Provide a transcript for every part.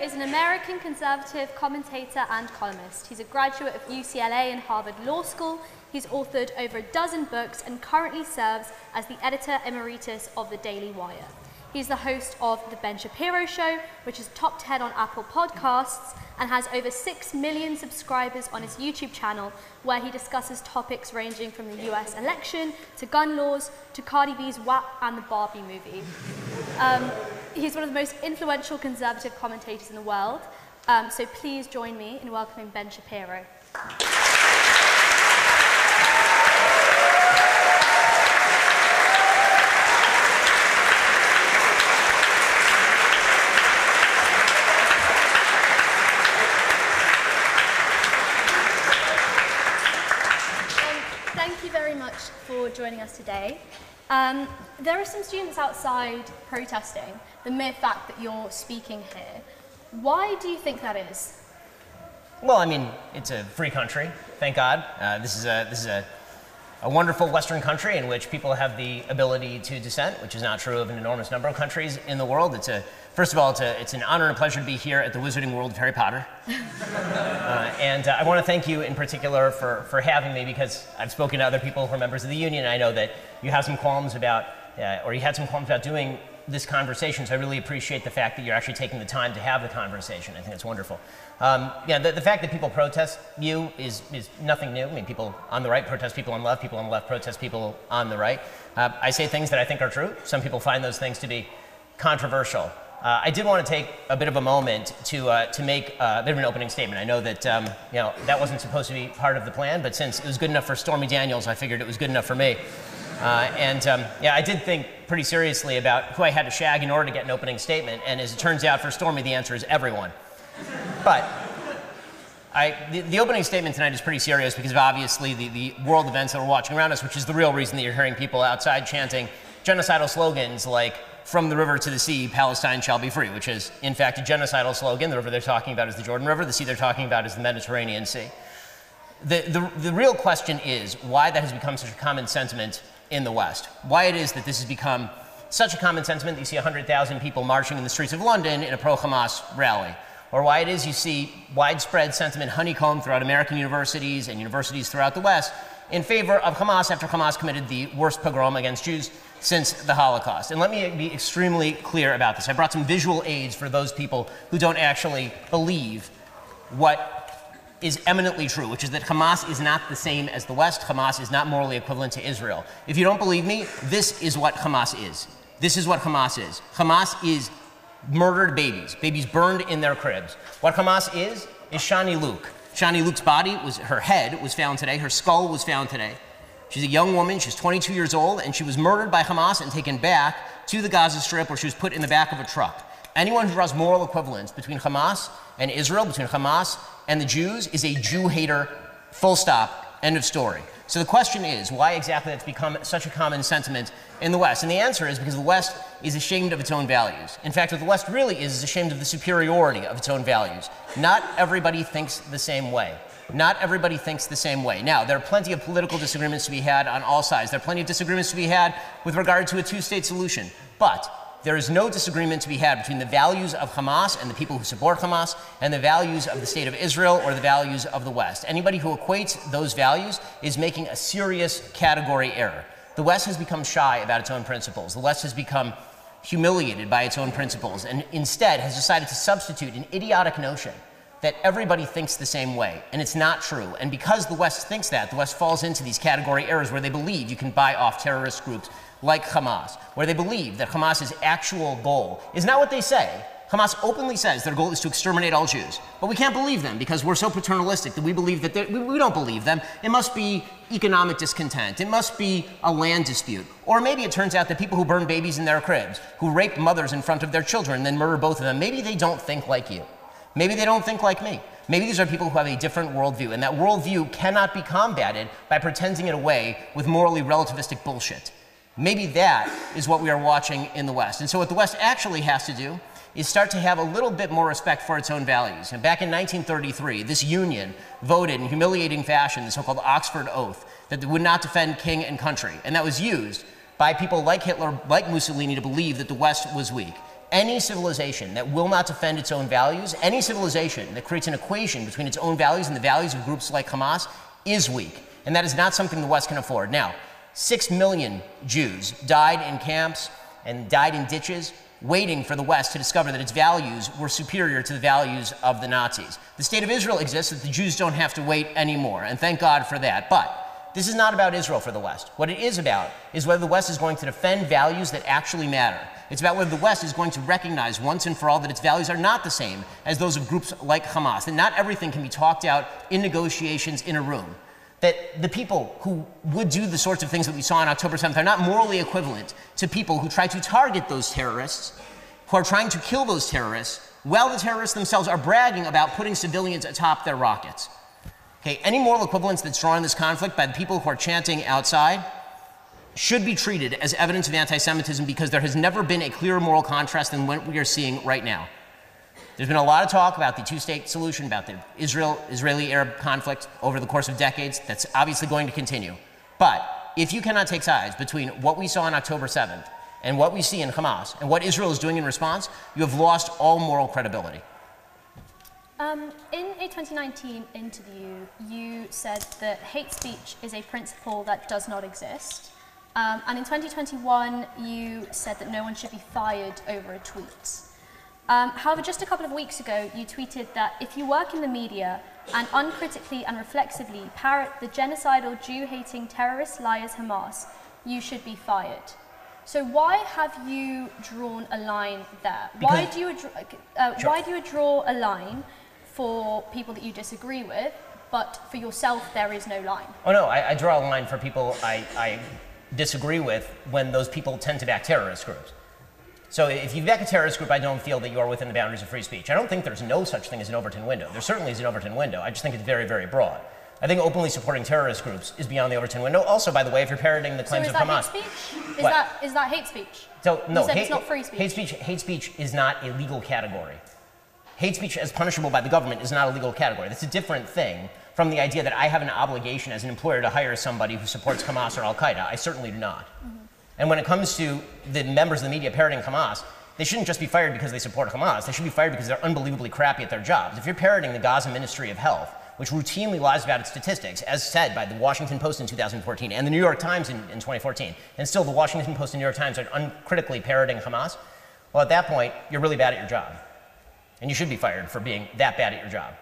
is an American conservative commentator and columnist. He's a graduate of UCLA and Harvard Law School. He's authored over a dozen books and currently serves as the editor emeritus of the Daily Wire. He's the host of The Ben Shapiro Show, which is top 10 on Apple Podcasts and has over 6 million subscribers on his YouTube channel, where he discusses topics ranging from the US election to gun laws to Cardi B's WAP and the Barbie movie. Um, he's one of the most influential conservative commentators in the world. Um, so please join me in welcoming Ben Shapiro. Um, Thank you very much for joining us today. Um, there are some students outside protesting the mere fact that you're speaking here. Why do you think that is? Well, I mean, it's a free country, thank God. Uh, this is a this is a, a wonderful Western country in which people have the ability to dissent, which is not true of an enormous number of countries in the world. It's a first of all, it's a it's an honor and a pleasure to be here at the Wizarding World of Harry Potter. Uh, and uh, I want to thank you in particular for, for having me because I've spoken to other people who are members of the union. And I know that you have some qualms about, uh, or you had some qualms about doing this conversation. So I really appreciate the fact that you're actually taking the time to have the conversation. I think it's wonderful. Um, yeah, the, the fact that people protest you is, is nothing new. I mean, people on the right protest people on the left, people on the left protest people on the right. Uh, I say things that I think are true. Some people find those things to be controversial. Uh, I did want to take a bit of a moment to, uh, to make a bit of an opening statement. I know that um, you know, that wasn't supposed to be part of the plan, but since it was good enough for Stormy Daniels, I figured it was good enough for me. Uh, and um, yeah, I did think pretty seriously about who I had to shag in order to get an opening statement. And as it turns out, for Stormy, the answer is everyone. But I, the, the opening statement tonight is pretty serious because of obviously the, the world events that we're watching around us, which is the real reason that you're hearing people outside chanting genocidal slogans like from the river to the sea, Palestine shall be free, which is in fact a genocidal slogan. The river they're talking about is the Jordan River, the sea they're talking about is the Mediterranean Sea. The, the, the real question is why that has become such a common sentiment in the West. Why it is that this has become such a common sentiment that you see 100,000 people marching in the streets of London in a pro Hamas rally. Or why it is you see widespread sentiment honeycombed throughout American universities and universities throughout the West in favor of Hamas after Hamas committed the worst pogrom against Jews since the Holocaust. And let me be extremely clear about this. I brought some visual aids for those people who don't actually believe what is eminently true, which is that Hamas is not the same as the West. Hamas is not morally equivalent to Israel. If you don't believe me, this is what Hamas is. This is what Hamas is. Hamas is murdered babies, babies burned in their cribs. What Hamas is, is Shani Louk. Shani Louk's body was, her head was found today, her skull was found today. She's a young woman, she's 22 years old, and she was murdered by Hamas and taken back to the Gaza Strip where she was put in the back of a truck. Anyone who draws moral equivalence between Hamas and Israel, between Hamas and the Jews, is a Jew hater, full stop, end of story. So the question is, why exactly that's become such a common sentiment in the West? And the answer is because the West is ashamed of its own values. In fact, what the West really is is ashamed of the superiority of its own values. Not everybody thinks the same way. Not everybody thinks the same way. Now, there are plenty of political disagreements to be had on all sides. There are plenty of disagreements to be had with regard to a two state solution. But there is no disagreement to be had between the values of Hamas and the people who support Hamas and the values of the state of Israel or the values of the West. Anybody who equates those values is making a serious category error. The West has become shy about its own principles. The West has become humiliated by its own principles and instead has decided to substitute an idiotic notion that everybody thinks the same way, and it's not true. And because the West thinks that, the West falls into these category errors where they believe you can buy off terrorist groups like Hamas, where they believe that Hamas's actual goal is not what they say. Hamas openly says their goal is to exterminate all Jews. But we can't believe them because we're so paternalistic that we believe that we, don't believe them. It must be economic discontent. It must be a land dispute. Or maybe it turns out that people who burn babies in their cribs, who rape mothers in front of their children then murder both of them, maybe they don't think like you. Maybe they don't think like me. Maybe these are people who have a different worldview, and that worldview cannot be combated by pretending it away with morally relativistic bullshit. Maybe that is what we are watching in the West. And so, what the West actually has to do is start to have a little bit more respect for its own values. And back in 1933, this union voted in humiliating fashion the so called Oxford Oath that would not defend king and country. And that was used by people like Hitler, like Mussolini, to believe that the West was weak. Any civilization that will not defend its own values, any civilization that creates an equation between its own values and the values of groups like Hamas, is weak. And that is not something the West can afford. Now, six million Jews died in camps and died in ditches waiting for the West to discover that its values were superior to the values of the Nazis. The state of Israel exists that the Jews don't have to wait anymore, and thank God for that. But this is not about Israel for the West. What it is about is whether the West is going to defend values that actually matter. It's about whether the West is going to recognize once and for all that its values are not the same as those of groups like Hamas, that not everything can be talked out in negotiations in a room that the people who would do the sorts of things that we saw on October 7th are not morally equivalent to people who try to target those terrorists, who are trying to kill those terrorists, while the terrorists themselves are bragging about putting civilians atop their rockets. Okay, any moral equivalence that's drawn in this conflict by the people who are chanting outside should be treated as evidence of anti Semitism because there has never been a clearer moral contrast than what we are seeing right now. There's been a lot of talk about the two state solution, about the Israel Israeli Arab conflict over the course of decades. That's obviously going to continue. But if you cannot take sides between what we saw on October 7th and what we see in Hamas and what Israel is doing in response, you have lost all moral credibility. Um, in a 2019 interview, you said that hate speech is a principle that does not exist. Um, and in 2021, you said that no one should be fired over a tweet. Um, however, just a couple of weeks ago, you tweeted that if you work in the media and uncritically and reflexively parrot the genocidal Jew-hating terrorist liars Hamas, you should be fired. So why have you drawn a line there? Because why do you uh, sure. why do you draw a line for people that you disagree with, but for yourself there is no line? Oh no, I, I draw a line for people I, I disagree with when those people tend to back terrorist groups. So if you back a terrorist group, I don't feel that you are within the boundaries of free speech. I don't think there's no such thing as an Overton window. There certainly is an Overton window. I just think it's very, very broad. I think openly supporting terrorist groups is beyond the Overton window. Also, by the way, if you're parroting the claims so of Hamas, hate speech? Is what? that is that hate speech? So no, hate, it's not free speech. Hate speech. Hate speech is not a legal category. Hate speech as punishable by the government is not a legal category. That's a different thing from the idea that I have an obligation as an employer to hire somebody who supports Hamas or Al Qaeda. I certainly do not. Mm-hmm. And when it comes to the members of the media parroting Hamas, they shouldn't just be fired because they support Hamas. They should be fired because they're unbelievably crappy at their jobs. If you're parroting the Gaza Ministry of Health, which routinely lies about its statistics, as said by the Washington Post in 2014 and the New York Times in, in 2014, and still the Washington Post and New York Times are uncritically parroting Hamas, well, at that point, you're really bad at your job. And you should be fired for being that bad at your job.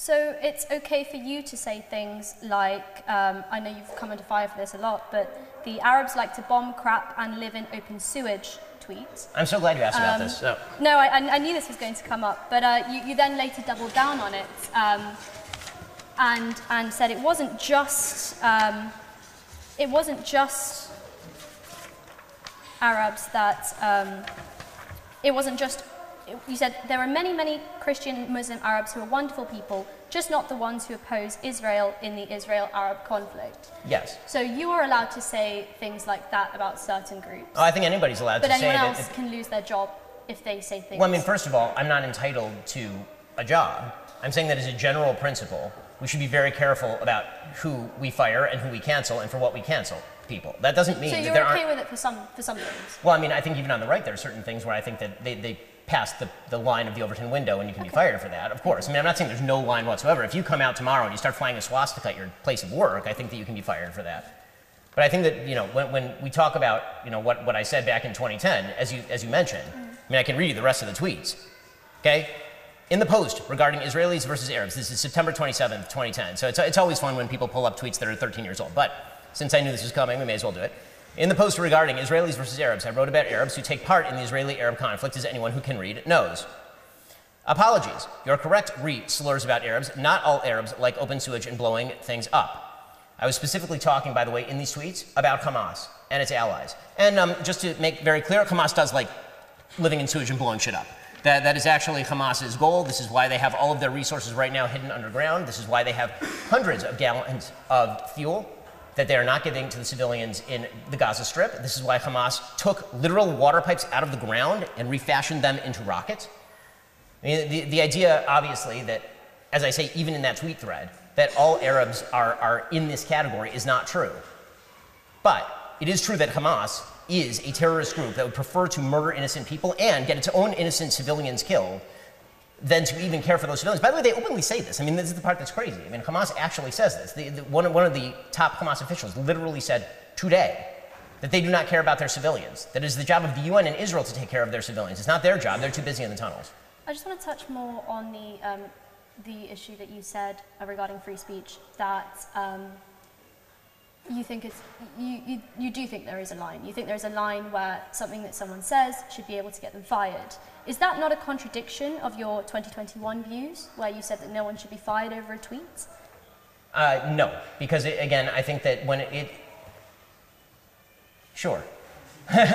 So it's okay for you to say things like, um, I know you've come under fire for this a lot, but the Arabs like to bomb crap and live in open sewage tweet. I'm so glad you asked um, about this. So. No, I, I, knew this was going to come up, but uh, you, you, then later doubled down on it um, and, and said it wasn't just, um, it wasn't just Arabs that, um, it wasn't just you said there are many, many Christian Muslim Arabs who are wonderful people, just not the ones who oppose Israel in the Israel Arab conflict. Yes. So you are allowed to say things like that about certain groups. Oh, I think anybody's allowed but to say that. But anyone else can lose their job if they say things. Well, I mean, first of all, I'm not entitled to a job. I'm saying that as a general principle, we should be very careful about who we fire and who we cancel and for what we cancel people. That doesn't mean so that there okay aren't. with it for some for some things. Well, I mean, I think even on the right, there are certain things where I think that they, they past the, the line of the Overton window and you can okay. be fired for that, of course. I mean, I'm not saying there's no line whatsoever. If you come out tomorrow and you start flying a swastika at your place of work, I think that you can be fired for that. But I think that, you know, when, when we talk about, you know, what, what I said back in 2010, as you, as you mentioned, mm. I mean, I can read you the rest of the tweets, okay? In the post regarding Israelis versus Arabs, this is September 27th, 2010. So it's, it's always fun when people pull up tweets that are 13 years old. But since I knew this was coming, we may as well do it. In the post regarding Israelis versus Arabs, I wrote about Arabs who take part in the Israeli Arab conflict, as anyone who can read knows. Apologies. You're correct, re slurs about Arabs. Not all Arabs like open sewage and blowing things up. I was specifically talking, by the way, in these tweets about Hamas and its allies. And um, just to make very clear, Hamas does like living in sewage and blowing shit up. That, that is actually Hamas's goal. This is why they have all of their resources right now hidden underground. This is why they have hundreds of gallons of fuel that they are not giving to the civilians in the Gaza Strip. This is why Hamas took literal water pipes out of the ground and refashioned them into rockets. I mean, the, the idea, obviously, that, as I say, even in that tweet thread, that all Arabs are, are in this category is not true. But it is true that Hamas is a terrorist group that would prefer to murder innocent people and get its own innocent civilians killed than to even care for those civilians. By the way, they openly say this. I mean, this is the part that's crazy. I mean, Hamas actually says this. The, the, one, one of the top Hamas officials literally said today that they do not care about their civilians. That it is the job of the UN and Israel to take care of their civilians. It's not their job. They're too busy in the tunnels. I just want to touch more on the, um, the issue that you said uh, regarding free speech, that um, you think it's, you, you, you do think there is a line. You think there is a line where something that someone says should be able to get them fired. Is that not a contradiction of your 2021 views, where you said that no one should be fired over a tweet? Uh, no, because it, again, I think that when it, it sure. so, sure.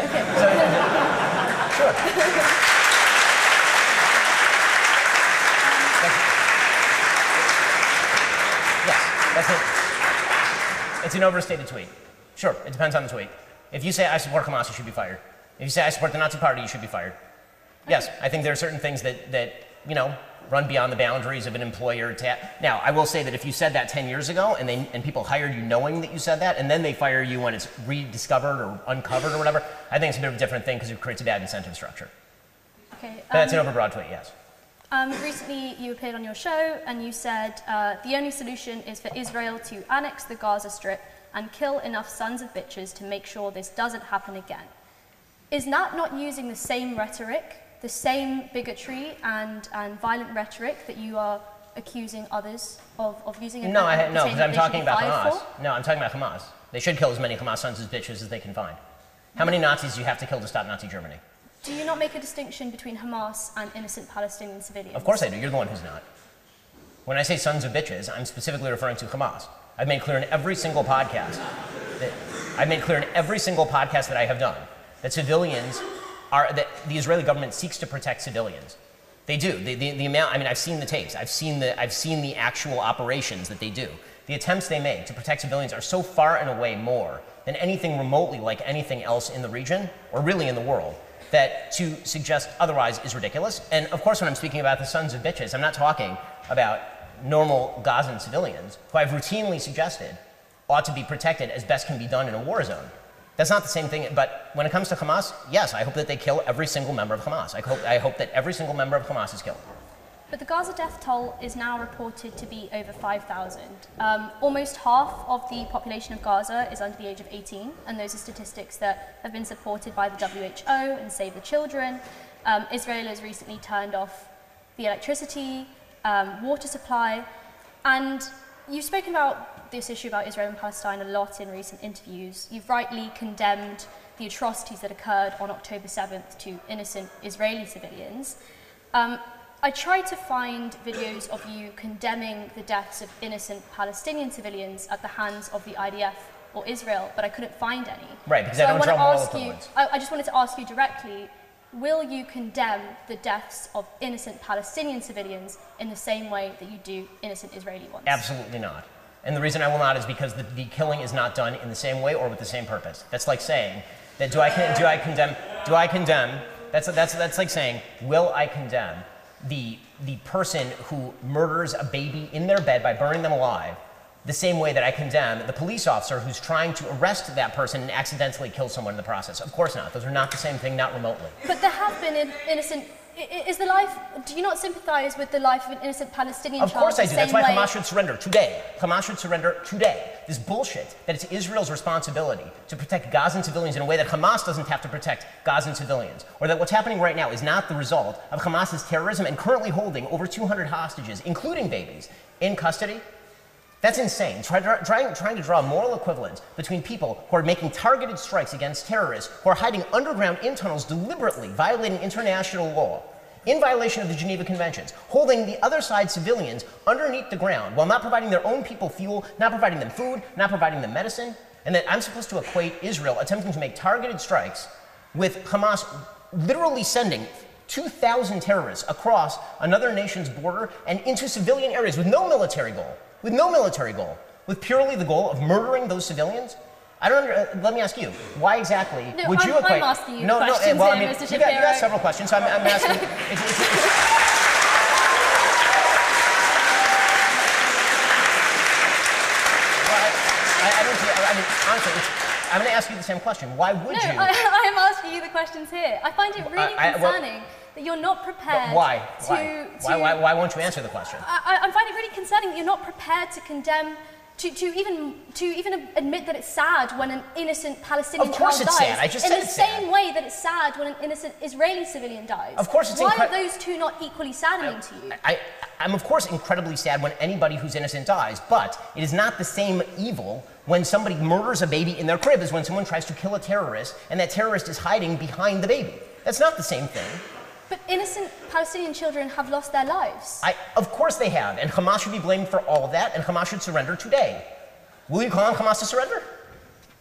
That's it. It's an overstated tweet. Sure, it depends on the tweet. If you say I support Hamas, you should be fired. If you say I support the Nazi Party, you should be fired. Yes, I think there are certain things that, that you know, run beyond the boundaries of an employer now i will say that if you said that 10 years ago and, they, and people hired you knowing that you said that and then they fire you when it's rediscovered or uncovered or whatever i think it's a bit of a different thing because it creates a bad incentive structure okay um, that's an um, overbroad tweet yes um, recently, you appeared on your show and you said uh, the only solution is for Israel to annex the Gaza Strip and kill enough sons of bitches to make sure this doesn't happen again. Is that not using the same rhetoric, the same bigotry and, and violent rhetoric that you are accusing others of, of using? No, I, no, because I'm talking about Hamas. For? No, I'm talking about Hamas. They should kill as many Hamas sons of bitches as they can find. How many Nazis do you have to kill to stop Nazi Germany? Do you not make a distinction between Hamas and innocent Palestinian civilians? Of course I do. You're the one who's not. When I say sons of bitches, I'm specifically referring to Hamas. I've made clear in every single podcast that I've made clear in every single podcast that I have done that civilians are that the Israeli government seeks to protect civilians. They do. The, the, the amount I mean I've seen the tapes. I've seen the I've seen the actual operations that they do. The attempts they make to protect civilians are so far and away more than anything remotely like anything else in the region or really in the world that to suggest otherwise is ridiculous. And of course, when I'm speaking about the sons of bitches, I'm not talking about normal Gazan civilians who I've routinely suggested ought to be protected as best can be done in a war zone. That's not the same thing, but when it comes to Hamas, yes, I hope that they kill every single member of Hamas. I hope, I hope that every single member of Hamas is killed. But the Gaza death toll is now reported to be over 5,000. Um, almost half of the population of Gaza is under the age of 18, and those are statistics that have been supported by the WHO and Save the Children. Um, Israel has recently turned off the electricity, um, water supply, and you've spoken about this issue about Israel and Palestine a lot in recent interviews. You've rightly condemned the atrocities that occurred on October 7th to innocent Israeli civilians. Um, I tried to find videos of you condemning the deaths of innocent Palestinian civilians at the hands of the IDF or Israel, but I couldn't find any. Right, because so I don't I want to ask you. I, I just wanted to ask you directly: Will you condemn the deaths of innocent Palestinian civilians in the same way that you do innocent Israeli ones? Absolutely not. And the reason I will not is because the, the killing is not done in the same way or with the same purpose. That's like saying that do I do I condemn do I condemn that's that's that's like saying will I condemn the, the person who murders a baby in their bed by burning them alive the same way that I condemn the police officer who's trying to arrest that person and accidentally kill someone in the process. Of course not. Those are not the same thing, not remotely. But there have been innocent is the life, do you not sympathize with the life of an innocent Palestinian of child? Of course I do. That's why way? Hamas should surrender today. Hamas should surrender today. This bullshit that it's Israel's responsibility to protect Gazan civilians in a way that Hamas doesn't have to protect Gazan civilians. Or that what's happening right now is not the result of Hamas's terrorism and currently holding over 200 hostages, including babies, in custody. That's insane. Try, try, trying to draw a moral equivalence between people who are making targeted strikes against terrorists who are hiding underground in tunnels deliberately, violating international law, in violation of the Geneva Conventions, holding the other side civilians underneath the ground while not providing their own people fuel, not providing them food, not providing them medicine, and that I'm supposed to equate Israel attempting to make targeted strikes with Hamas literally sending 2,000 terrorists across another nation's border and into civilian areas with no military goal with no military goal, with purely the goal of murdering those civilians? I don't. Under, uh, let me ask you. Why exactly no, would I'm, you equate? I'm asking you no, no. Eh, well, I mean, you got, you got, several questions. So I'm, I'm asking. it's, it's, it's, well, honestly, I'm going to ask you the same question. Why would No, you? I, I am asking you the questions here. I find it really I- I- well- concerning that you're not prepared But why? to. Why? to why? Why? Why won't you answer the question? I, I find it really concerning that you're not prepared to condemn, to, to even to even admit that it's sad when an innocent Palestinian Of course child it's dies. sad. I just in the same sad. way that it's sad when an innocent Israeli civilian dies. Of course it's Why are those two not equally saddening to you? I, I'm of course incredibly sad when anybody who's innocent dies, but it is not the same evil when somebody murders a baby in their crib as when someone tries to kill a terrorist and that terrorist is hiding behind the baby. That's not the same thing. But innocent Palestinian children have lost their lives. I, of course they have, and Hamas should be blamed for all of that, and Hamas should surrender today. Will you call on Hamas to surrender?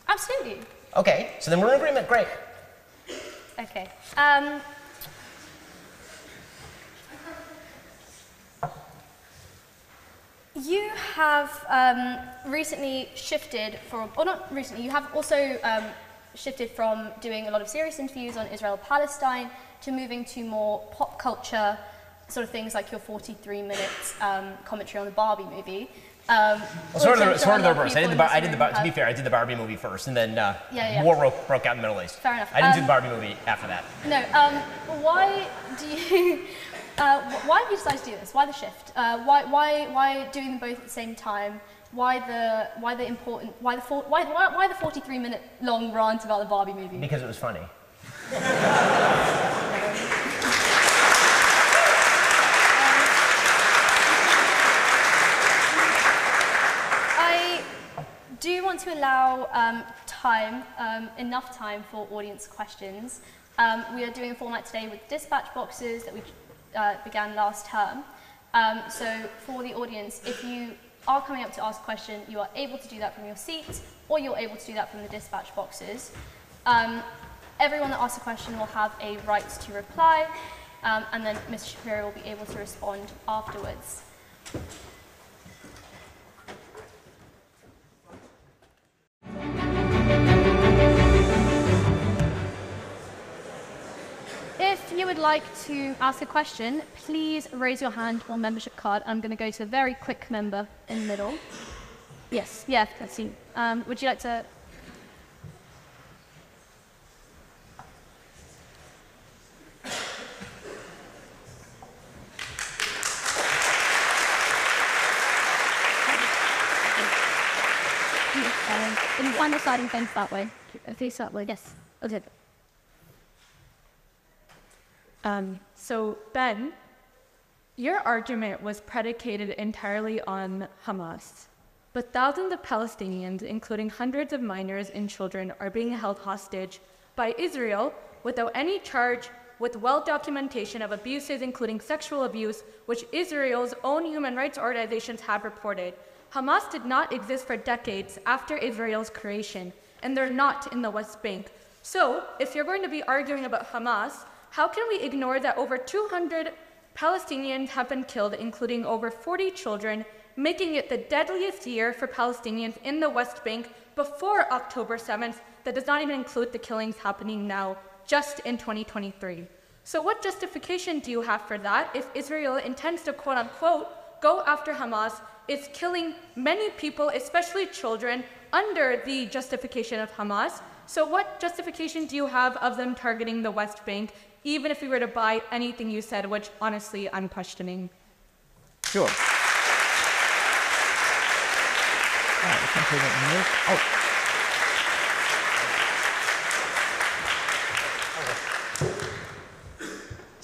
Absolutely. Okay, so then we're in agreement. Great. Okay. Um, you have um, recently shifted from, or not recently, you have also um, shifted from doing a lot of serious interviews on Israel Palestine to moving to more pop culture sort of things like your 43 minutes um, commentary on the Barbie movie. Um, Well, sort of the, sort of the reverse. I did the, bar, I did the bar, to be fair, I did the Barbie movie first, and then uh, Yeah, yeah. war broke, broke out in the Middle East. Fair enough. I didn't do Um, the Barbie movie after that. No, um, why do you, uh, why have you decided to do this? Why the shift? Uh, why, why, why doing them both at the same time? Why the, why the important, why the, why, why, why the 43 minute long rant about the Barbie movie? Because it was funny. I do want to allow um, time, um, enough time for audience questions. Um, we are doing a format today with dispatch boxes that we uh, began last term. Um, so for the audience, if you are coming up to ask a question, you are able to do that from your seat, or you're able to do that from the dispatch boxes. Um, everyone that asks a question will have a right to reply, um, and then Mr. Shapiro will be able to respond afterwards. If you would like to ask a question, please raise your hand or membership card. I'm going to go to a very quick member in the middle. Yes, yeah, that's you. Um, would you like to? And find the sliding fence that way. Face that way. Yes. Okay. Um, so, Ben, your argument was predicated entirely on Hamas. But thousands of Palestinians, including hundreds of minors and children, are being held hostage by Israel without any charge, with well documentation of abuses, including sexual abuse, which Israel's own human rights organizations have reported. Hamas did not exist for decades after Israel's creation, and they're not in the West Bank. So, if you're going to be arguing about Hamas, how can we ignore that over 200 Palestinians have been killed, including over 40 children, making it the deadliest year for Palestinians in the West Bank before October 7th? That does not even include the killings happening now, just in 2023. So, what justification do you have for that if Israel intends to quote unquote go after Hamas? It's killing many people, especially children, under the justification of Hamas. So, what justification do you have of them targeting the West Bank, even if we were to buy anything you said, which honestly I'm questioning? Sure. Oh.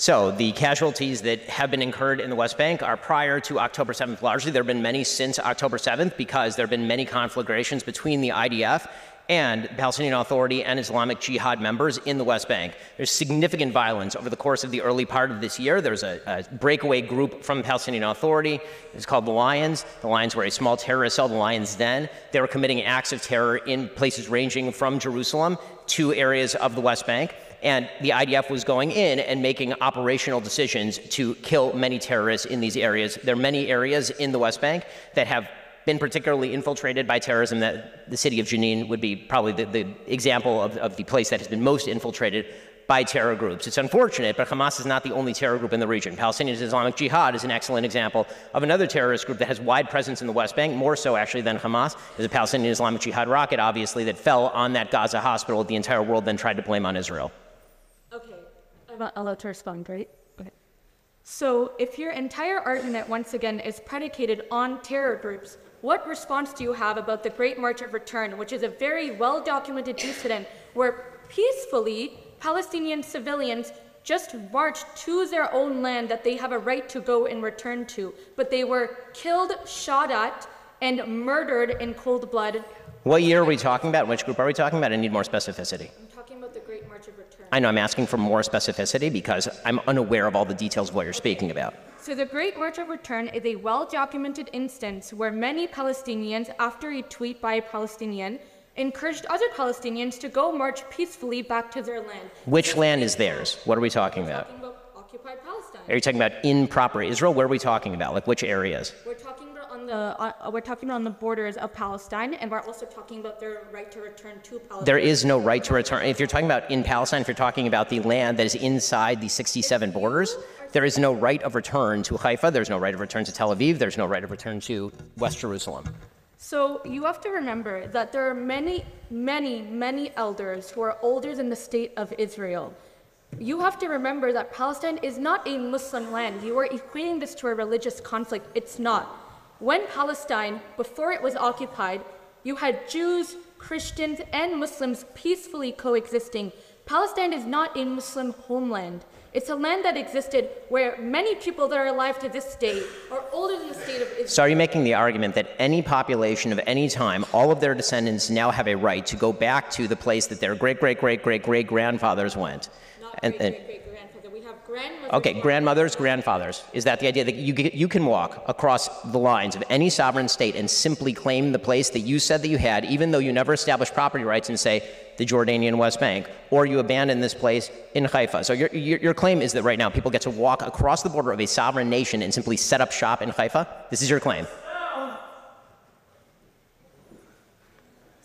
So the casualties that have been incurred in the West Bank are prior to October 7th largely. There have been many since October 7th because there have been many conflagrations between the IDF and Palestinian Authority and Islamic Jihad members in the West Bank. There's significant violence over the course of the early part of this year. There's a, a breakaway group from the Palestinian Authority. It's called the Lions. The Lions were a small terrorist cell, the Lions Den. They were committing acts of terror in places ranging from Jerusalem to areas of the West Bank. And the IDF was going in and making operational decisions to kill many terrorists in these areas. There are many areas in the West Bank that have been particularly infiltrated by terrorism. That the city of Jenin would be probably the, the example of, of the place that has been most infiltrated by terror groups. It's unfortunate, but Hamas is not the only terror group in the region. Palestinian Islamic Jihad is an excellent example of another terrorist group that has wide presence in the West Bank, more so actually than Hamas. There's a Palestinian Islamic Jihad rocket, obviously, that fell on that Gaza hospital. that The entire world then tried to blame on Israel. Allowed to respond, right? Okay. So, if your entire argument, once again, is predicated on terror groups, what response do you have about the Great March of Return, which is a very well documented incident where peacefully Palestinian civilians just marched to their own land that they have a right to go and return to, but they were killed, shot at, and murdered in cold blood. What year are we talking about? Which group are we talking about? I need more specificity. I'm talking about the Great March of Return. I know I'm asking for more specificity because I'm unaware of all the details of what you're speaking about. So, the Great March of Return is a well documented instance where many Palestinians, after a tweet by a Palestinian, encouraged other Palestinians to go march peacefully back to their land. Which land is theirs? What are we talking about? Talking about occupied Palestine. Are you talking about in proper Israel? Where are we talking about? Like which areas? We're talking the uh, we're talking about on the borders of Palestine, and we're also talking about their right to return to Palestine. There is no right to return. If you're talking about in Palestine, if you're talking about the land that is inside the 67 borders, there is no right of return to Haifa. There's no right of return to Tel Aviv. There's no right of return to West Jerusalem. So you have to remember that there are many, many, many elders who are older than the state of Israel. You have to remember that Palestine is not a Muslim land. You are equating this to a religious conflict. It's not. When Palestine, before it was occupied, you had Jews, Christians, and Muslims peacefully coexisting. Palestine is not a Muslim homeland. It's a land that existed where many people that are alive to this day are older than the state of Israel. So, are you making the argument that any population of any time, all of their descendants now have a right to go back to the place that their great, great, great, great, great grandfathers went? Not And- great, great, great grandfather. We have grandmothers. Okay, grandmothers, grandfathers. Is that the idea that you, you can walk across the lines of any sovereign state and simply claim the place that you said that you had, even though you never established property rights and say the Jordanian West Bank, or you abandon this place in Haifa? So your, your, your claim is that right now people get to walk across the border of a sovereign nation and simply set up shop in Haifa? This is your claim.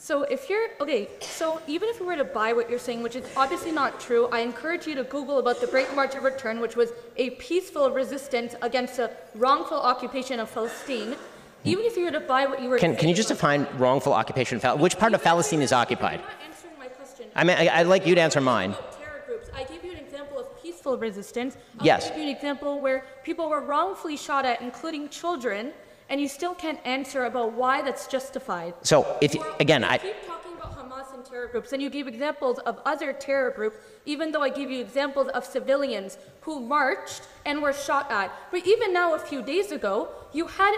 So if you're okay, so even if we were to buy what you're saying, which is obviously not true, I encourage you to Google about the Great March of Return, which was a peaceful resistance against the wrongful occupation of Palestine. Even if you were to buy what you were Can, can you just define wrongful occupation? Which part of Palestine is occupied? You're not answering my question. I mean, I, I'd like you to answer mine. Terror groups. I gave you an example of peaceful resistance. I'll Yes. give you an example where people were wrongfully shot at, including children, and you still can't answer about why that's justified. So, if Or again, I, keep talking about Hamas and terror groups, and you give examples of other terror groups, even though I give you examples of civilians who marched and were shot at. But even now, a few days ago, you had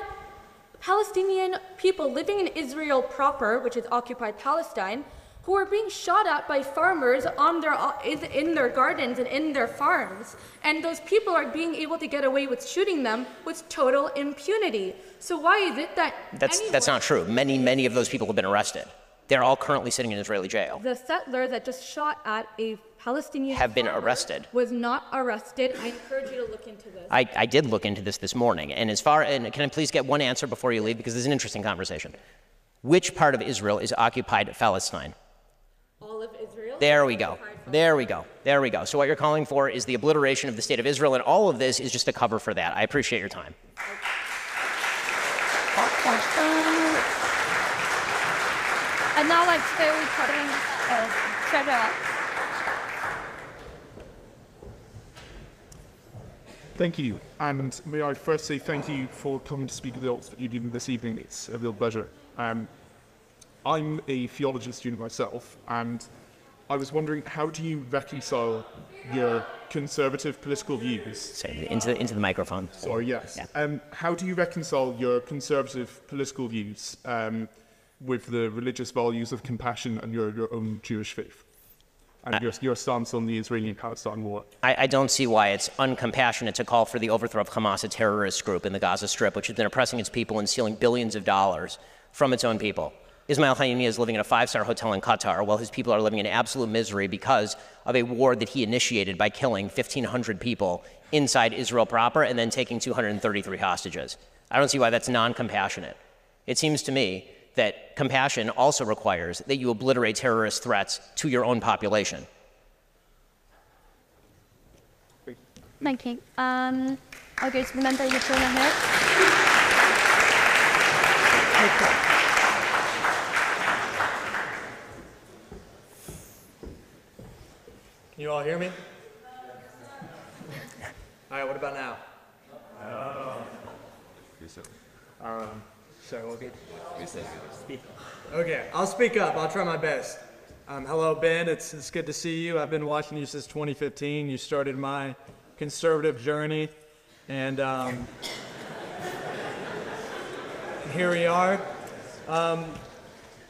Palestinian people living in Israel proper, which is occupied Palestine, who are being shot at by farmers on their, in their gardens and in their farms. And those people are being able to get away with shooting them with total impunity. So why is it that that's, that's not true. Many, many of those people have been arrested. They're all currently sitting in Israeli jail. The settler that just shot at a Palestinian Have been arrested. Was not arrested. I encourage you to look into this. I, I did look into this this morning, and as far and can I please get one answer before you leave because this is an interesting conversation. Which part of Israel is occupied Palestine? All of Israel. There we go. There we go. There we go. So what you're calling for is the obliteration of the state of Israel, and all of this is just a cover for that. I appreciate your time. And now like to recording uh, Trevor. Thank you. And may I first say thank you for coming to speak at the Oxford Union this evening. It's a real pleasure. Um, I'm a theology student myself, and I was wondering how do you reconcile your conservative political views? Say into the, into the microphone. Or yes, Yeah. um, how do you reconcile your conservative political views um, with the religious values of compassion and your, your own Jewish faith? And your, your stance on the Israeli-Palestine war? I, I don't see why it's uncompassionate to call for the overthrow of Hamas, a terrorist group in the Gaza Strip, which has been oppressing its people and stealing billions of dollars from its own people. Ismail Haniyeh is living in a five star hotel in Qatar while his people are living in absolute misery because of a war that he initiated by killing 1,500 people inside Israel proper and then taking 233 hostages. I don't see why that's non compassionate. It seems to me that compassion also requires that you obliterate terrorist threats to your own population. Thank you. Um, I'll go to the member in the corner here. You all hear me? All right, what about now? Um, so we'll get. Okay, I'll speak up. I'll try my best. Um, hello, Ben. It's, it's good to see you. I've been watching you since 2015. You started my conservative journey, and um, here we are. Um,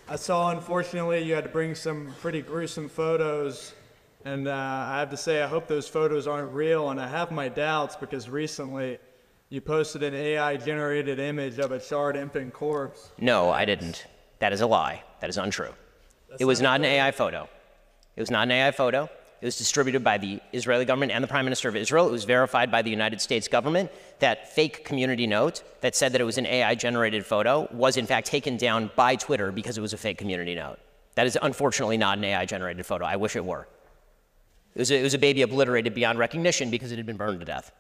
I saw, unfortunately, you had to bring some pretty gruesome photos, and uh, I have to say, I hope those photos aren't real, and I have my doubts because recently you posted an AI-generated image of a charred infant corpse. No, I didn't. That is a lie. That is untrue. it was not an AI photo. It was not an AI photo. It was distributed by the Israeli government and the Prime Minister of Israel. It was verified by the United States government. That fake community note that said that it was an AI generated photo was, in fact, taken down by Twitter because it was a fake community note. That is unfortunately not an AI generated photo. I wish it were. It was, a, it was a baby obliterated beyond recognition because it had been burned to death.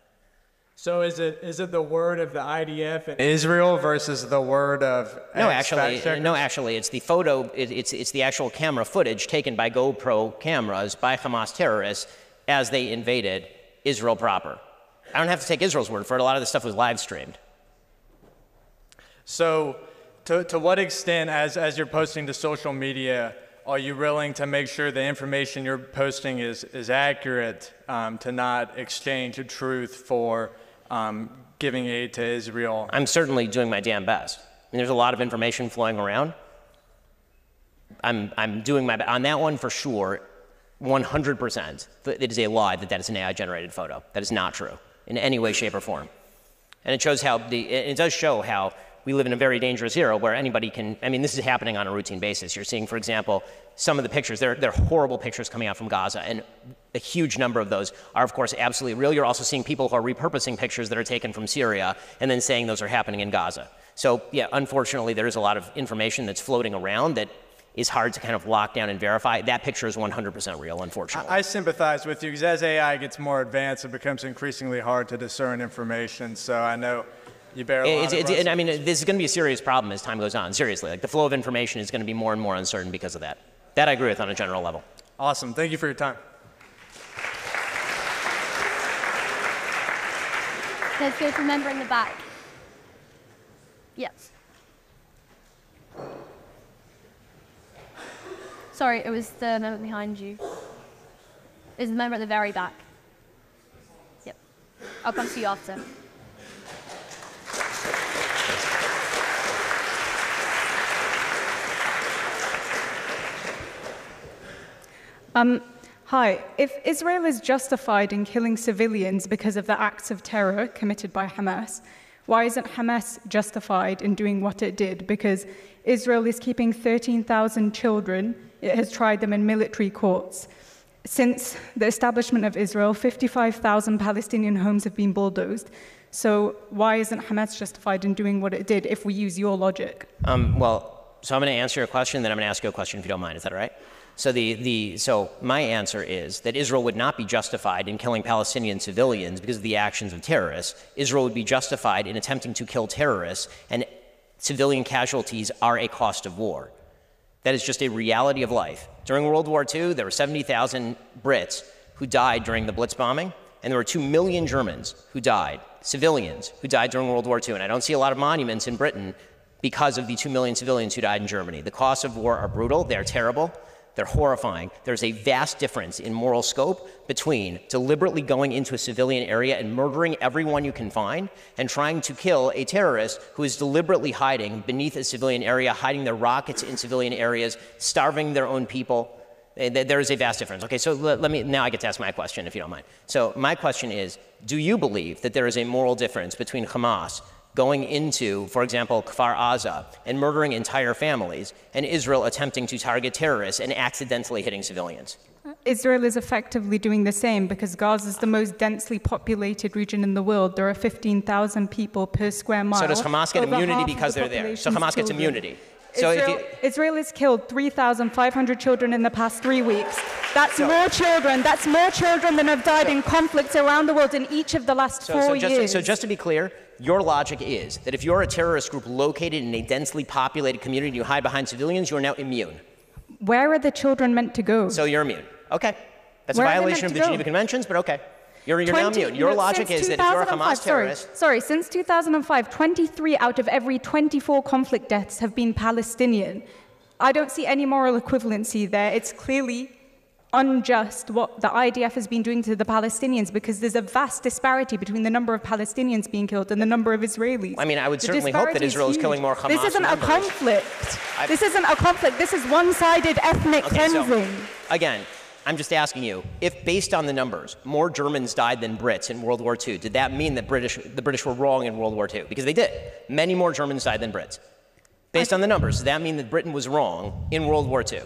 So is it is it the word of the IDF in Israel versus the word of No, actually, fact-checkers? Uh, no, actually, it's the photo. It, it's it's the actual camera footage taken by GoPro cameras by Hamas terrorists as they invaded Israel proper. I don't have to take Israel's word for it. A lot of this stuff was live streamed. So, to, to what extent, as, as you're posting to social media, are you willing to make sure the information you're posting is, is accurate um, to not exchange the truth for um, giving aid to Israel? I'm certainly doing my damn best. I mean, there's a lot of information flowing around. I'm I'm doing my on that one for sure. 100%. It is a lie that that is an AI generated photo. That is not true in any way, shape, or form. And it shows how the, it does show how we live in a very dangerous era where anybody can, I mean, this is happening on a routine basis. You're seeing, for example, some of the pictures, they're, they're horrible pictures coming out from Gaza, and a huge number of those are, of course, absolutely real. You're also seeing people who are repurposing pictures that are taken from Syria and then saying those are happening in Gaza. So, yeah, unfortunately, there is a lot of information that's floating around that is hard to kind of lock down and verify. That picture is 100% real, unfortunately. I sympathize with you because as AI gets more advanced, it becomes increasingly hard to discern information. So I know you bear a lot It's, of it's, and I mean, this is going to be a serious problem as time goes on. Seriously, like the flow of information is going to be more and more uncertain because of that. That I agree with on a general level. Awesome. Thank you for your time. Let's go to member in the back. Yes. Sorry, it was the member behind you. It was the member at the very back. Yep. I'll come to you after. Um, hi. If Israel is justified in killing civilians because of the acts of terror committed by Hamas, why isn't Hamas justified in doing what it did? Because Israel is keeping 13,000 children, it has tried them in military courts. Since the establishment of Israel, 55,000 Palestinian homes have been bulldozed. So, why isn't Hamas justified in doing what it did if we use your logic? Um, well, so I'm going to answer your question, then I'm going to ask you a question if you don't mind. Is that all right? So the, the so my answer is that Israel would not be justified in killing Palestinian civilians because of the actions of terrorists. Israel would be justified in attempting to kill terrorists, and civilian casualties are a cost of war. That is just a reality of life. During World War II, there were 70,000 Brits who died during the Blitz bombing, and there were 2 million Germans who died, civilians who died during World War II. And I don't see a lot of monuments in Britain because of the 2 million civilians who died in Germany. The costs of war are brutal, they're terrible, they're horrifying. There's a vast difference in moral scope between deliberately going into a civilian area and murdering everyone you can find and trying to kill a terrorist who is deliberately hiding beneath a civilian area, hiding their rockets in civilian areas, starving their own people. Eh, There is a vast difference. Okay, so let, let me now I get to ask my question if you don't mind. So my question is, do you believe that there is a moral difference between Hamas going into, for example, Kfar Aza and murdering entire families, and Israel attempting to target terrorists and accidentally hitting civilians? Uh, Israel is effectively doing the same because Gaza is the most densely populated region in the world. There are 15,000 people per square mile. So does Hamas get Over immunity because the they're there? So Hamas gets immunity. So if Israel, you- Israel has killed 3,500 children in the past three weeks. That's So- more children. That's more children than have died in conflicts around the world in each of the last So, four so, just, years. so just to be clear, your logic is that if you're a terrorist group located in a densely populated community and you hide behind civilians, you're now immune. Where are the children meant to go? So you're immune. Okay. That's Where a violation of the go? Geneva Conventions, but okay. You're, you're now 20 immune. Your no, logic is that if you're a Hamas sorry, terrorist, Sorry, since 2005, 23 out of every 24 conflict deaths have been Palestinian. I don't see any moral equivalency there. It's clearly unjust what the IDF has been doing to the Palestinians because there's a vast disparity between the number of Palestinians being killed and the number of Israelis. I mean, I would The certainly hope that disparity is Israel is killing more Hamas. This isn't a conflict. I- This isn't a conflict. This is one-sided ethnic Okay, so, cleansing. again, I'm just asking you, if based on the numbers, more Germans died than Brits in World War II, did that mean that British, the British were wrong in World War II? Because they did. Many more Germans died than Brits. Based on the numbers, does that mean that Britain was wrong in World War II?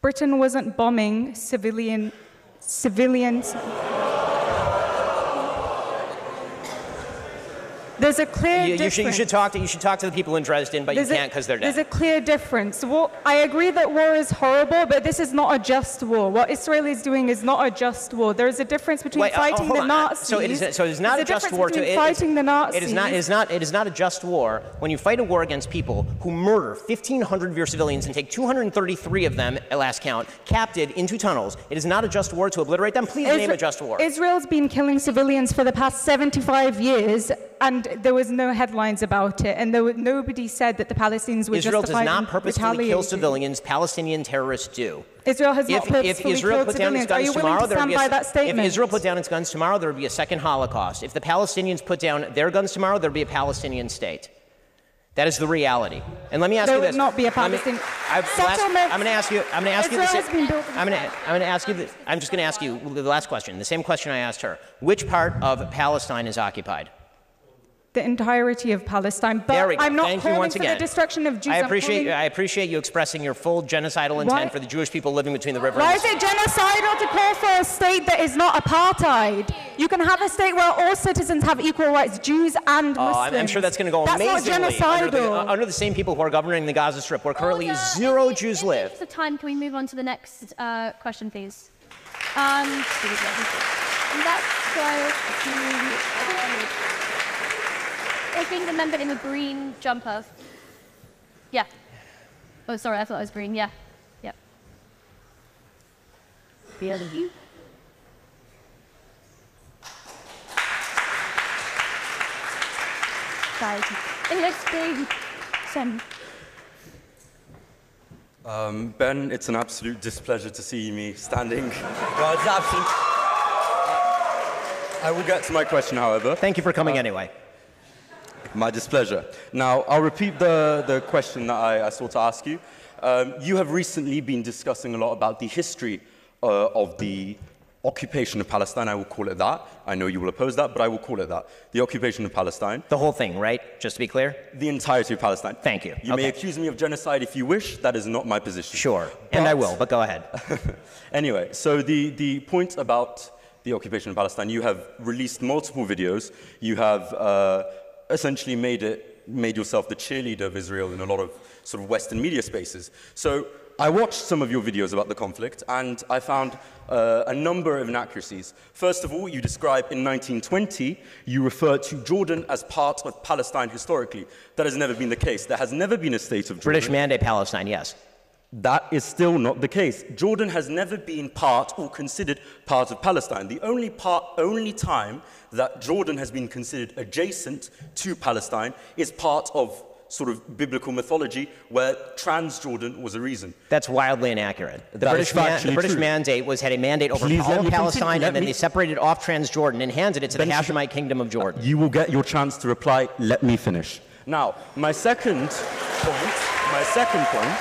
Britain wasn't bombing civilian civilians. There's a clear You, you, difference. should, you, should talk to, you should talk to the people in Dresden, but There's you can't because they're dead. There's a clear difference. Well, I agree that war is horrible, but this is not a just war. What Israel is doing is not a just war. There is a difference between Wait, uh, fighting hold the on. Nazis. So it is, so it is not There's a just war. to, it- fighting the Nazis. It is not. It is not. It is not a just war when you fight a war against people who murder 1,500 of your civilians and take 233 of them, at last count, captive into tunnels. It is not a just war to obliterate them. Please name a just war. Israel's been killing civilians for the past 75 years, and there was no headlines about it, and there was, nobody said that the Palestinians were Israel does not purposefully kill civilians. Palestinian terrorists do. Israel has not If, if Israel put down its guns tomorrow, to there would be a, by that statement? if Israel put down its guns tomorrow, there would be a second Holocaust. If the Palestinians put down their guns tomorrow, there would be a Palestinian state. That is the reality. And let me ask There you would not be a Palestinian- Settlement- I'm going to ask you. I'm going to ask you. Israel The has been built I'm going to. I'm going to ask you. The, I'm just going to ask you the last question. The same question I asked her. Which part of Palestine is occupied? The entirety of Palestine. But there we go. I'm not Thank you calling once for again. the destruction of Jews. I appreciate. calling- I appreciate you expressing your full genocidal intent Why- for the Jewish people living between the river. Why and is it genocidal to call for a state that is not apartheid? You can have a state where all citizens have equal rights, Jews and Oh, Muslims. I'm, I'm sure that's going to go That's not amazingly under the, uh, under the same people who are governing the Gaza Strip, where currently Order. zero In the- Jews in the live. interest of time, can we move on to the next uh, question, please? Um, and let's go to, I think the member in the green jumper. Yeah. Oh, sorry, I thought it was green. Yeah. Yep. you. It looks big. Send. Um, ben, it's an absolute displeasure to see me standing. well, it's absolute. I will get to my question, however. Thank you for coming anyway. My displeasure. Now, I'll repeat the, the question that I, I sought to ask you. Um, you have recently been discussing a lot about the history uh, of the occupation of Palestine. I will call it that. I know you will oppose that, but I will call it that. The occupation of Palestine. The whole thing, right? Just to be clear? The entirety of Palestine. Thank you. You may accuse me of genocide if you wish. That is not my position. Sure. And I will, but go ahead. Anyway, so the, the point about the occupation of Palestine, you have released multiple videos. You have uh, essentially made it, made yourself the cheerleader of Israel in a lot of sort of Western media spaces. So I watched some of your videos about the conflict, and I found uh, a number of inaccuracies. First of all, you describe in 1920, you refer to Jordan as part of Palestine historically. That has never been the case. There has never been a state of Jordan. British mandate Palestine, yes. That is still not the case. Jordan has never been part or considered part of Palestine. The only part, only time that Jordan has been considered adjacent to Palestine is part of sort of biblical mythology where Transjordan was a reason. That's wildly inaccurate. The That British, man, the British mandate was had a mandate over Please all of. Palestine, and then me- they separated off Transjordan and handed it to the Ben- Hashemite kingdom of Jordan. You will get your chance to reply. Let me finish. Now, my second point, my second point,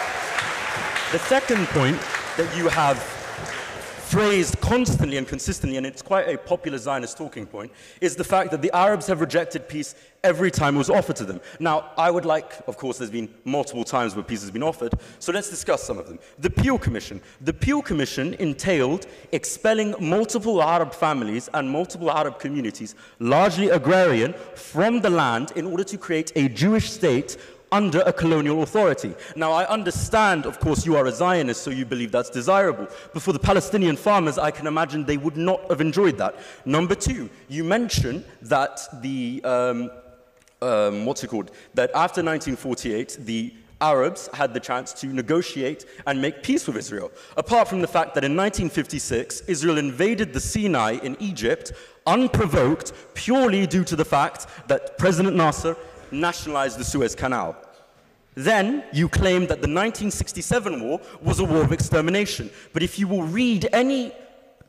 the second point that you have phrased constantly and consistently, and it's quite a popular Zionist talking point, is the fact that the Arabs have rejected peace every time it was offered to them. Now, I would like, of course, there's been multiple times where peace has been offered, so let's discuss some of them. The Peel Commission. The Peel Commission entailed expelling multiple Arab families and multiple Arab communities, largely agrarian, from the land in order to create a Jewish state under a colonial authority. Now, I understand, of course, you are a Zionist, so you believe that's desirable. But for the Palestinian farmers, I can imagine they would not have enjoyed that. Number two, you mentioned that the, um, um, what's it called, that after 1948, the Arabs had the chance to negotiate and make peace with Israel. Apart from the fact that in 1956, Israel invaded the Sinai in Egypt unprovoked purely due to the fact that President Nasser nationalized the Suez Canal. Then you claim that the 1967 war was a war of extermination. But if you will read any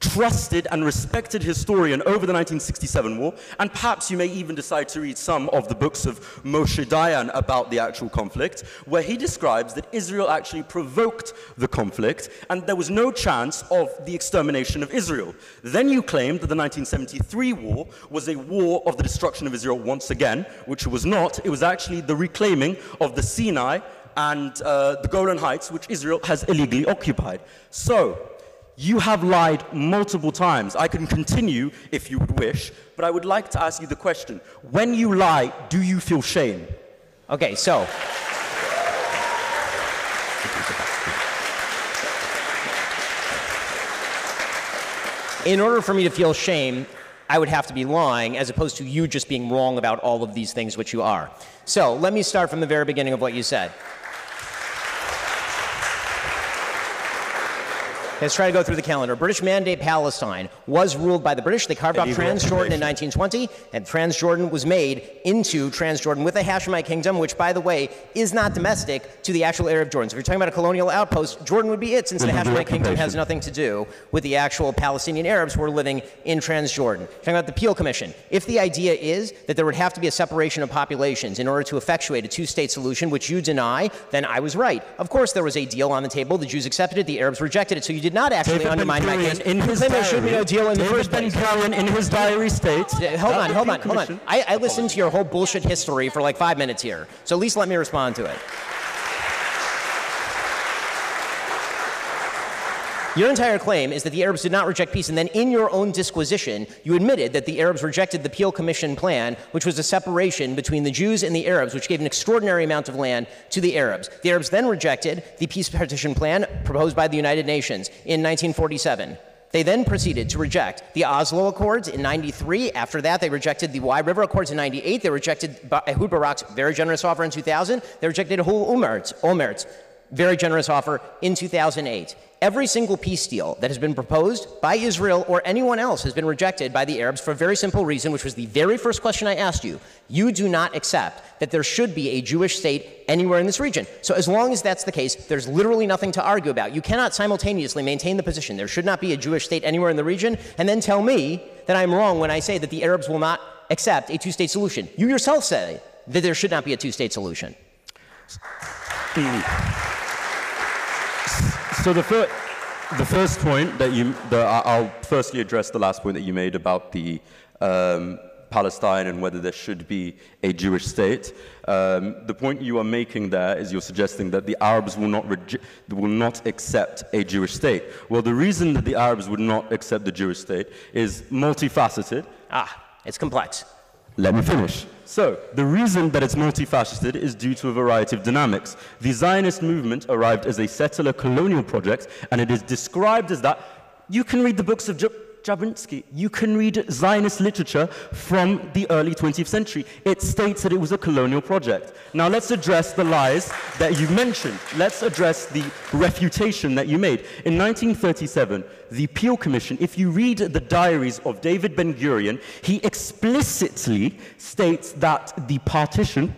trusted and respected historian over the 1967 war, and perhaps you may even decide to read some of the books of Moshe Dayan about the actual conflict, where he describes that Israel actually provoked the conflict and there was no chance of the extermination of Israel. Then you claimed that the 1973 war was a war of the destruction of Israel once again, which it was not. It was actually the reclaiming of the Sinai and uh, the Golan Heights, which Israel has illegally occupied. So, you have lied multiple times. I can continue if you would wish, but I would like to ask you the question when you lie, do you feel shame? Okay, so. In order for me to feel shame, I would have to be lying as opposed to you just being wrong about all of these things, which you are. So let me start from the very beginning of what you said. Let's try to go through the calendar. British Mandate Palestine was ruled by the British. They carved off Transjordan in 1920, and Transjordan was made into Transjordan with the Hashemite kingdom, which, by the way, is not domestic to the actual area of Jordan. So if you're talking about a colonial outpost, Jordan would be it, since the Hashemite kingdom has nothing to do with the actual Palestinian Arabs who are living in Transjordan. Talking about the Peel Commission. If the idea is that there would have to be a separation of populations in order to effectuate a two-state solution, which you deny, then I was right. Of course, there was a deal on the table. The Jews accepted it. The Arabs rejected it. So you did not actually David undermine my case. in his Then there should be diary- no deal in the first. Ben-Gurion in his diary states. Hold on, hold on, hold on. I, I listened to your whole bullshit history for like five minutes here, so at least let me respond to it. Your entire claim is that the Arabs did not reject peace, and then in your own disquisition, you admitted that the Arabs rejected the Peel Commission plan, which was a separation between the Jews and the Arabs, which gave an extraordinary amount of land to the Arabs. The Arabs then rejected the peace partition plan proposed by the United Nations in 1947. They then proceeded to reject the Oslo Accords in 93. After that, they rejected the Wye River Accords in 98. They rejected Ehud Barak's very generous offer in 2000. They rejected Hul Umert's, Olmert's very generous offer in 2008. Every single peace deal that has been proposed by Israel or anyone else has been rejected by the Arabs for a very simple reason, which was the very first question I asked you. You do not accept that there should be a Jewish state anywhere in this region. So, as long as that's the case, there's literally nothing to argue about. You cannot simultaneously maintain the position there should not be a Jewish state anywhere in the region and then tell me that I'm wrong when I say that the Arabs will not accept a two state solution. You yourself say that there should not be a two state solution. So the, fir- the first point that you, the, I- I'll firstly address the last point that you made about the um, Palestine and whether there should be a Jewish state. Um, the point you are making there is you're suggesting that the Arabs will not, reje- will not accept a Jewish state. Well, the reason that the Arabs would not accept the Jewish state is multifaceted. Ah, it's complex. Let me finish. So, the reason that it's multifaceted is due to a variety of dynamics. The Zionist movement arrived as a settler colonial project, and it is described as that. You can read the books of Jabotinsky. You can read Zionist literature from the early 20th century. It states that it was a colonial project. Now, let's address the lies that you mentioned. Let's address the refutation that you made. In 1937, the Peel Commission, if you read the diaries of David Ben Gurion, he explicitly states that the partition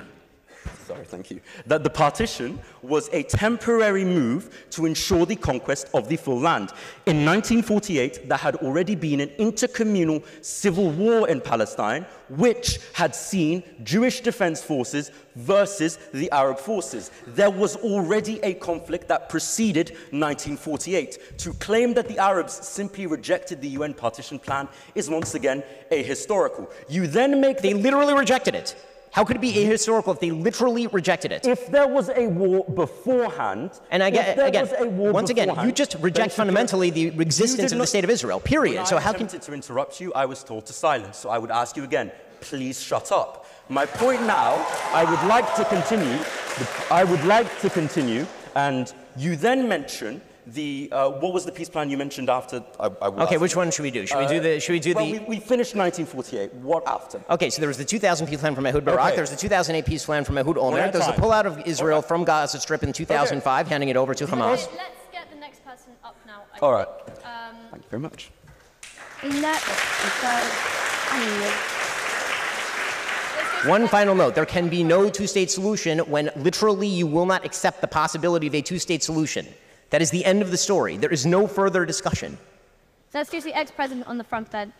sorry, thank you, that the partition was a temporary move to ensure the conquest of the full land. In 1948, there had already been an intercommunal civil war in Palestine, which had seen Jewish defense forces versus the Arab forces. There was already a conflict that preceded 1948. To claim that the Arabs simply rejected the UN partition plan is once again ahistorical. You then make They literally rejected it. How could it be ahistorical if they literally rejected it? if there was a war beforehand, And I get again, was a war once again, you just reject fundamentally the existence of the state of Israel. Period. So I how can attempted to interrupt you, I was told to silence. So I would ask you again, please shut up. My point now, I would like to continue. I would like to continue, and you then mention the uh, what was the peace plan you mentioned after? I, I Okay, which one should we do? Should we do the? Should we do Well, the? we, we finished 1948. What after? Okay, so there was the 2000 peace plan from Ehud Barak. Okay. There was the 2008 peace plan from Ehud at Olmert. a There was the pullout of Israel from Gaza Strip in 2005, handing it over to Hamas. Let's get the next person up now. I All right. Um, Thank you very much. One final note there can be no two state solution when literally you will not accept the possibility of a two state solution. That is the end of the story. There is no further discussion. let's do the ex-president on the front bench.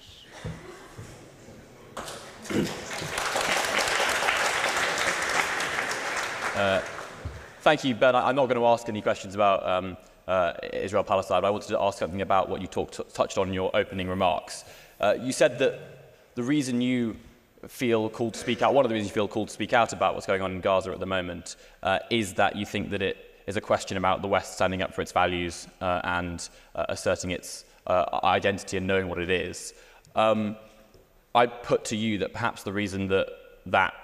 Thank you, Ben. I- I'm not going to ask any questions about um, uh, Israel Palestine, but I wanted to ask something about what you talked, touched on in your opening remarks. Uh, you said that the reason you feel called to speak out, one of the reasons you feel called to speak out about what's going on in Gaza at the moment, uh, is that you think that it is a question about the West standing up for its values uh, and uh, asserting its uh, identity and knowing what it is. Um, I put to you that perhaps the reason that that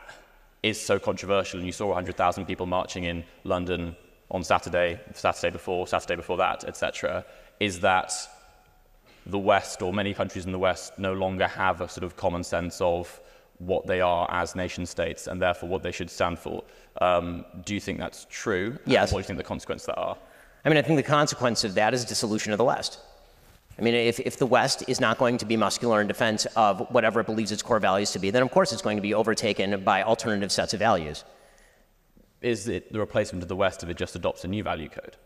is so controversial, and you saw 100,000 people marching in London on Saturday, Saturday before, Saturday before that, etc., is that the West or many countries in the West no longer have a sort of common sense of what they are as nation states and therefore what they should stand for. Um, do you think that's true? And Yes. What do you think the consequences that are? I mean, I think the consequence of that is dissolution of the West. I mean, if, if the West is not going to be muscular in defense of whatever it believes its core values to be, then of course it's going to be overtaken by alternative sets of values. Is it the replacement of the West if it just adopts a new value code?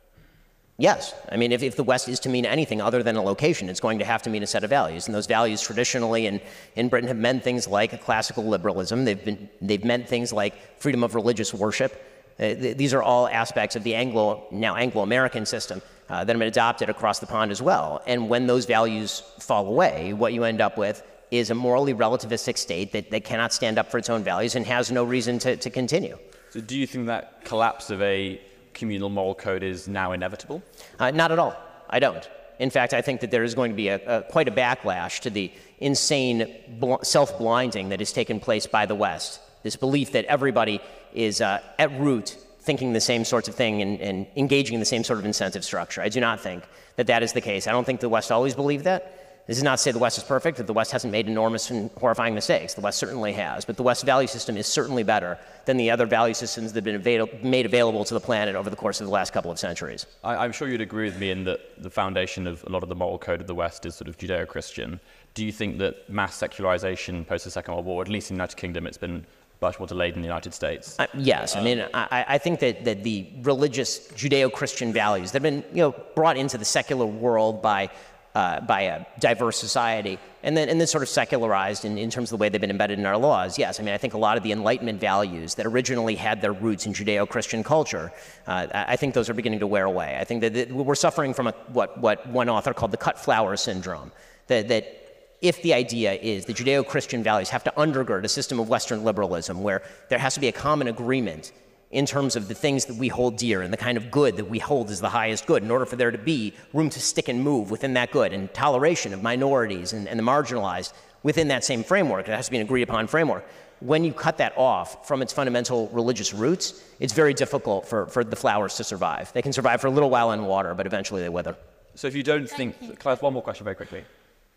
Yes. I mean, if, if the West is to mean anything other than a location, it's going to have to mean a set of values. And those values traditionally in, in Britain have meant things like classical liberalism. They've, been, they've meant things like freedom of religious worship. Uh, th- these are all aspects of the Anglo, now Anglo-American system uh, that have been adopted across the pond as well. And when those values fall away, what you end up with is a morally relativistic state that, that cannot stand up for its own values and has no reason to, to continue. So do you think that collapse of a communal moral code is now inevitable? Uh, not at all. I don't. In fact, I think that there is going to be a, a, quite a backlash to the insane bl- self blinding that has taken place by the West. This belief that everybody is uh, at root thinking the same sorts of thing and, and engaging in the same sort of incentive structure. I do not think that that is the case. I don't think the West always believed that. This is not to say the West is perfect, that the West hasn't made enormous and horrifying mistakes. The West certainly has. But the West value system is certainly better than the other value systems that have been avail- made available to the planet over the course of the last couple of centuries. I, I'm sure you'd agree with me in that the foundation of a lot of the moral code of the West is sort of Judeo Christian. Do you think that mass secularization post the Second World War, at least in the United Kingdom, it's been much more delayed in the United States? Uh, yes, I mean, I, I think that, that the religious Judeo-Christian values that have been, you know, brought into the secular world by, uh, by a diverse society, and then, and then sort of secularized in, in terms of the way they've been embedded in our laws. Yes, I mean, I think a lot of the Enlightenment values that originally had their roots in Judeo-Christian culture, uh, I think those are beginning to wear away. I think that, that we're suffering from a, what, what one author called the cut flower syndrome, that, that if the idea is that Judeo Christian values have to undergird a system of Western liberalism where there has to be a common agreement in terms of the things that we hold dear and the kind of good that we hold as the highest good, in order for there to be room to stick and move within that good and toleration of minorities and, and the marginalized within that same framework, it has to be an agreed upon framework. When you cut that off from its fundamental religious roots, it's very difficult for, for the flowers to survive. They can survive for a little while in water, but eventually they wither. So if you don't think, can I ask one more question very quickly?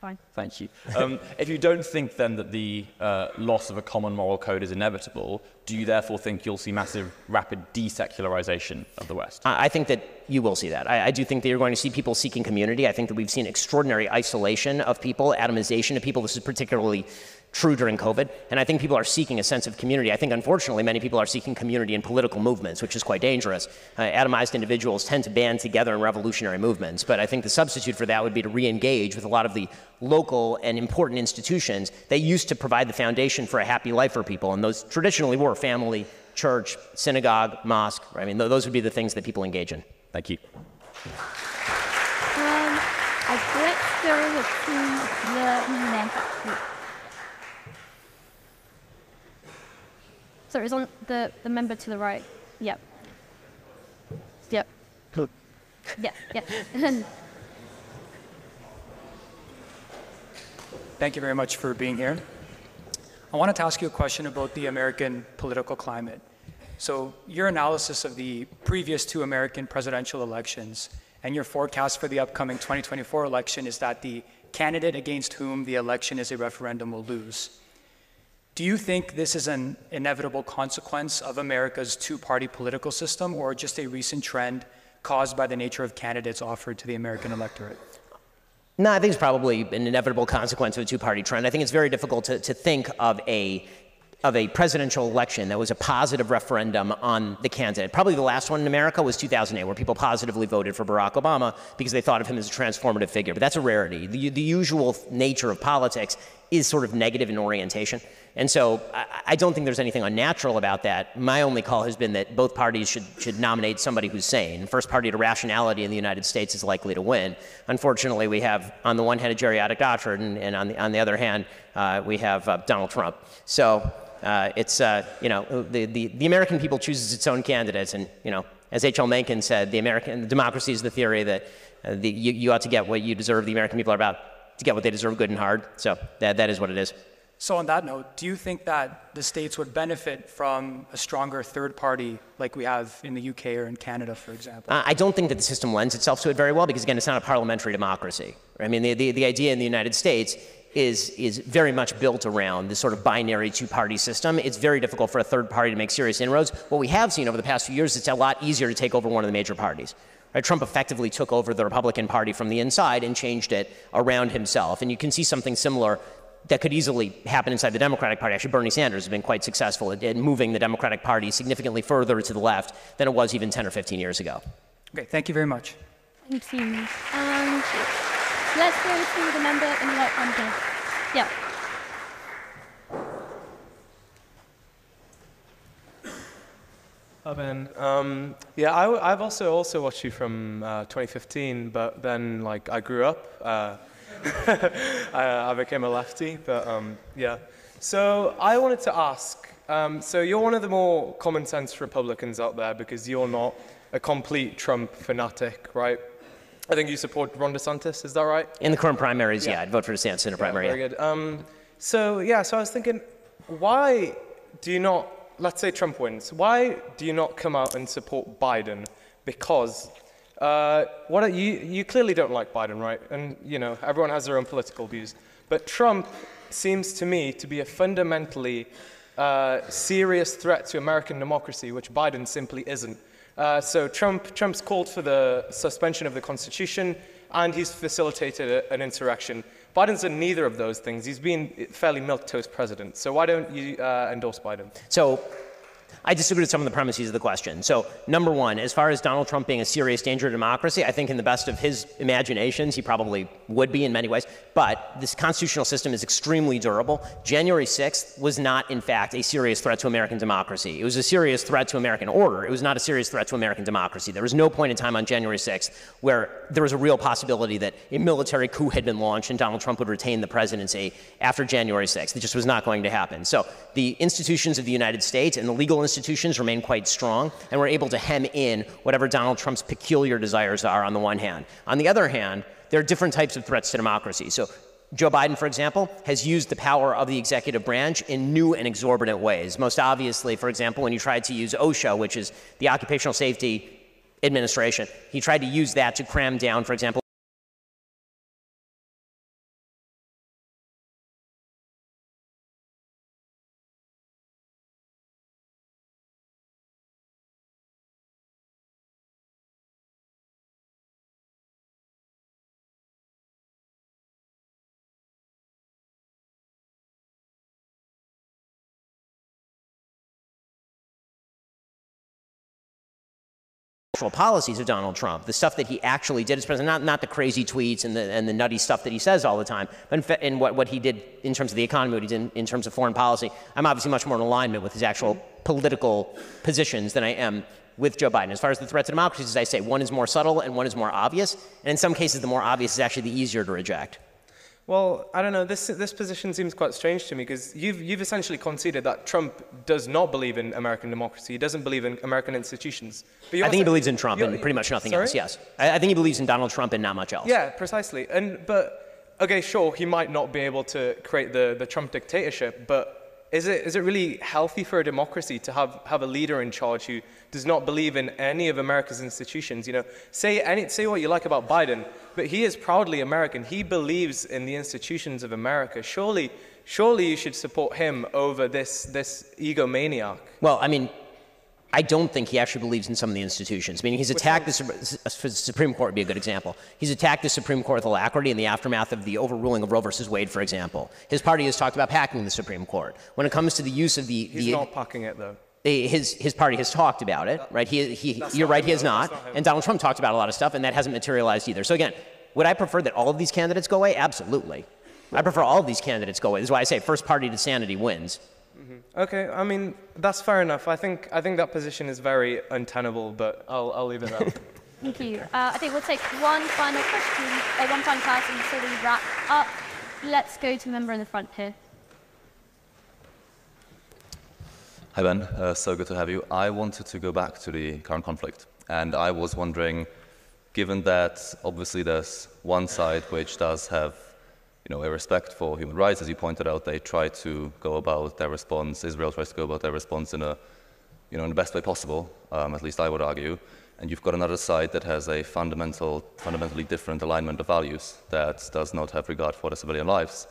Fine. Thank you. Um, if you don't think then that the uh, loss of a common moral code is inevitable, do you therefore think you'll see massive, rapid desecularization of the West? I I think that you will see that. I, I do think that you're going to see people seeking community. I think that we've seen extraordinary isolation of people, atomization of people. This is particularly true during COVID. And I think people are seeking a sense of community. I think, unfortunately, many people are seeking community in political movements, which is quite dangerous. Uh, atomized individuals tend to band together in revolutionary movements. But I think the substitute for that would be to re engage with a lot of the local and important institutions that used to provide the foundation for a happy life for people. And those traditionally were family, church, synagogue, mosque. I mean, th- those would be the things that people engage in. Thank you. Um, I let's go to the next. Sorry, it's on the, the member to the right. Yep. Yep. Yeah, yeah. Thank you very much for being here. I wanted to ask you a question about the American political climate. So, your analysis of the previous two American presidential elections and your forecast for the upcoming 2024 election is that the candidate against whom the election is a referendum will lose. Do you think this is an inevitable consequence of America's two party political system or just a recent trend caused by the nature of candidates offered to the American electorate? No, I think it's probably an inevitable consequence of a two party trend. I think it's very difficult to, to think of a of a presidential election that was a positive referendum on the candidate. Probably the last one in America was 2008, where people positively voted for Barack Obama because they thought of him as a transformative figure. But that's a rarity. The, the usual nature of politics is sort of negative in orientation. And so I, I, don't think there's anything unnatural about that. My only call has been that both parties should, should nominate somebody who's sane. First party to rationality in the United States is likely to win. Unfortunately, we have on the one hand a geriatric Gottfried, and, and on, the, on the other hand, uh, we have uh, Donald Trump. So uh, it's, uh, you know, the, the, the American people chooses its own candidates. And, you know, as H.L. Mencken said, the American democracy is the theory that uh, the, you, you ought to get what you deserve. The American people are about to get what they deserve good and hard. So that, that is what it is. So, on that note, do you think that the states would benefit from a stronger third party like we have in the UK or in Canada, for example? I don't think that the system lends itself to it very well because, again, it's not a parliamentary democracy. I mean, the, the, the idea in the United States is, is very much built around this sort of binary two party system. It's very difficult for a third party to make serious inroads. What we have seen over the past few years, it's a lot easier to take over one of the major parties. Right? Trump effectively took over the Republican Party from the inside and changed it around himself. And you can see something similar that could easily happen inside the Democratic Party. Actually, Bernie Sanders has been quite successful at, at moving the Democratic Party significantly further to the left than it was even 10 or 15 years ago. Okay, thank you very much. Thank you. And Let's go to the member in the right hand here. Yeah. Hi Ben. Um, yeah, I, have also also watched you from uh, 2015, but then like I grew up. Uh, I, I, became a lefty, but um, yeah. So I wanted to ask. Um, so you're one of the more common sense Republicans out there because you're not a complete Trump fanatic, right? I think you support Ron DeSantis, is that right? In the current primaries, yeah, yeah I'd vote for DeSantis in a primary. Yeah, very good. Um, so, yeah, so I was thinking, why do you not, let's say Trump wins, why do you not come out and support Biden? Because uh, what are, you, you clearly don't like Biden, right? And, you know, everyone has their own political views. But Trump seems to me to be a fundamentally uh, serious threat to American democracy, which Biden simply isn't. Uh, so Trump, Trump's called for the suspension of the Constitution, and he's facilitated a, an insurrection. Biden's done neither of those things. He's been fairly milquetoast president. So why don't you uh, endorse Biden? So I disagree with some of the premises of the question. So, number one, as far as Donald Trump being a serious danger to democracy, I think in the best of his imaginations, he probably would be in many ways. But this constitutional system is extremely durable. January 6th was not, in fact, a serious threat to American democracy. It was a serious threat to American order. It was not a serious threat to American democracy. There was no point in time on January 6th where there was a real possibility that a military coup had been launched and Donald Trump would retain the presidency after January 6th. It just was not going to happen. So, the institutions of the United States and the legal institutions institutions remain quite strong, and we're able to hem in whatever Donald Trump's peculiar desires are on the one hand. On the other hand, there are different types of threats to democracy. So Joe Biden, for example, has used the power of the executive branch in new and exorbitant ways. Most obviously, for example, when he tried to use OSHA, which is the Occupational Safety Administration, he tried to use that to cram down, for example, actual policies of Donald Trump, the stuff that he actually did as president, not, not the crazy tweets and the, and the nutty stuff that he says all the time, but in, in what, what he did in terms of the economy, what he did in, in terms of foreign policy. I'm obviously much more in alignment with his actual political positions than I am with Joe Biden. As far as the threat to democracy, as I say, one is more subtle and one is more obvious. And in some cases, the more obvious is actually the easier to reject. Well, I don't know. This, this position seems quite strange to me because you've, you've essentially conceded that Trump does not believe in American democracy. He doesn't believe in American institutions. I think he believes in Trump and pretty much nothing sorry? else, yes. I, I think he believes in Donald Trump and not much else. Yeah, precisely. And, but, okay, sure, he might not be able to create the, the Trump dictatorship, but is it, is it really healthy for a democracy to have, have a leader in charge who does not believe in any of America's institutions? You know, say, any, say what you like about Biden, but he is proudly American. He believes in the institutions of America. Surely, surely you should support him over this, this egomaniac. Well, I mean, I don't think he actually believes in some of the institutions. I mean, he's attacked the, the Supreme Court would be a good example. He's attacked the Supreme Court with alacrity in the aftermath of the overruling of Roe versus Wade, for example. His party has talked about packing the Supreme Court. When it comes to the use of the, he's the not packing it though. Eh, his, his party has talked about it, right? He, he, you're right, he has not. not and Donald Trump talked about a lot of stuff, and that hasn't materialized either. So again, would I prefer that all of these candidates go away? Absolutely. I prefer all of these candidates go away. This is why I say first party to sanity wins. Mm-hmm. Okay, I mean that's fair enough. I think I think that position is very untenable, but I'll I'll leave it there. Thank you. Uh, I think we'll take one final question, uh, one final person before we wrap up. Let's go to the member in the front here. Hi Ben, uh, so good to have you. I wanted to go back to the current conflict, and I was wondering, given that obviously there's one side which does have you know, a respect for human rights, as you pointed out, they try to go about their response. Israel tries to go about their response in a, you know, in the best way possible. Um, at least I would argue. And you've got another side that has a fundamental, fundamentally different alignment of values that does not have regard for the civilian lives.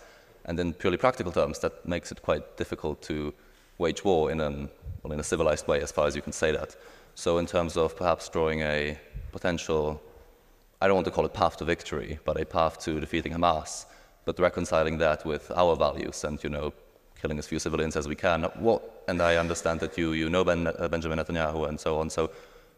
And in purely practical terms, that makes it quite difficult to wage war in, an, well, in a civilized way, as far as you can say that. So, in terms of perhaps drawing a potential, I don't want to call it path to victory, but a path to defeating Hamas, but reconciling that with our values and, you know, killing as few civilians as we can. What, and I understand that you, you know ben, uh, Benjamin Netanyahu and so on. So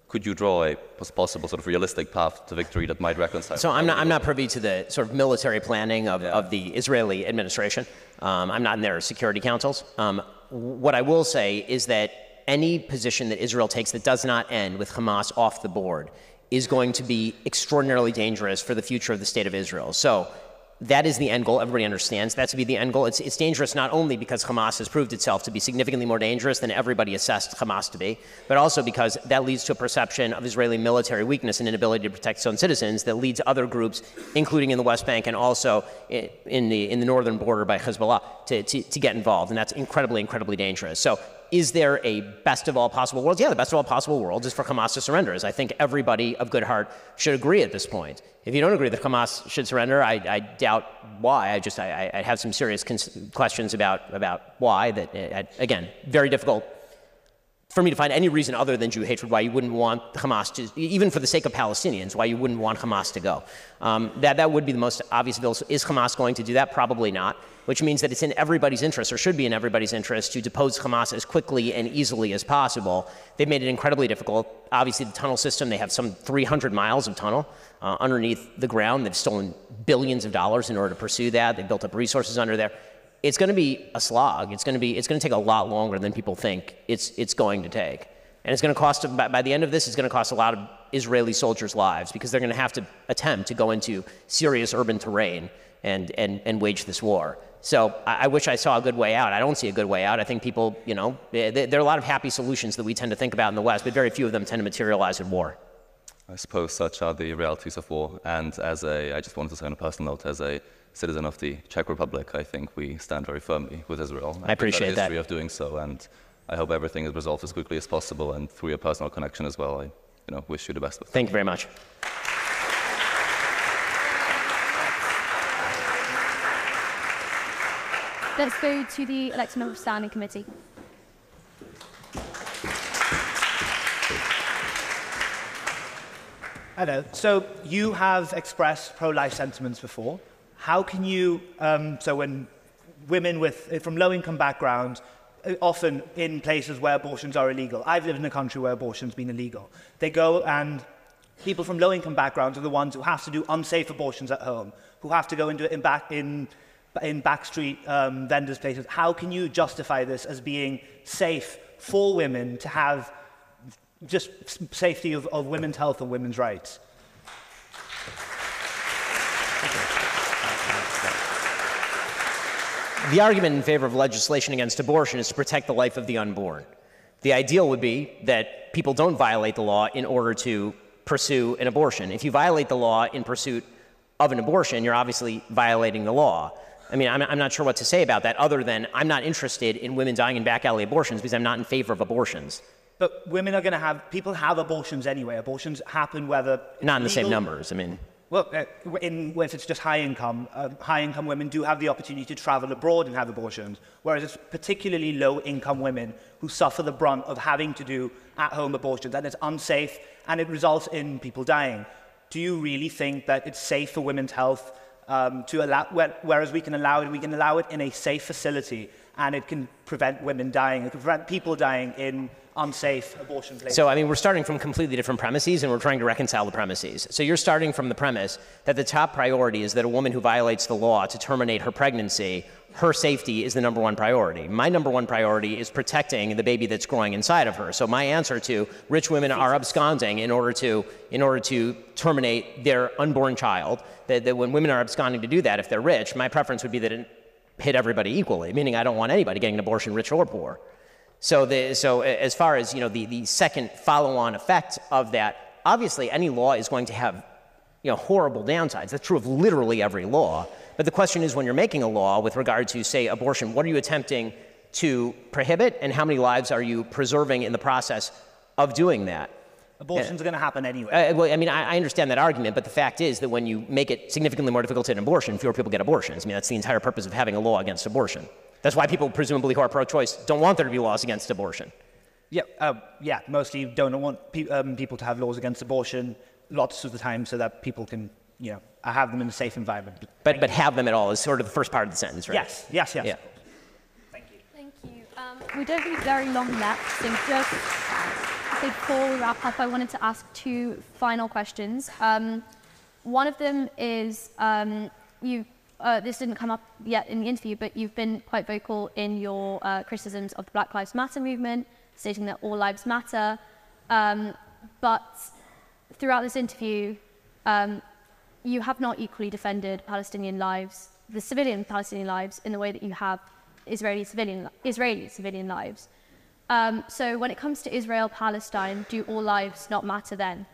could you draw a possible sort of realistic path to victory that might reconcile? So I'm not, I'm not privy to the sort of military planning of, yeah. of the Israeli administration. Um, I'm not in their security councils. Um, what I will say is that any position that Israel takes that does not end with Hamas off the board is going to be extraordinarily dangerous for the future of the state of Israel. So that is the end goal. Everybody understands that to be the end goal. It's, it's dangerous not only because Hamas has proved itself to be significantly more dangerous than everybody assessed Hamas to be, but also because that leads to a perception of Israeli military weakness and inability to protect its own citizens that leads other groups, including in the West Bank and also in the, in the northern border by Hezbollah, to, to, to get involved. And that's incredibly, incredibly dangerous. So is there a best of all possible worlds? Yeah, the best of all possible worlds is for Hamas to surrender, as I think everybody of good heart should agree at this point. If you don't agree that Hamas should surrender, I, I doubt why. I just I, I have some serious questions about about why. That uh, again, very difficult for me to find any reason other than Jew hatred why you wouldn't want Hamas to, even for the sake of Palestinians, why you wouldn't want Hamas to go. Um, that, that would be the most obvious bill. Is Hamas going to do that? Probably not, which means that it's in everybody's interest, or should be in everybody's interest, to depose Hamas as quickly and easily as possible. They've made it incredibly difficult. Obviously, the tunnel system, they have some 300 miles of tunnel uh, underneath the ground. They've stolen billions of dollars in order to pursue that. They've built up resources under there it's going to be a slog. It's going to be it's going to take a lot longer than people think it's it's going to take. And it's going to cost by, by the end of this it's going to cost a lot of Israeli soldiers' lives because they're going to have to attempt to go into serious urban terrain and and and wage this war. So I, I wish I saw a good way out. I don't see a good way out. I think people, you know, eh, there, there are a lot of happy solutions that we tend to think about in the West, but very few of them tend to materialize in war. I suppose such are the realities of war. And as a, I just wanted to say on a personal note, as a citizen of the Czech Republic, I think we stand very firmly with Israel. I appreciate that. history that. of doing so, and I hope everything is resolved as quickly as possible. And through your personal connection as well, I, you know, wish you the best. Thank you very much. Let's go to the election of standing committee. Hello. So you have expressed pro-life sentiments before. How can you, um, so when women with, from low-income backgrounds, uh, often in places where abortions are illegal. I've lived in a country where abortion's been illegal. They go and people from low-income backgrounds are the ones who have to do unsafe abortions at home, who have to go into in back in in backstreet um, vendors' places. How can you justify this as being safe for women to have just safety of, of women's health and women's rights? The argument in favor of legislation against abortion is to protect the life of the unborn. The ideal would be that people don't violate the law in order to pursue an abortion. If you violate the law in pursuit of an abortion, you're obviously violating the law. I mean, I'm, I'm not sure what to say about that other than I'm not interested in women dying in back alley abortions because I'm not in favor of abortions. But women are going to have, people have abortions anyway. Abortions happen whether. Not in the same numbers. I mean, Well, uh, in, if it's just high income, uh, high income women do have the opportunity to travel abroad and have abortions, whereas it's particularly low income women who suffer the brunt of having to do at home abortions, and it's unsafe and it results in people dying. Do you really think that it's safe for women's health um, to allow, whereas we can allow it, we can allow it in a safe facility and it can prevent women dying, it can prevent people dying in unsafe abortion places? So, I mean, we're starting from completely different premises and we're trying to reconcile the premises. So, you're starting from the premise that the top priority is that a woman who violates the law to terminate her pregnancy, her safety is the number one priority. My number one priority is protecting the baby that's growing inside of her. So, my answer to rich women are absconding in order to, in order to terminate their unborn child, that, that when women are absconding to do that, if they're rich, my preference would be that it hit everybody equally, meaning I don't want anybody getting an abortion, rich or poor. So, the, so as far as you know, the, the second follow-on effect of that, obviously any law is going to have you know, horrible downsides. That's true of literally every law. But the question is, when you're making a law with regard to, say, abortion, what are you attempting to prohibit, and how many lives are you preserving in the process of doing that? Abortions are going to happen anyway. Uh, well, I mean, I, I understand that argument, but the fact is that when you make it significantly more difficult to get an abortion, fewer people get abortions. I mean, that's the entire purpose of having a law against abortion. That's why people, presumably, who are pro-choice, don't want there to be laws against abortion. Yeah, uh, yeah. Mostly don't want pe- um, people to have laws against abortion lots of the time, so that people can, you know, have them in a safe environment. But but have them at all is sort of the first part of the sentence, right? Yes, yes, yes. Yeah. Thank you. Thank you. Um, we don't need very long left, so just before we wrap up, I wanted to ask two final questions. Um, one of them is um, you. Uh, this didn't come up yet in the interview, but you've been quite vocal in your uh, criticisms of the Black Lives Matter movement, stating that all lives matter. Um, but throughout this interview, um, you have not equally defended Palestinian lives, the civilian Palestinian lives, in the way that you have Israeli civilian, Israeli civilian lives. Um, so when it comes to Israel Palestine, do all lives not matter then?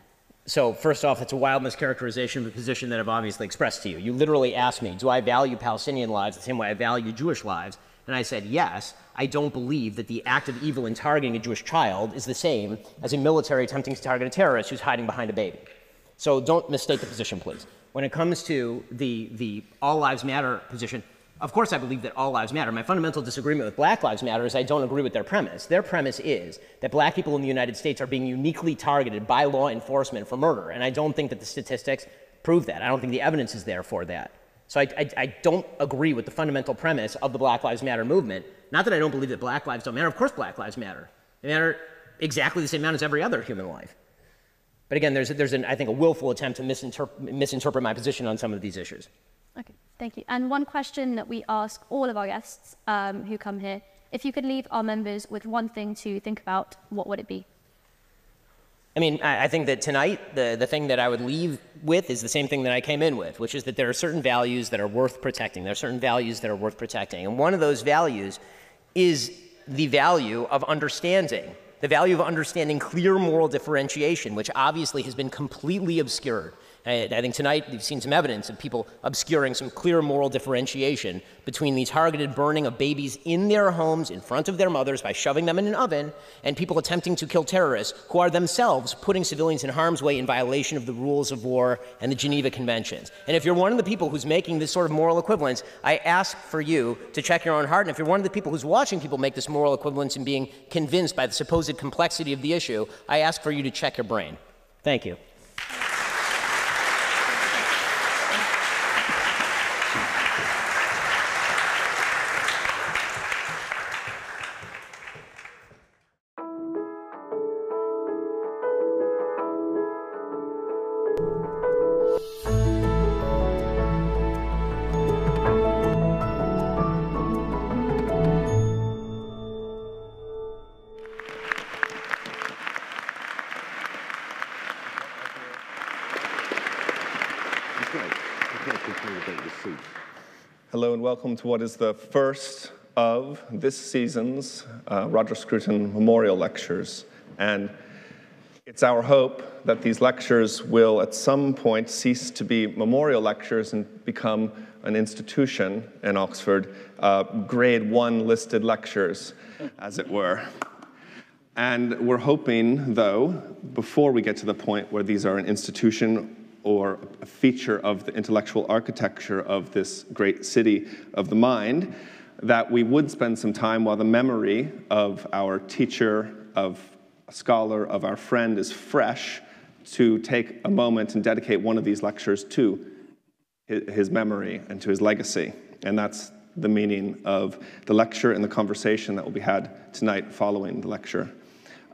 So first off, it's a wild mischaracterization of a position that I've obviously expressed to you. You literally asked me, do I value Palestinian lives the same way I value Jewish lives? And I said, yes, I don't believe that the act of evil in targeting a Jewish child is the same as a military attempting to target a terrorist who's hiding behind a baby. So don't mistake the position, please. When it comes to the, the all lives matter position, of course I believe that all lives matter. My fundamental disagreement with Black Lives Matter is I don't agree with their premise. Their premise is that black people in the United States are being uniquely targeted by law enforcement for murder. And I don't think that the statistics prove that. I don't think the evidence is there for that. So I, I, I don't agree with the fundamental premise of the Black Lives Matter movement. Not that I don't believe that black lives don't matter. Of course black lives matter. They matter exactly the same amount as every other human life. But again, there's, there's an, I think, a willful attempt to misinterp- misinterpret my position on some of these issues. Thank you. And one question that we ask all of our guests um, who come here if you could leave our members with one thing to think about, what would it be? I mean, I, I think that tonight, the, the thing that I would leave with is the same thing that I came in with, which is that there are certain values that are worth protecting. There are certain values that are worth protecting. And one of those values is the value of understanding, the value of understanding clear moral differentiation, which obviously has been completely obscured. I, I think tonight we've seen some evidence of people obscuring some clear moral differentiation between the targeted burning of babies in their homes in front of their mothers by shoving them in an oven and people attempting to kill terrorists who are themselves putting civilians in harm's way in violation of the rules of war and the Geneva Conventions. And if you're one of the people who's making this sort of moral equivalence, I ask for you to check your own heart. And if you're one of the people who's watching people make this moral equivalence and being convinced by the supposed complexity of the issue, I ask for you to check your brain. Thank you. And welcome to what is the first of this season's uh, Roger Scruton Memorial Lectures. And it's our hope that these lectures will at some point cease to be memorial lectures and become an institution in Oxford, uh, grade one listed lectures, as it were. And we're hoping, though, before we get to the point where these are an institution or a feature of the intellectual architecture of this great city of the mind, that we would spend some time while the memory of our teacher, of a scholar, of our friend is fresh, to take a moment and dedicate one of these lectures to his memory and to his legacy. And that's the meaning of the lecture and the conversation that will be had tonight following the lecture.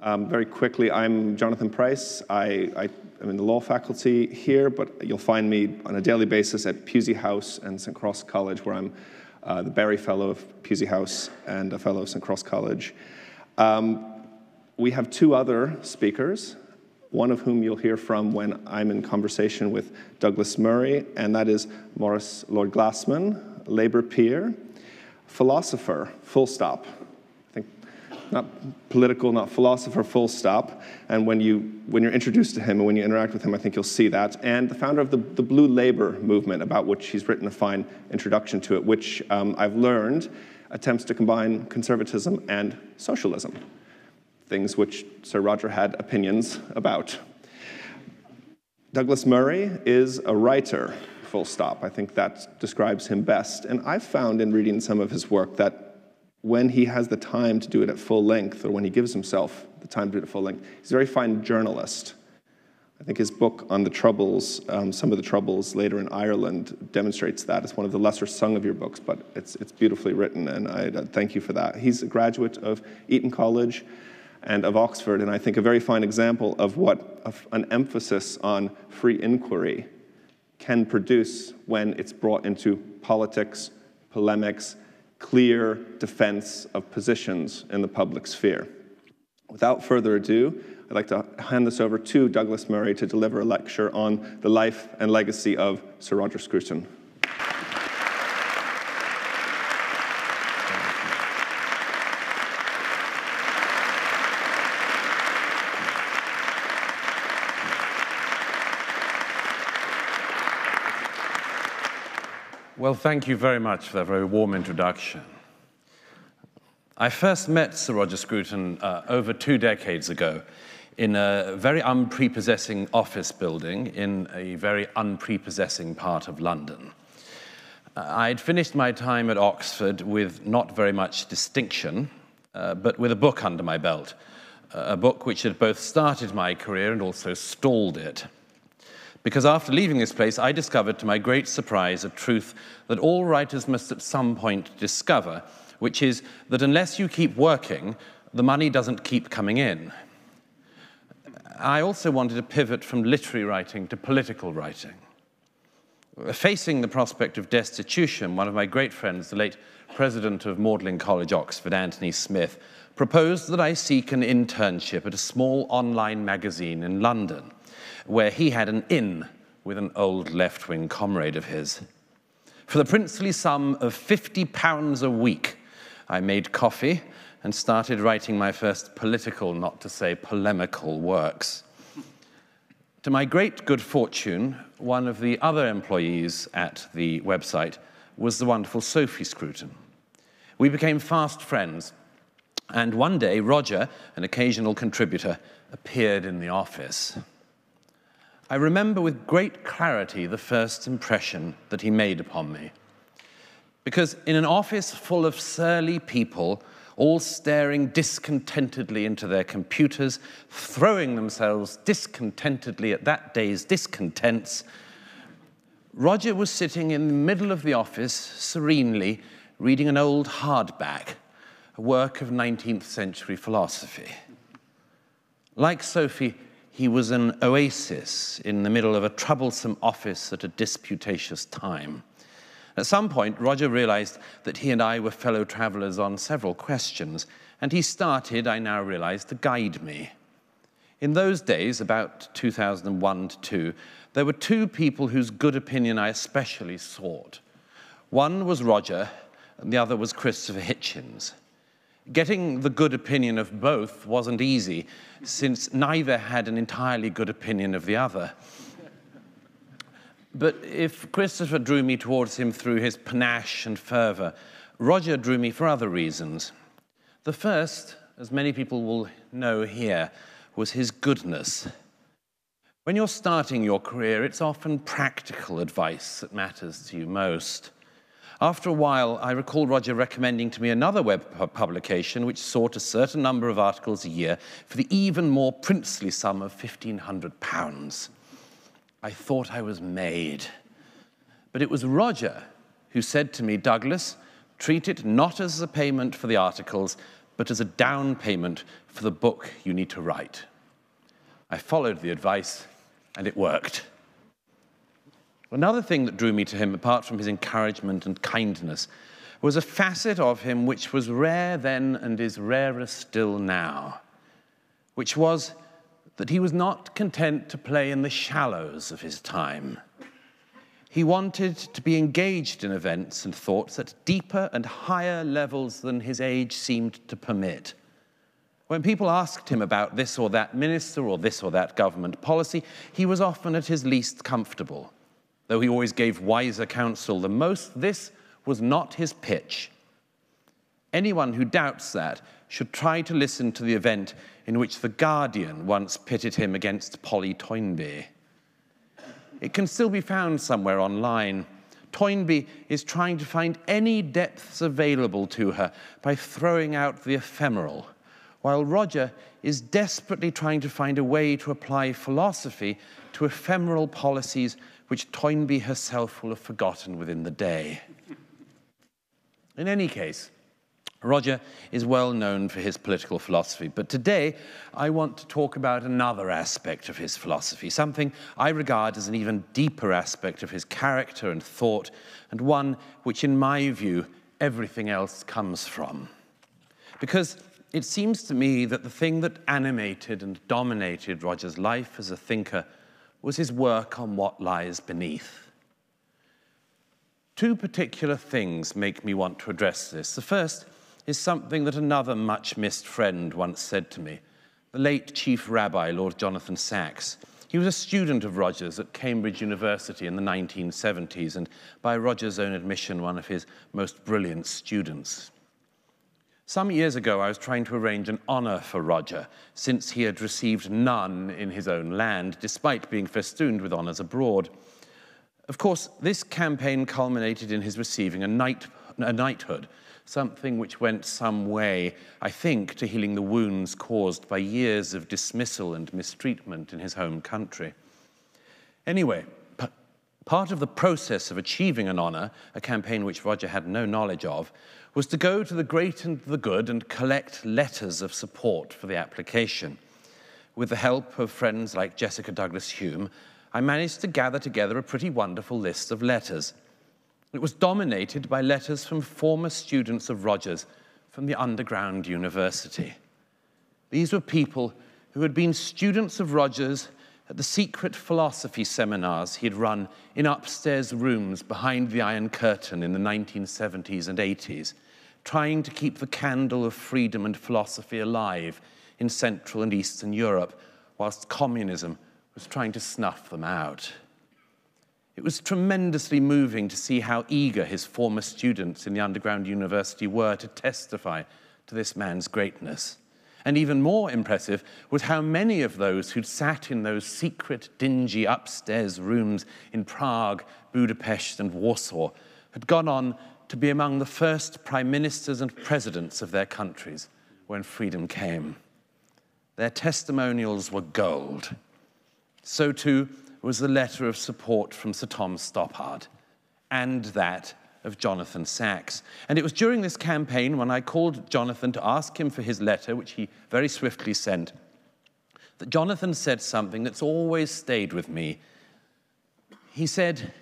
Um, very quickly, I'm Jonathan Price. I, I I'm in the law faculty here, but you'll find me on a daily basis at Pusey House and St. Cross College, where I'm uh, the Barry Fellow of Pusey House and a Fellow of St. Cross College. Um, we have two other speakers, one of whom you'll hear from when I'm in conversation with Douglas Murray, and that is Maurice Lord Glasman, Labour peer, philosopher, full stop not political, not philosopher, full stop. And when, you, when you're introduced to him and when you interact with him, I think you'll see that. And the founder of the, the Blue Labour movement, about which he's written a fine introduction to it, which um, I've learned attempts to combine conservatism and socialism, things which Sir Roger had opinions about. Douglas Murray is a writer, full stop. I think that describes him best. And I've found in reading some of his work that when he has the time to do it at full length, or when he gives himself the time to do it at full length, he's a very fine journalist. I think his book on the Troubles, um, some of the Troubles later in Ireland, demonstrates that. It's one of the lesser sung of your books, but it's, it's beautifully written, and I uh, thank you for that. He's a graduate of Eton College and of Oxford, and I think a very fine example of what an emphasis on free inquiry can produce when it's brought into politics, polemics, clear defense of positions in the public sphere. Without further ado, I'd like to hand this over to Douglas Murray to deliver a lecture on the life and legacy of Sir Roger Scruton. Well, thank you very much for that very warm introduction. I first met Sir Roger Scruton uh, over two decades ago in a very unprepossessing office building in a very unprepossessing part of London. Uh, I'd finished my time at Oxford with not very much distinction, uh, but with a book under my belt, a book which had both started my career and also stalled it because after leaving this place, I discovered to my great surprise a truth that all writers must at some point discover, which is that unless you keep working, the money doesn't keep coming in. I also wanted to pivot from literary writing to political writing. Facing the prospect of destitution, one of my great friends, the late president of Magdalen College, Oxford, Anthony Smith, proposed that I seek an internship at a small online magazine in London where he had an in with an old left wing comrade of his. For the princely sum of 50 pounds a week, I made coffee and started writing my first political, not to say polemical, works. To my great good fortune, one of the other employees at the website was the wonderful Sophie Scruton. We became fast friends, and one day Roger, an occasional contributor, appeared in the office. I remember with great clarity the first impression that he made upon me. Because in an office full of surly people, all staring discontentedly into their computers, throwing themselves discontentedly at that day's discontents, Roger was sitting in the middle of the office, serenely reading an old hardback, a work of 19th century philosophy. Like Sophie, he was an oasis in the middle of a troublesome office at a disputatious time. At some point, Roger realized that he and I were fellow travelers on several questions, and he started, I now realize, to guide me. In those days, about 2001 to 2, there were two people whose good opinion I especially sought. One was Roger, and the other was Christopher Hitchens. Getting the good opinion of both wasn't easy, since neither had an entirely good opinion of the other. But if Christopher drew me towards him through his panache and fervour, Roger drew me for other reasons. The first, as many people will know here, was his goodness. When you're starting your career, it's often practical advice that matters to you most. After a while, I recall Roger recommending to me another web publication which sought a certain number of articles a year for the even more princely sum of £1,500. I thought I was made. But it was Roger who said to me, Douglas, treat it not as a payment for the articles, but as a down payment for the book you need to write. I followed the advice, and it worked. Another thing that drew me to him, apart from his encouragement and kindness, was a facet of him which was rare then and is rarer still now, which was that he was not content to play in the shallows of his time. He wanted to be engaged in events and thoughts at deeper and higher levels than his age seemed to permit. When people asked him about this or that minister or this or that government policy, he was often at his least comfortable. Though he always gave wiser counsel than most, this was not his pitch. Anyone who doubts that should try to listen to the event in which The Guardian once pitted him against Polly Toynbee. It can still be found somewhere online. Toynbee is trying to find any depths available to her by throwing out the ephemeral, while Roger is desperately trying to find a way to apply philosophy to ephemeral policies which Toynbee herself will have forgotten within the day. In any case, Roger is well known for his political philosophy, but today I want to talk about another aspect of his philosophy, something I regard as an even deeper aspect of his character and thought, and one which, in my view, everything else comes from. Because it seems to me that the thing that animated and dominated Roger's life as a thinker was his work on what lies beneath. Two particular things make me want to address this. The first is something that another much missed friend once said to me, the late Chief Rabbi, Lord Jonathan Sacks. He was a student of Rogers at Cambridge University in the 1970s, and by Rogers' own admission, one of his most brilliant students. Some years ago, I was trying to arrange an honor for Roger, since he had received none in his own land, despite being festooned with honors abroad. Of course, this campaign culminated in his receiving a, knight, a knighthood, something which went some way, I think, to healing the wounds caused by years of dismissal and mistreatment in his home country. Anyway, part of the process of achieving an honor, a campaign which Roger had no knowledge of, was to go to the great and the good and collect letters of support for the application. With the help of friends like Jessica Douglas Home, I managed to gather together a pretty wonderful list of letters. It was dominated by letters from former students of Rogers from the underground university. These were people who had been students of Rogers at the secret philosophy seminars he had run in upstairs rooms behind the Iron Curtain in the 1970s and 80s trying to keep the candle of freedom and philosophy alive in Central and Eastern Europe, whilst communism was trying to snuff them out. It was tremendously moving to see how eager his former students in the underground university were to testify to this man's greatness. And even more impressive was how many of those who'd sat in those secret, dingy upstairs rooms in Prague, Budapest, and Warsaw had gone on to be among the first prime ministers and presidents of their countries when freedom came. Their testimonials were gold. So too was the letter of support from Sir Tom Stoppard and that of Jonathan Sacks. And it was during this campaign when I called Jonathan to ask him for his letter, which he very swiftly sent, that Jonathan said something that's always stayed with me. He said,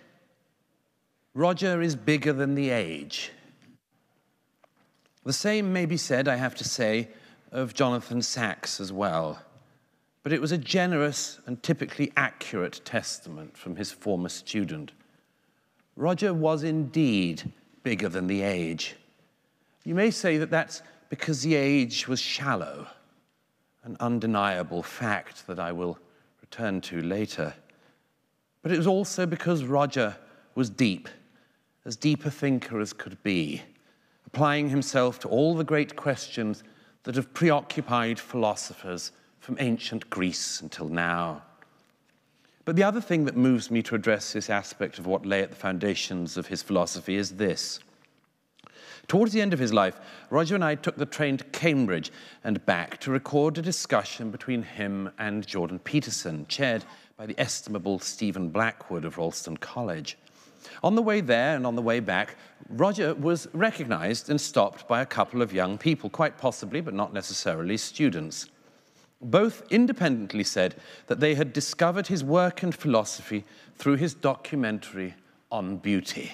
Roger is bigger than the age. The same may be said, I have to say, of Jonathan Sacks as well. But it was a generous and typically accurate testament from his former student. Roger was indeed bigger than the age. You may say that that's because the age was shallow, an undeniable fact that I will return to later. but it was also because Roger was deep, as deep a thinker as could be, applying himself to all the great questions that have preoccupied philosophers from ancient Greece until now. But the other thing that moves me to address this aspect of what lay at the foundations of his philosophy is this. Towards the end of his life, Roger and I took the train to Cambridge and back to record a discussion between him and Jordan Peterson, chaired by the estimable Stephen Blackwood of Ralston College. On the way there and on the way back, Roger was recognized and stopped by a couple of young people, quite possibly, but not necessarily, students. Both independently said that they had discovered his work and philosophy through his documentary on beauty.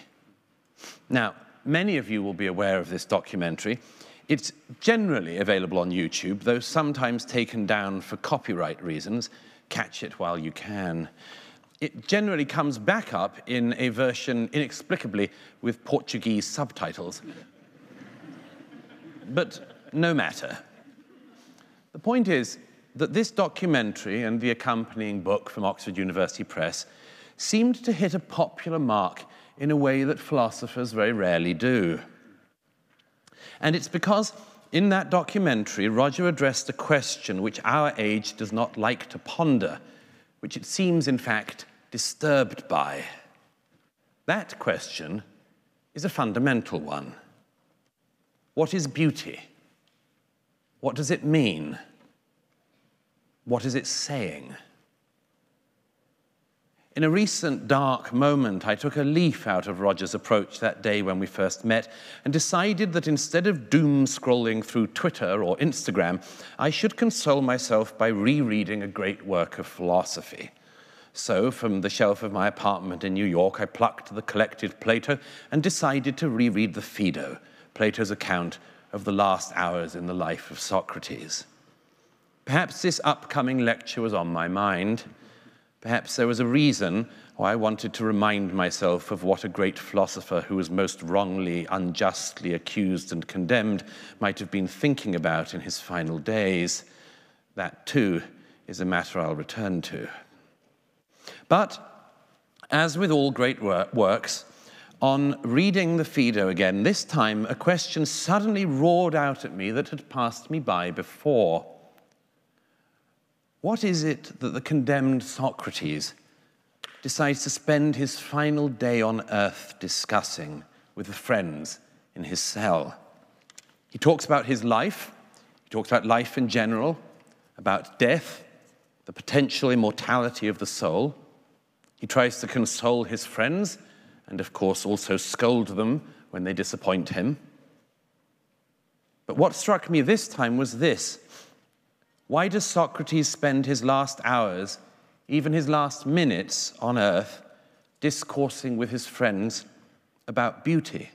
Now, many of you will be aware of this documentary. It's generally available on YouTube, though sometimes taken down for copyright reasons. Catch it while you can. It generally comes back up in a version inexplicably with Portuguese subtitles. But no matter. The point is, that this documentary and the accompanying book from Oxford University Press seemed to hit a popular mark in a way that philosophers very rarely do. And it's because in that documentary, Roger addressed a question which our age does not like to ponder, which it seems, in fact, disturbed by. That question is a fundamental one. What is beauty? What does it mean? What is it saying? In a recent dark moment, I took a leaf out of Roger's approach that day when we first met and decided that instead of doom scrolling through Twitter or Instagram, I should console myself by rereading a great work of philosophy. So, from the shelf of my apartment in New York, I plucked the collected Plato and decided to reread the Phaedo, Plato's account of the last hours in the life of Socrates. Perhaps this upcoming lecture was on my mind. Perhaps there was a reason why I wanted to remind myself of what a great philosopher who was most wrongly, unjustly accused and condemned might have been thinking about in his final days. That, too, is a matter I'll return to. But, as with all great works, on reading the Phaedo again, this time a question suddenly roared out at me that had passed me by before. What is it that the condemned Socrates decides to spend his final day on earth discussing with the friends in his cell? He talks about his life, he talks about life in general, about death, the potential immortality of the soul. He tries to console his friends and, of course, also scold them when they disappoint him. But what struck me this time was this why does Socrates spend his last hours, even his last minutes on earth, discoursing with his friends about beauty?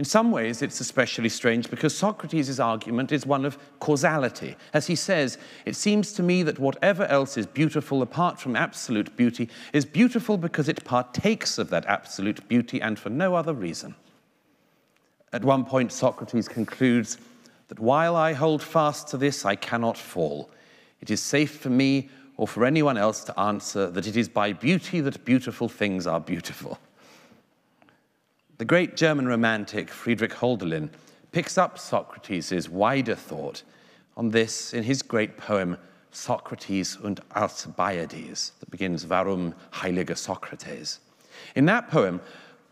In some ways, it's especially strange because Socrates' argument is one of causality. As he says, it seems to me that whatever else is beautiful apart from absolute beauty is beautiful because it partakes of that absolute beauty and for no other reason. At one point, Socrates concludes that while I hold fast to this, I cannot fall. It is safe for me or for anyone else to answer that it is by beauty that beautiful things are beautiful. The great German romantic Friedrich Hölderlin picks up Socrates' wider thought on this in his great poem Socrates und Alcibiades, that begins Warum heiliger Socrates. In that poem,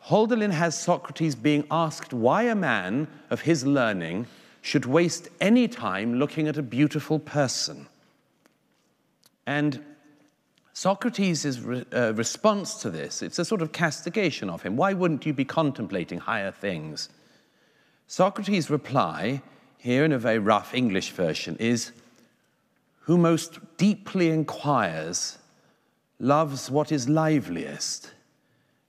Hölderlin has Socrates being asked why a man of his learning should waste any time looking at a beautiful person. And Socrates' re- uh, response to this, it's a sort of castigation of him. Why wouldn't you be contemplating higher things? Socrates' reply, here in a very rough English version, is Who most deeply inquires loves what is liveliest,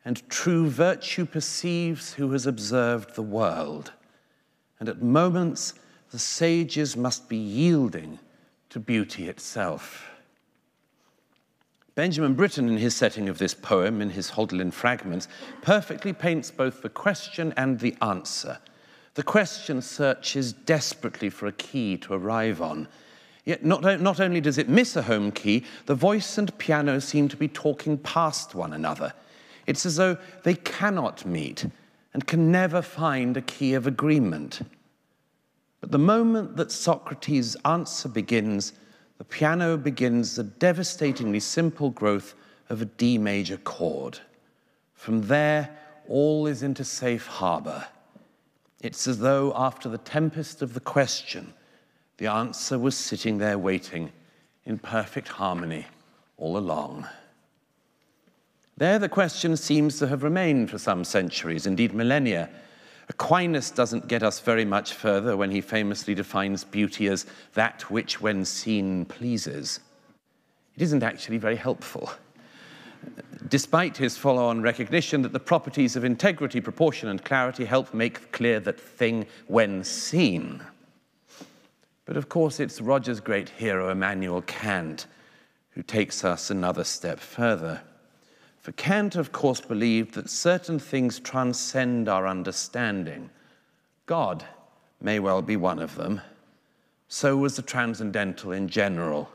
and true virtue perceives who has observed the world and at moments the sages must be yielding to beauty itself. Benjamin Britten, in his setting of this poem, in his Hölderlin fragments, perfectly paints both the question and the answer. The question searches desperately for a key to arrive on. Yet not, not only does it miss a home key, the voice and piano seem to be talking past one another. It's as though they cannot meet and can never find a key of agreement. But the moment that Socrates' answer begins, the piano begins the devastatingly simple growth of a D major chord. From there, all is into safe harbor. It's as though after the tempest of the question, the answer was sitting there waiting in perfect harmony all along. There, the question seems to have remained for some centuries, indeed millennia. Aquinas doesn't get us very much further when he famously defines beauty as that which, when seen, pleases. It isn't actually very helpful. Despite his follow on recognition that the properties of integrity, proportion, and clarity help make clear that thing when seen but of course, it's Roger's great hero, Immanuel Kant, who takes us another step further. For Kant, of course, believed that certain things transcend our understanding. God may well be one of them. So was the transcendental in general.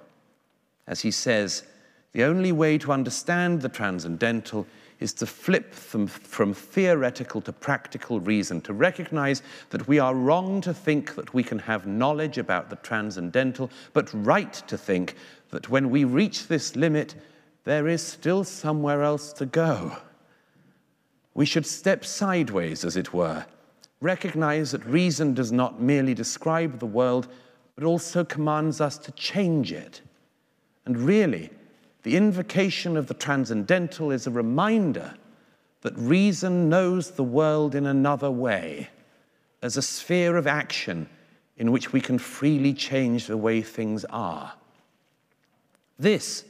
As he says, the only way to understand the transcendental is to flip them from theoretical to practical reason, to recognize that we are wrong to think that we can have knowledge about the transcendental, but right to think that when we reach this limit, there is still somewhere else to go. We should step sideways, as it were, recognize that reason does not merely describe the world, but also commands us to change it. And really, the invocation of the transcendental is a reminder that reason knows the world in another way, as a sphere of action in which we can freely change the way things are. This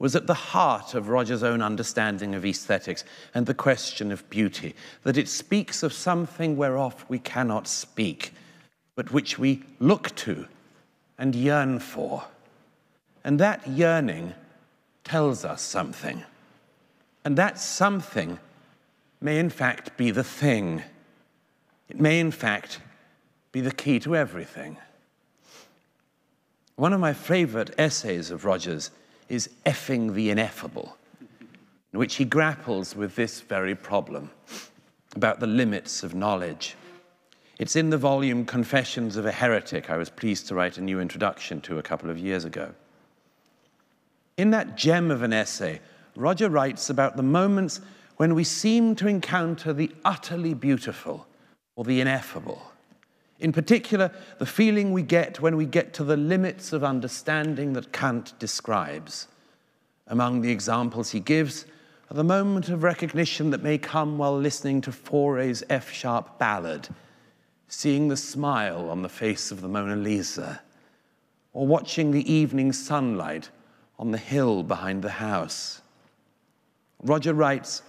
was at the heart of Roger's own understanding of aesthetics and the question of beauty, that it speaks of something whereof we cannot speak, but which we look to and yearn for. And that yearning tells us something. And that something may, in fact, be the thing. It may, in fact, be the key to everything. One of my favorite essays of Rogers is Effing the Ineffable, in which he grapples with this very problem about the limits of knowledge. It's in the volume Confessions of a Heretic, I was pleased to write a new introduction to a couple of years ago. In that gem of an essay, Roger writes about the moments when we seem to encounter the utterly beautiful or the ineffable. In particular, the feeling we get when we get to the limits of understanding that Kant describes. Among the examples he gives are the moment of recognition that may come while listening to Fauré's F sharp ballad, seeing the smile on the face of the Mona Lisa, or watching the evening sunlight on the hill behind the house. Roger writes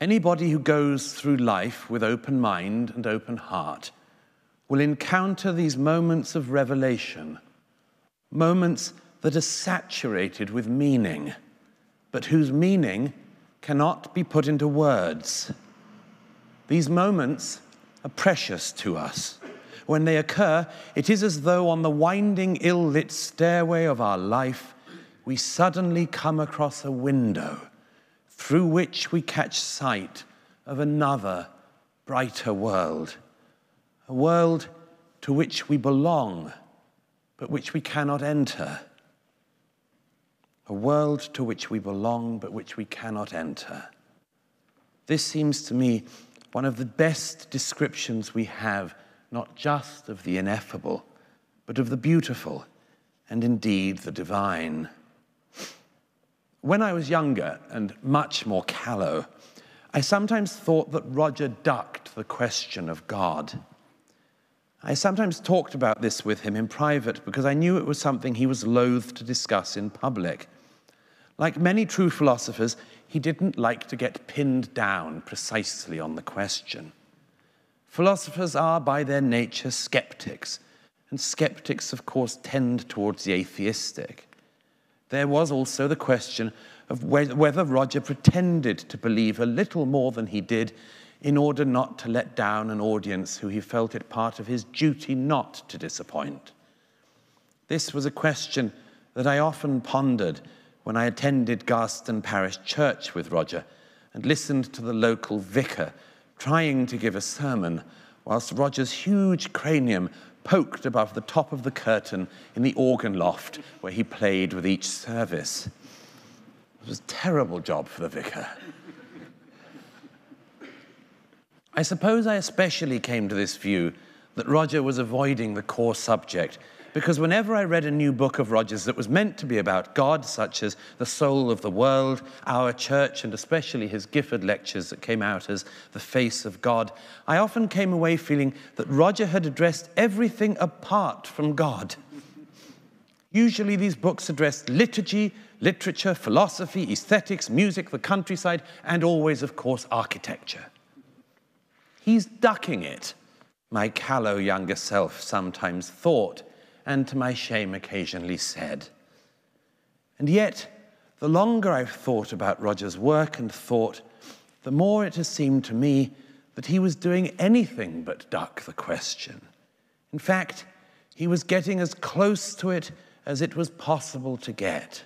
Anybody who goes through life with open mind and open heart will encounter these moments of revelation, moments that are saturated with meaning, but whose meaning cannot be put into words. These moments are precious to us. When they occur, it is as though on the winding, ill lit stairway of our life, we suddenly come across a window through which we catch sight of another, brighter world. A world to which we belong, but which we cannot enter. A world to which we belong, but which we cannot enter. This seems to me one of the best descriptions we have not just of the ineffable, but of the beautiful and indeed the divine. When I was younger and much more callow, I sometimes thought that Roger ducked the question of God. I sometimes talked about this with him in private because I knew it was something he was loath to discuss in public. Like many true philosophers, he didn't like to get pinned down precisely on the question. Philosophers are, by their nature, skeptics, and skeptics, of course, tend towards the atheistic. There was also the question of whether Roger pretended to believe a little more than he did in order not to let down an audience who he felt it part of his duty not to disappoint. This was a question that I often pondered when I attended Garsdon Parish Church with Roger and listened to the local vicar trying to give a sermon whilst Roger's huge cranium poked above the top of the curtain in the organ loft where he played with each service. It was a terrible job for the vicar. I suppose I especially came to this view that Roger was avoiding the core subject because whenever I read a new book of Roger's that was meant to be about God, such as The Soul of the World, Our Church, and especially his Gifford lectures that came out as The Face of God, I often came away feeling that Roger had addressed everything apart from God. Usually, these books addressed liturgy, literature, philosophy, aesthetics, music, the countryside, and always, of course, architecture. He's ducking it, my callow younger self sometimes thought, and to my shame occasionally said. And yet, the longer I've thought about Roger's work and thought, the more it has seemed to me that he was doing anything but duck the question. In fact, he was getting as close to it as it was possible to get,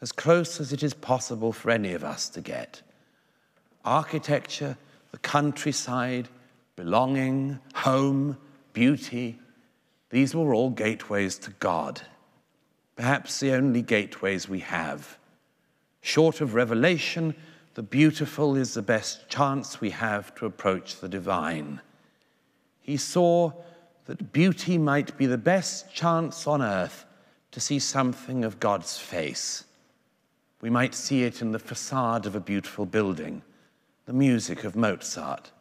as close as it is possible for any of us to get. Architecture, the countryside, belonging, home, beauty, these were all gateways to God, perhaps the only gateways we have. Short of revelation, the beautiful is the best chance we have to approach the divine. He saw that beauty might be the best chance on earth to see something of God's face. We might see it in the facade of a beautiful building the music of Mozart,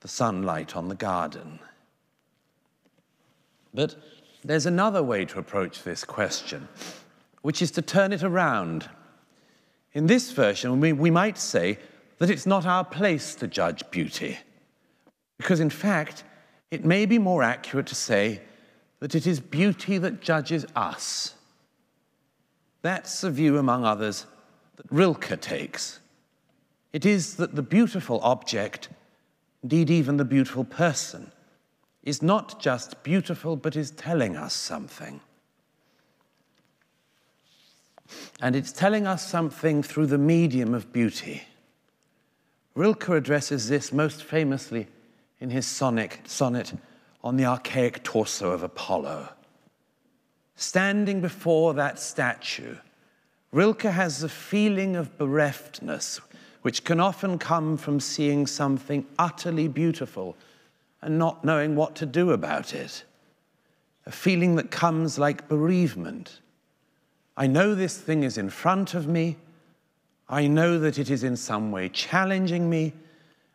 the sunlight on the garden. But there's another way to approach this question, which is to turn it around. In this version, we, we might say that it's not our place to judge beauty, because in fact, it may be more accurate to say that it is beauty that judges us. That's a view, among others, that Rilke takes. It is that the beautiful object, indeed, even the beautiful person, is not just beautiful, but is telling us something. And it's telling us something through the medium of beauty. Rilke addresses this most famously in his sonnet, sonnet on the archaic torso of Apollo. Standing before that statue, Rilke has a feeling of bereftness which can often come from seeing something utterly beautiful and not knowing what to do about it. A feeling that comes like bereavement. I know this thing is in front of me. I know that it is in some way challenging me,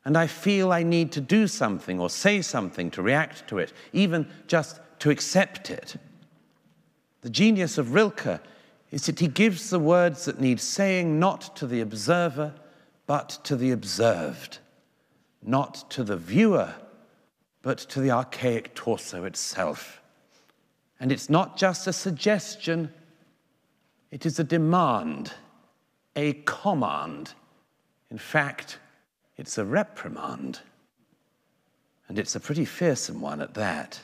and I feel I need to do something or say something to react to it, even just to accept it. The genius of Rilke is that he gives the words that need saying not to the observer, but to the observed, not to the viewer, but to the archaic torso itself. And it's not just a suggestion, it is a demand, a command. In fact, it's a reprimand. And it's a pretty fearsome one at that.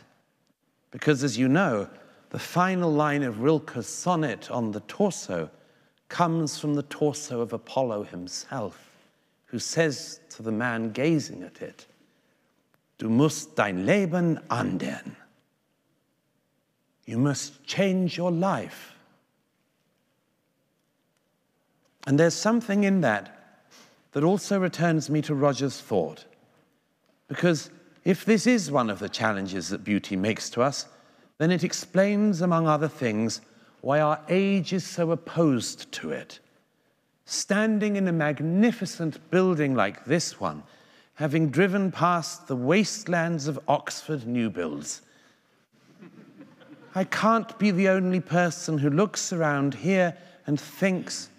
Because, as you know, the final line of Rilke's sonnet on the torso comes from the torso of Apollo himself who says to the man gazing at it, Du musst dein Leben ändern. You must change your life. And there's something in that that also returns me to Roger's thought. Because if this is one of the challenges that beauty makes to us, then it explains, among other things, why our age is so opposed to it standing in a magnificent building like this one, having driven past the wastelands of Oxford new builds. I can't be the only person who looks around here and thinks,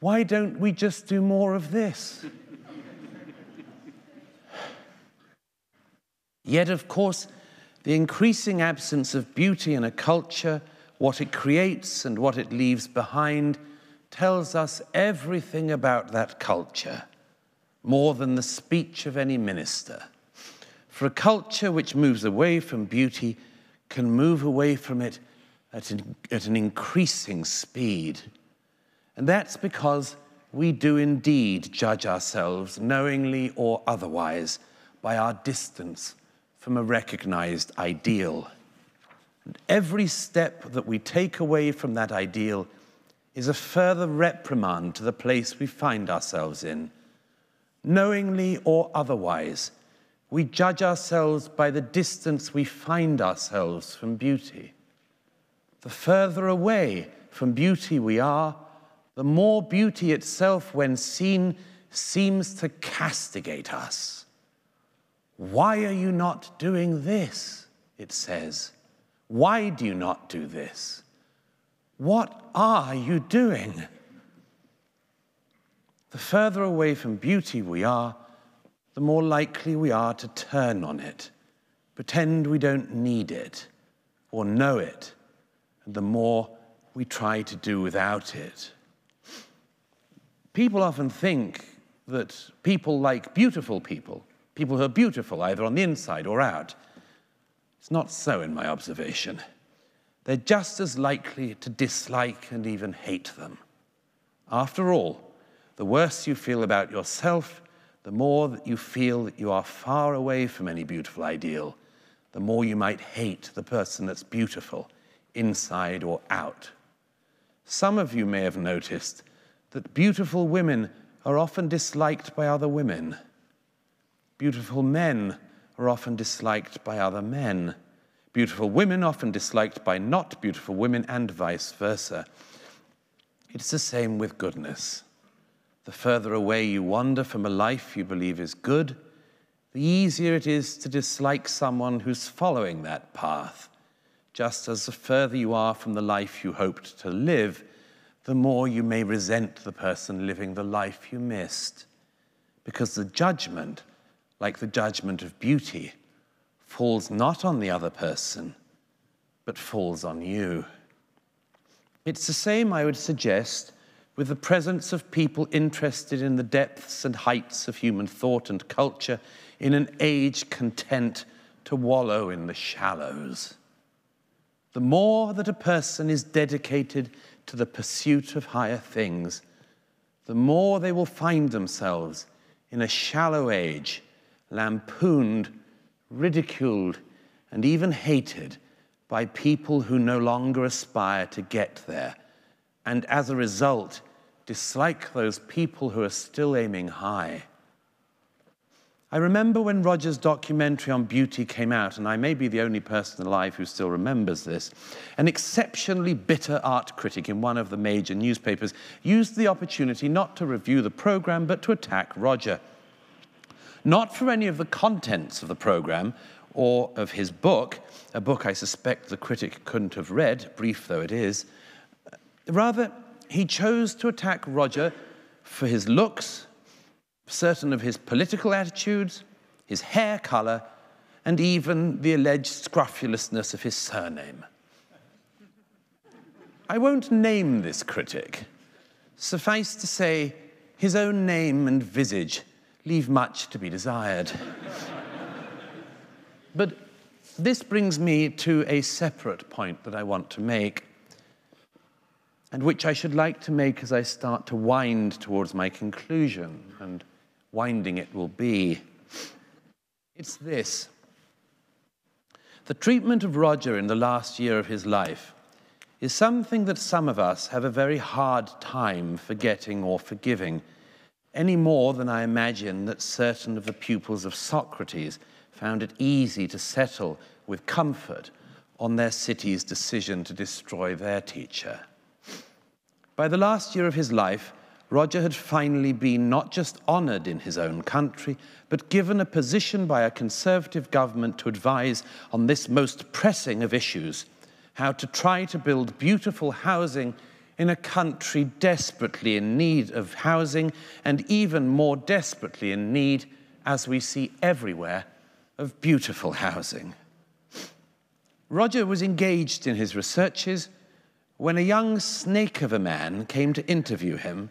why don't we just do more of this? Yet, of course, the increasing absence of beauty in a culture, what it creates and what it leaves behind, tells us everything about that culture, more than the speech of any minister. For a culture which moves away from beauty can move away from it at an, at an increasing speed. And that's because we do indeed judge ourselves, knowingly or otherwise, by our distance from a recognized ideal. And every step that we take away from that ideal is a further reprimand to the place we find ourselves in. Knowingly or otherwise, we judge ourselves by the distance we find ourselves from beauty. The further away from beauty we are, the more beauty itself, when seen, seems to castigate us. Why are you not doing this? It says. Why do you not do this? What are you doing? The further away from beauty we are, the more likely we are to turn on it, pretend we don't need it or know it, and the more we try to do without it. People often think that people like beautiful people, people who are beautiful either on the inside or out. It's not so in my observation. They're just as likely to dislike and even hate them. After all, the worse you feel about yourself, the more that you feel that you are far away from any beautiful ideal, the more you might hate the person that's beautiful, inside or out. Some of you may have noticed that beautiful women are often disliked by other women. Beautiful men are often disliked by other men. Beautiful women often disliked by not beautiful women, and vice versa. It's the same with goodness. The further away you wander from a life you believe is good, the easier it is to dislike someone who's following that path. Just as the further you are from the life you hoped to live, the more you may resent the person living the life you missed. Because the judgment, like the judgment of beauty, falls not on the other person, but falls on you. It's the same, I would suggest, with the presence of people interested in the depths and heights of human thought and culture in an age content to wallow in the shallows. The more that a person is dedicated to the pursuit of higher things, the more they will find themselves in a shallow age, lampooned, ridiculed, and even hated by people who no longer aspire to get there, and as a result, dislike those people who are still aiming high. I remember when Roger's documentary on beauty came out, and I may be the only person alive who still remembers this. An exceptionally bitter art critic in one of the major newspapers used the opportunity not to review the program, but to attack Roger. Not for any of the contents of the program or of his book, a book I suspect the critic couldn't have read, brief though it is. Rather, he chose to attack Roger for his looks, certain of his political attitudes, his hair color, and even the alleged scrufulousness of his surname. I won't name this critic. Suffice to say, his own name and visage leave much to be desired. but this brings me to a separate point that I want to make, and which I should like to make as I start to wind towards my conclusion. And winding it will be. It's this the treatment of Roger in the last year of his life is something that some of us have a very hard time forgetting or forgiving, any more than I imagine that certain of the pupils of Socrates found it easy to settle with comfort on their city's decision to destroy their teacher. By the last year of his life, Roger had finally been not just honored in his own country, but given a position by a conservative government to advise on this most pressing of issues how to try to build beautiful housing in a country desperately in need of housing and even more desperately in need, as we see everywhere, of beautiful housing. Roger was engaged in his researches when a young snake of a man came to interview him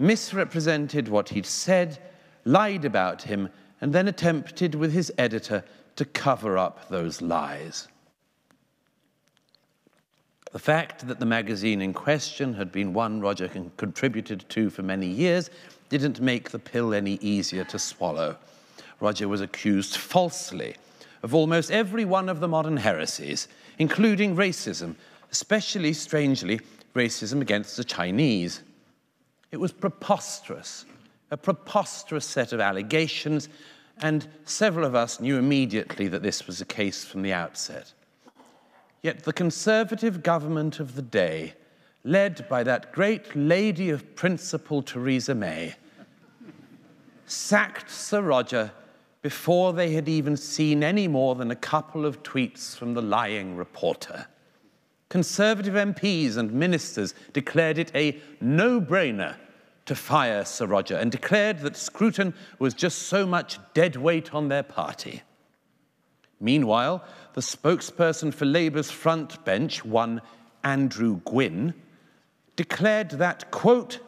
misrepresented what he'd said, lied about him, and then attempted with his editor to cover up those lies. The fact that the magazine in question had been one Roger contributed to for many years didn't make the pill any easier to swallow. Roger was accused falsely of almost every one of the modern heresies, including racism, especially, strangely, racism against the Chinese. It was preposterous, a preposterous set of allegations, and several of us knew immediately that this was the case from the outset. Yet the conservative government of the day, led by that great lady of principle, Theresa May, sacked Sir Roger before they had even seen any more than a couple of tweets from the lying reporter. Conservative MPs and ministers declared it a no brainer to fire Sir Roger and declared that Scruton was just so much dead weight on their party. Meanwhile, the spokesperson for Labour's front bench, one Andrew Gwynne, declared that, quote,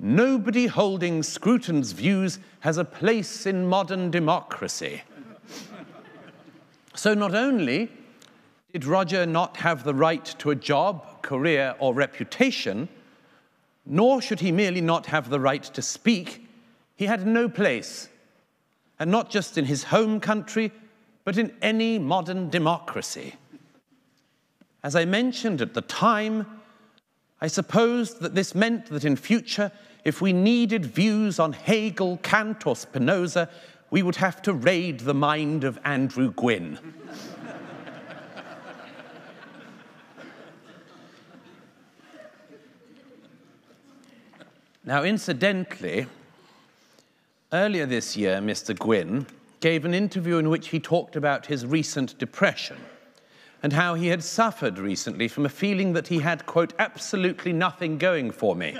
nobody holding Scruton's views has a place in modern democracy. so not only did Roger not have the right to a job, career, or reputation, nor should he merely not have the right to speak, he had no place, and not just in his home country, but in any modern democracy. As I mentioned at the time, I supposed that this meant that in future, if we needed views on Hegel, Kant, or Spinoza, we would have to raid the mind of Andrew Gwynne. Now, incidentally, earlier this year, Mr. Gwynne gave an interview in which he talked about his recent depression and how he had suffered recently from a feeling that he had, quote, absolutely nothing going for me.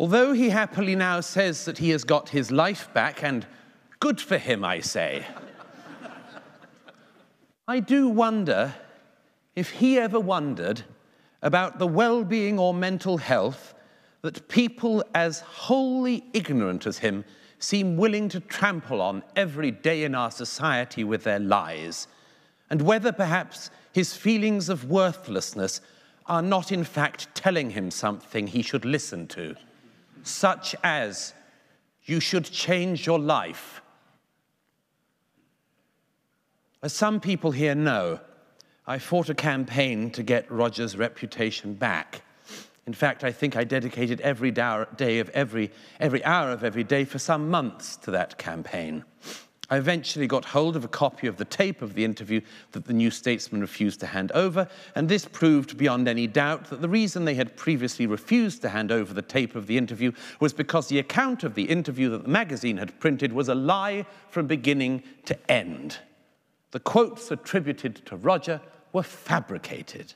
Although he happily now says that he has got his life back, and good for him, I say, I do wonder if he ever wondered about the well being or mental health that people as wholly ignorant as him seem willing to trample on every day in our society with their lies, and whether perhaps his feelings of worthlessness are not in fact telling him something he should listen to, such as, you should change your life. As some people here know, I fought a campaign to get Roger's reputation back. In fact, I think I dedicated every day of every, every hour of every day for some months to that campaign. I eventually got hold of a copy of the tape of the interview that the New Statesman refused to hand over, and this proved beyond any doubt that the reason they had previously refused to hand over the tape of the interview was because the account of the interview that the magazine had printed was a lie from beginning to end. The quotes attributed to Roger were fabricated.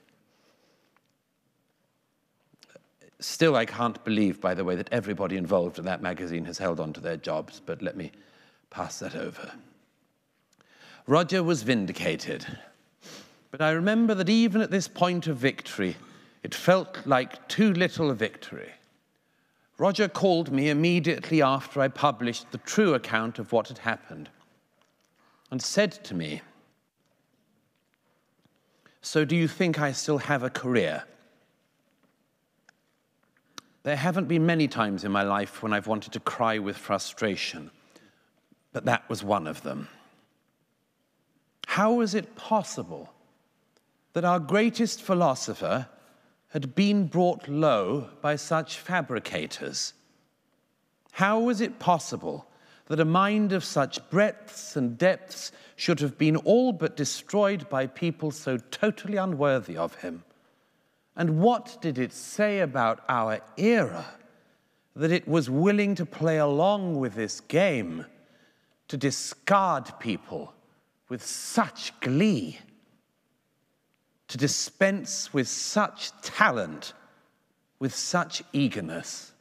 Still, I can't believe, by the way, that everybody involved in that magazine has held on to their jobs, but let me pass that over. Roger was vindicated. But I remember that even at this point of victory, it felt like too little a victory. Roger called me immediately after I published the true account of what had happened and said to me, so, do you think I still have a career? There haven't been many times in my life when I've wanted to cry with frustration, but that was one of them. How is it possible that our greatest philosopher had been brought low by such fabricators? How was it possible that a mind of such breadths and depths should have been all but destroyed by people so totally unworthy of him? And what did it say about our era that it was willing to play along with this game, to discard people with such glee, to dispense with such talent, with such eagerness?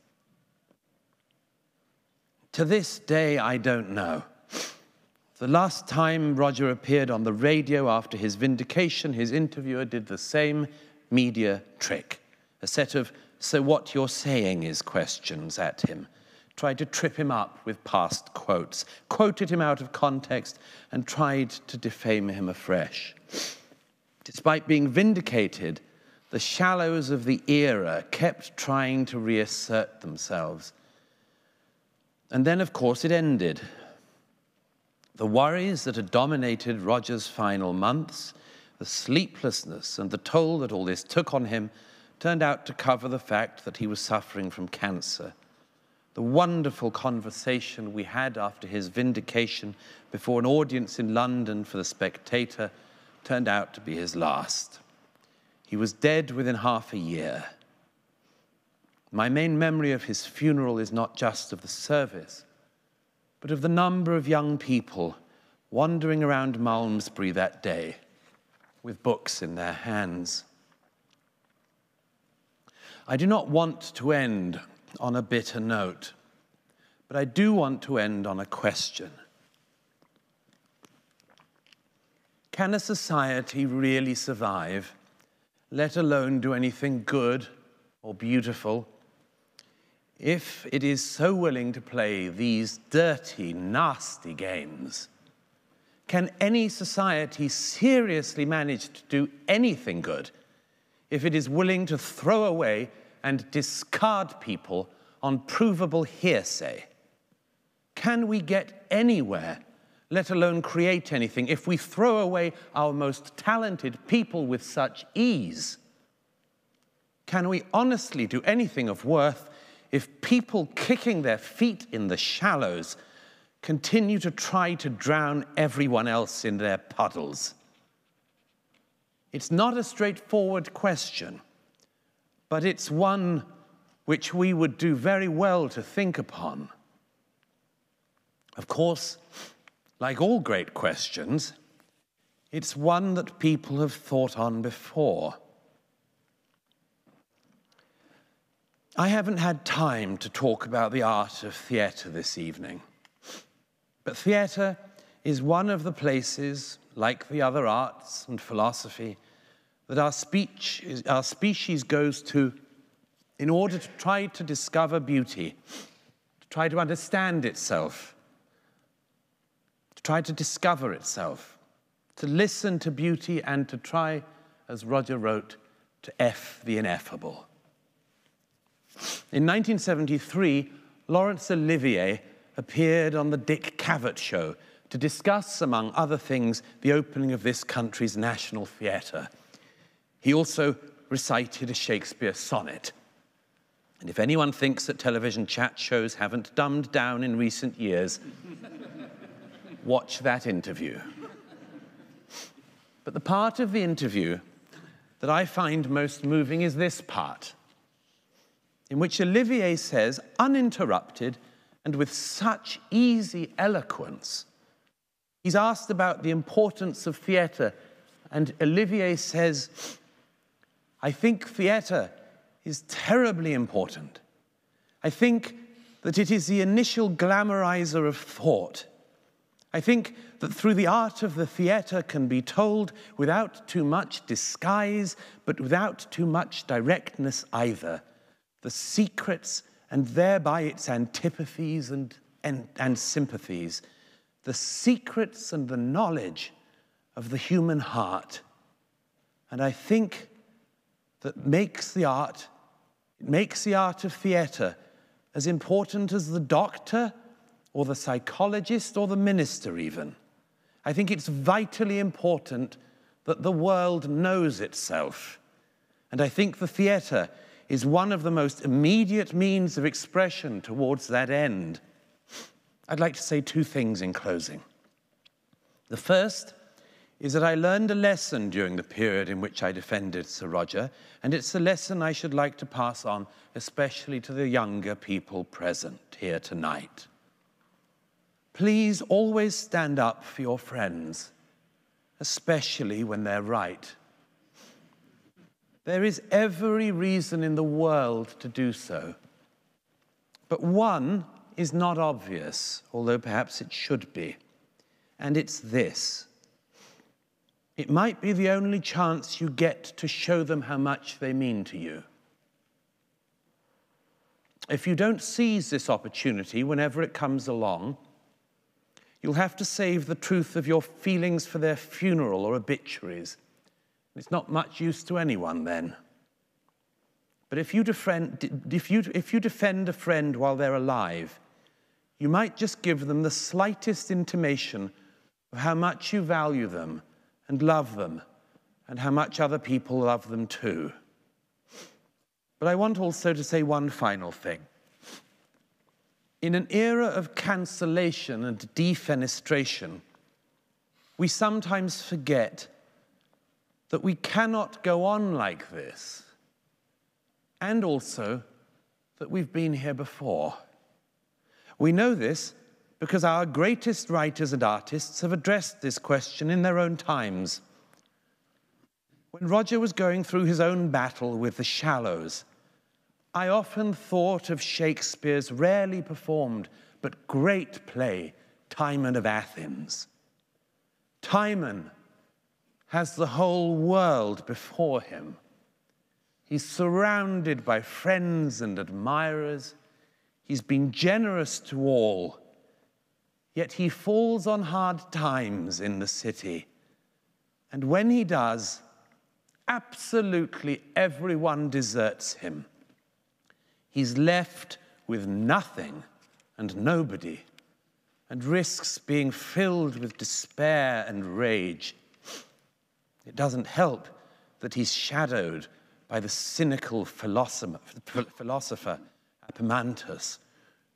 To this day, I don't know. The last time Roger appeared on the radio after his vindication, his interviewer did the same media trick a set of, so what you're saying is questions at him tried to trip him up with past quotes, quoted him out of context, and tried to defame him afresh. Despite being vindicated, the shallows of the era kept trying to reassert themselves. And then, of course, it ended. The worries that had dominated Roger's final months, the sleeplessness and the toll that all this took on him, turned out to cover the fact that he was suffering from cancer. The wonderful conversation we had after his vindication before an audience in London for The Spectator turned out to be his last. He was dead within half a year. My main memory of his funeral is not just of the service, but of the number of young people wandering around Malmesbury that day with books in their hands. I do not want to end on a bitter note, but I do want to end on a question. Can a society really survive, let alone do anything good or beautiful, if it is so willing to play these dirty, nasty games? Can any society seriously manage to do anything good if it is willing to throw away and discard people on provable hearsay? Can we get anywhere, let alone create anything, if we throw away our most talented people with such ease? Can we honestly do anything of worth if people kicking their feet in the shallows continue to try to drown everyone else in their puddles? It's not a straightforward question, but it's one which we would do very well to think upon. Of course, like all great questions, it's one that people have thought on before. I haven't had time to talk about the art of theatre this evening, but theatre is one of the places, like the other arts and philosophy, that our, speech is, our species goes to in order to try to discover beauty, to try to understand itself, to try to discover itself, to listen to beauty and to try, as Roger wrote, to eff the ineffable. In 1973, Laurence Olivier appeared on the Dick Cavett Show to discuss, among other things, the opening of this country's National Theatre. He also recited a Shakespeare sonnet. And if anyone thinks that television chat shows haven't dumbed down in recent years, watch that interview. But the part of the interview that I find most moving is this part in which Olivier says, uninterrupted and with such easy eloquence, he's asked about the importance of theatre, and Olivier says, I think theatre is terribly important. I think that it is the initial glamorizer of thought. I think that through the art of the theatre can be told without too much disguise, but without too much directness either the secrets and thereby its antipathies and, and, and sympathies, the secrets and the knowledge of the human heart. And I think that makes the art, it makes the art of theatre as important as the doctor or the psychologist or the minister, even. I think it's vitally important that the world knows itself. And I think the theatre is one of the most immediate means of expression towards that end. I'd like to say two things in closing. The first is that I learned a lesson during the period in which I defended Sir Roger, and it's a lesson I should like to pass on, especially to the younger people present here tonight. Please always stand up for your friends, especially when they're right. There is every reason in the world to do so. But one is not obvious, although perhaps it should be. And it's this it might be the only chance you get to show them how much they mean to you. if you don't seize this opportunity whenever it comes along, you'll have to save the truth of your feelings for their funeral or obituaries. It's not much use to anyone then. But if you, defend, if, you, if you defend a friend while they're alive, you might just give them the slightest intimation of how much you value them and love them and how much other people love them too. But I want also to say one final thing. In an era of cancellation and defenestration, we sometimes forget that we cannot go on like this, and also that we've been here before. We know this because our greatest writers and artists have addressed this question in their own times. When Roger was going through his own battle with the shallows, I often thought of Shakespeare's rarely performed but great play, Timon of Athens. Timon has the whole world before him. He's surrounded by friends and admirers. He's been generous to all. Yet he falls on hard times in the city. And when he does, absolutely everyone deserts him. He's left with nothing and nobody, and risks being filled with despair and rage. It doesn't help that he's shadowed by the cynical philosopher, philosopher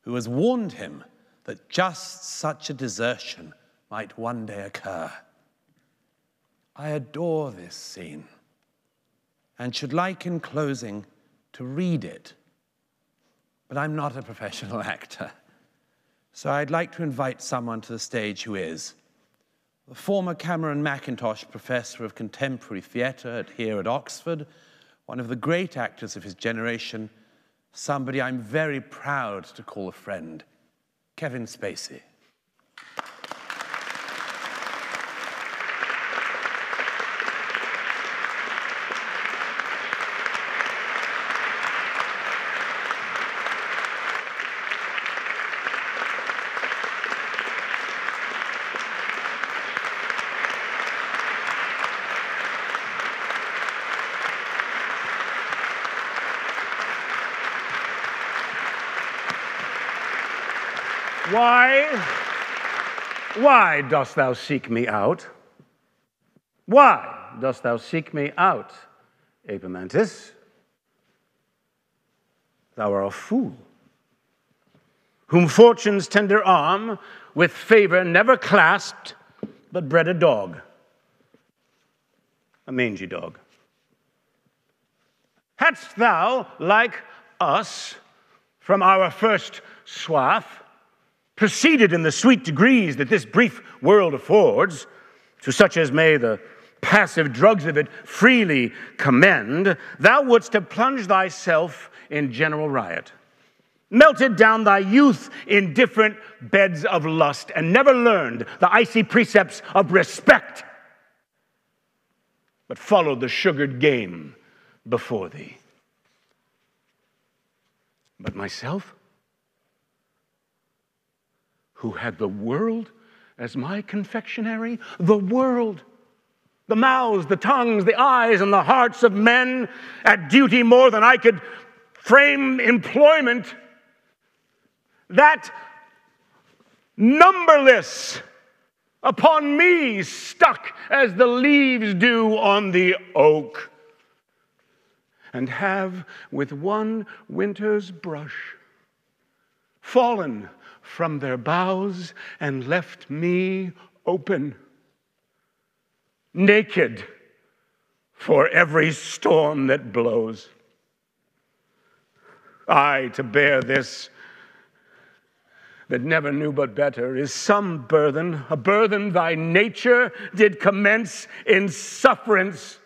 who has warned him that just such a desertion might one day occur. I adore this scene and should like in closing to read it but I'm not a professional actor. So I'd like to invite someone to the stage who is. The former Cameron Mackintosh Professor of Contemporary Theatre here at Oxford, one of the great actors of his generation, somebody I'm very proud to call a friend, Kevin Spacey. Why, why dost thou seek me out? Why dost thou seek me out, Apemantus? Thou art a fool, whom fortune's tender arm with favor never clasped, but bred a dog, a mangy dog. Hadst thou, like us, from our first swath, proceeded in the sweet degrees that this brief world affords, to such as may the passive drugs of it freely commend, thou wouldst have plunged thyself in general riot, melted down thy youth in different beds of lust, and never learned the icy precepts of respect, but followed the sugared game before thee. But myself? Who had the world as my confectionery? The world. The mouths, the tongues, the eyes, and the hearts of men at duty more than I could frame employment. That numberless upon me stuck as the leaves do on the oak, and have with one winter's brush fallen from their boughs and left me open, naked for every storm that blows. I to bear this that never knew but better is some burthen, a burthen thy nature did commence in sufferance.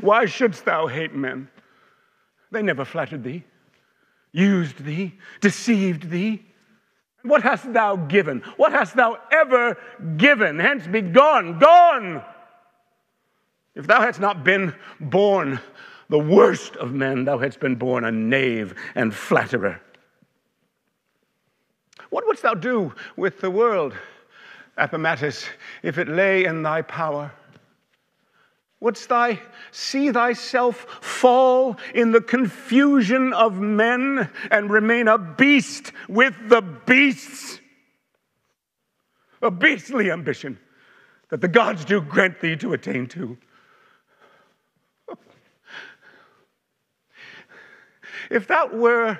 Why shouldst thou hate men? They never flattered thee used thee, deceived thee? What hast thou given? What hast thou ever given? Hence be gone, gone. If thou hadst not been born the worst of men, thou hadst been born a knave and flatterer. What wouldst thou do with the world, Apemantus, if it lay in thy power? Wouldst thou see thyself fall in the confusion of men and remain a beast with the beasts? A beastly ambition that the gods do grant thee to attain to. If that were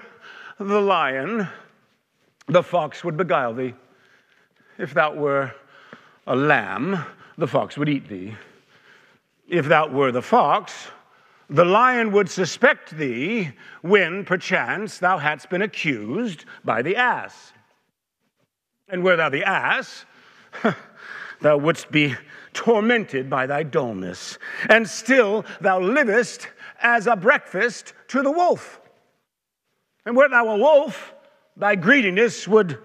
the lion, the fox would beguile thee. If that were a lamb, the fox would eat thee. If thou were the fox, the lion would suspect thee when, perchance, thou hadst been accused by the ass. And were thou the ass, thou wouldst be tormented by thy dullness, and still thou livest as a breakfast to the wolf. And were thou a wolf, thy greediness would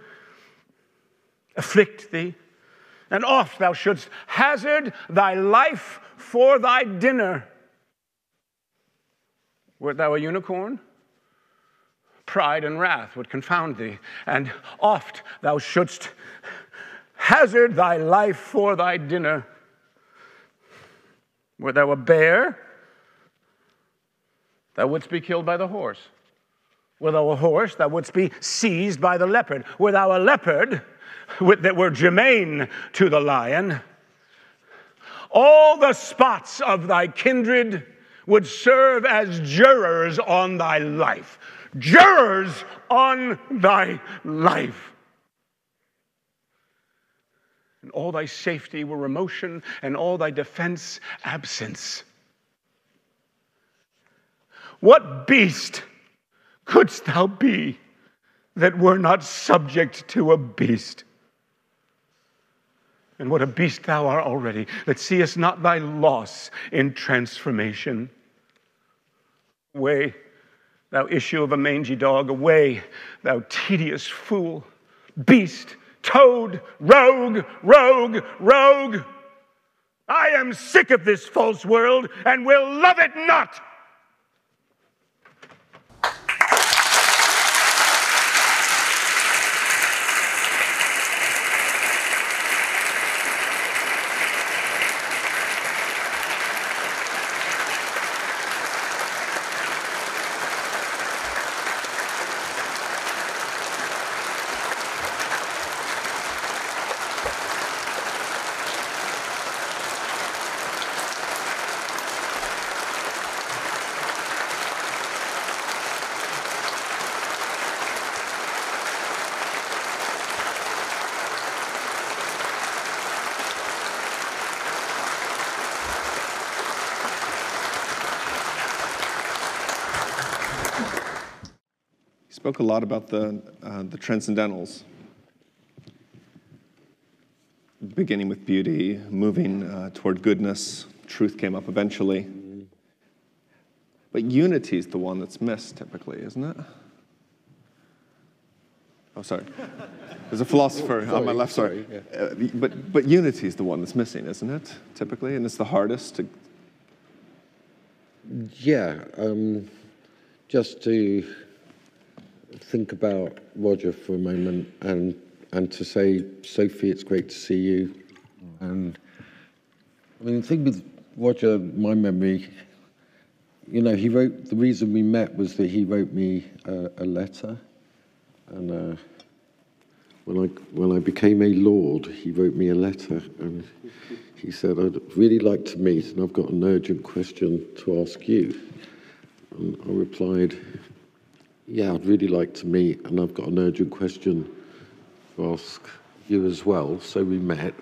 afflict thee, and oft thou shouldst hazard thy life for thy dinner. Wert thou a unicorn? Pride and wrath would confound thee, and oft thou shouldst hazard thy life for thy dinner. Wert thou a bear? Thou wouldst be killed by the horse. Were thou a horse, thou wouldst be seized by the leopard. Were thou a leopard that were germane to the lion, all the spots of thy kindred would serve as jurors on thy life. Jurors on thy life. And all thy safety were emotion, and all thy defense absence. What beast couldst thou be that were not subject to a beast? And what a beast thou art already, that seest not thy loss in transformation. Away, thou issue of a mangy dog, away, thou tedious fool, beast, toad, rogue, rogue, rogue. I am sick of this false world and will love it not. Spoke a lot about the, uh, the transcendentals, beginning with beauty, moving uh, toward goodness. Truth came up eventually. But unity is the one that's missed typically, isn't it? Oh, sorry. There's a philosopher sorry, on my left, sorry. sorry, Uh, but, but unity is the one that's missing, isn't it, typically? And it's the hardest to. Yeah, um, just to think about Roger for a moment and and to say, Sophie, it's great to see you. And I mean, the thing with Roger, my memory, you know, he wrote, the reason we met was that he wrote me a letter. And uh, when, I, when I became a lord, he wrote me a letter. And he said, I'd really like to meet, and I've got an urgent question to ask you. And I replied, yeah, I'd really like to meet, and I've got an urgent question to ask you as well. So we met,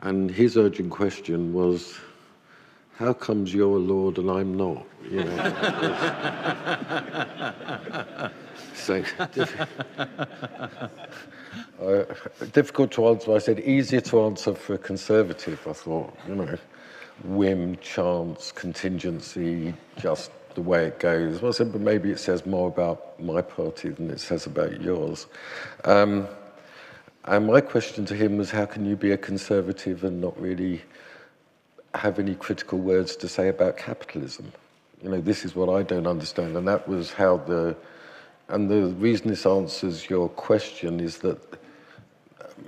and his urgent question was, how comes you're a lord and I'm not? You know. so uh, difficult to answer. I said easier to answer for a conservative. I thought, you know, whim, chance, contingency, just the way it goes. Well, I said, but maybe it says more about my party than it says about yours. Um, and my question to him was, how can you be a conservative and not really have any critical words to say about capitalism? You know, this is what I don't understand. And that was how the, and the reason this answers your question is that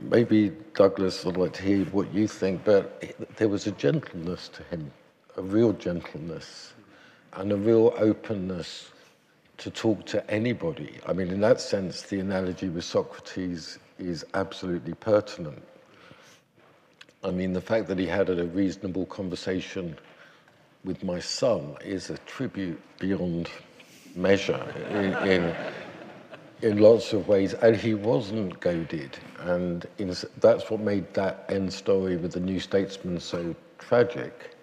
maybe Douglas, I'd like to hear what you think, but there was a gentleness to him, a real gentleness, and a real openness to talk to anybody. I mean, in that sense, the analogy with Socrates is absolutely pertinent. I mean, the fact that he had a reasonable conversation with my son is a tribute beyond measure in, in, in lots of ways. And he wasn't goaded. And in, that's what made that end story with the New Statesman so tragic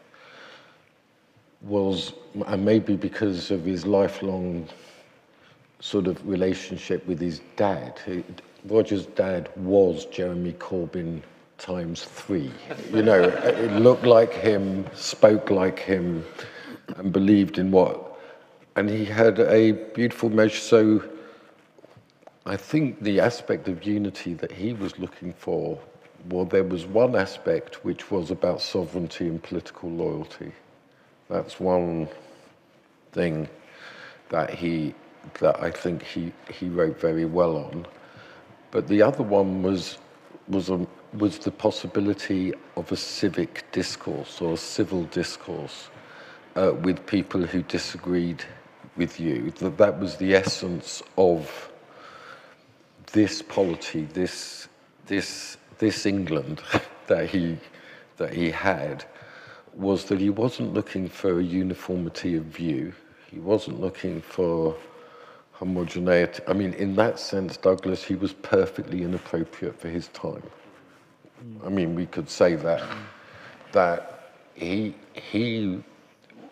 was, and maybe because of his lifelong sort of relationship with his dad. Roger's dad was Jeremy Corbyn times three. You know, it looked like him, spoke like him, and believed in what. And he had a beautiful measure. So I think the aspect of unity that he was looking for, well, there was one aspect which was about sovereignty and political loyalty. That's one thing that he that I think he, he wrote very well on. But the other one was was a, was the possibility of a civic discourse or a civil discourse uh, with people who disagreed with you. That that was the essence of this polity, this this this England that he that he had was that he wasn't looking for a uniformity of view. He wasn't looking for homogeneity. I mean, in that sense, Douglas, he was perfectly inappropriate for his time. I mean, we could say that that he he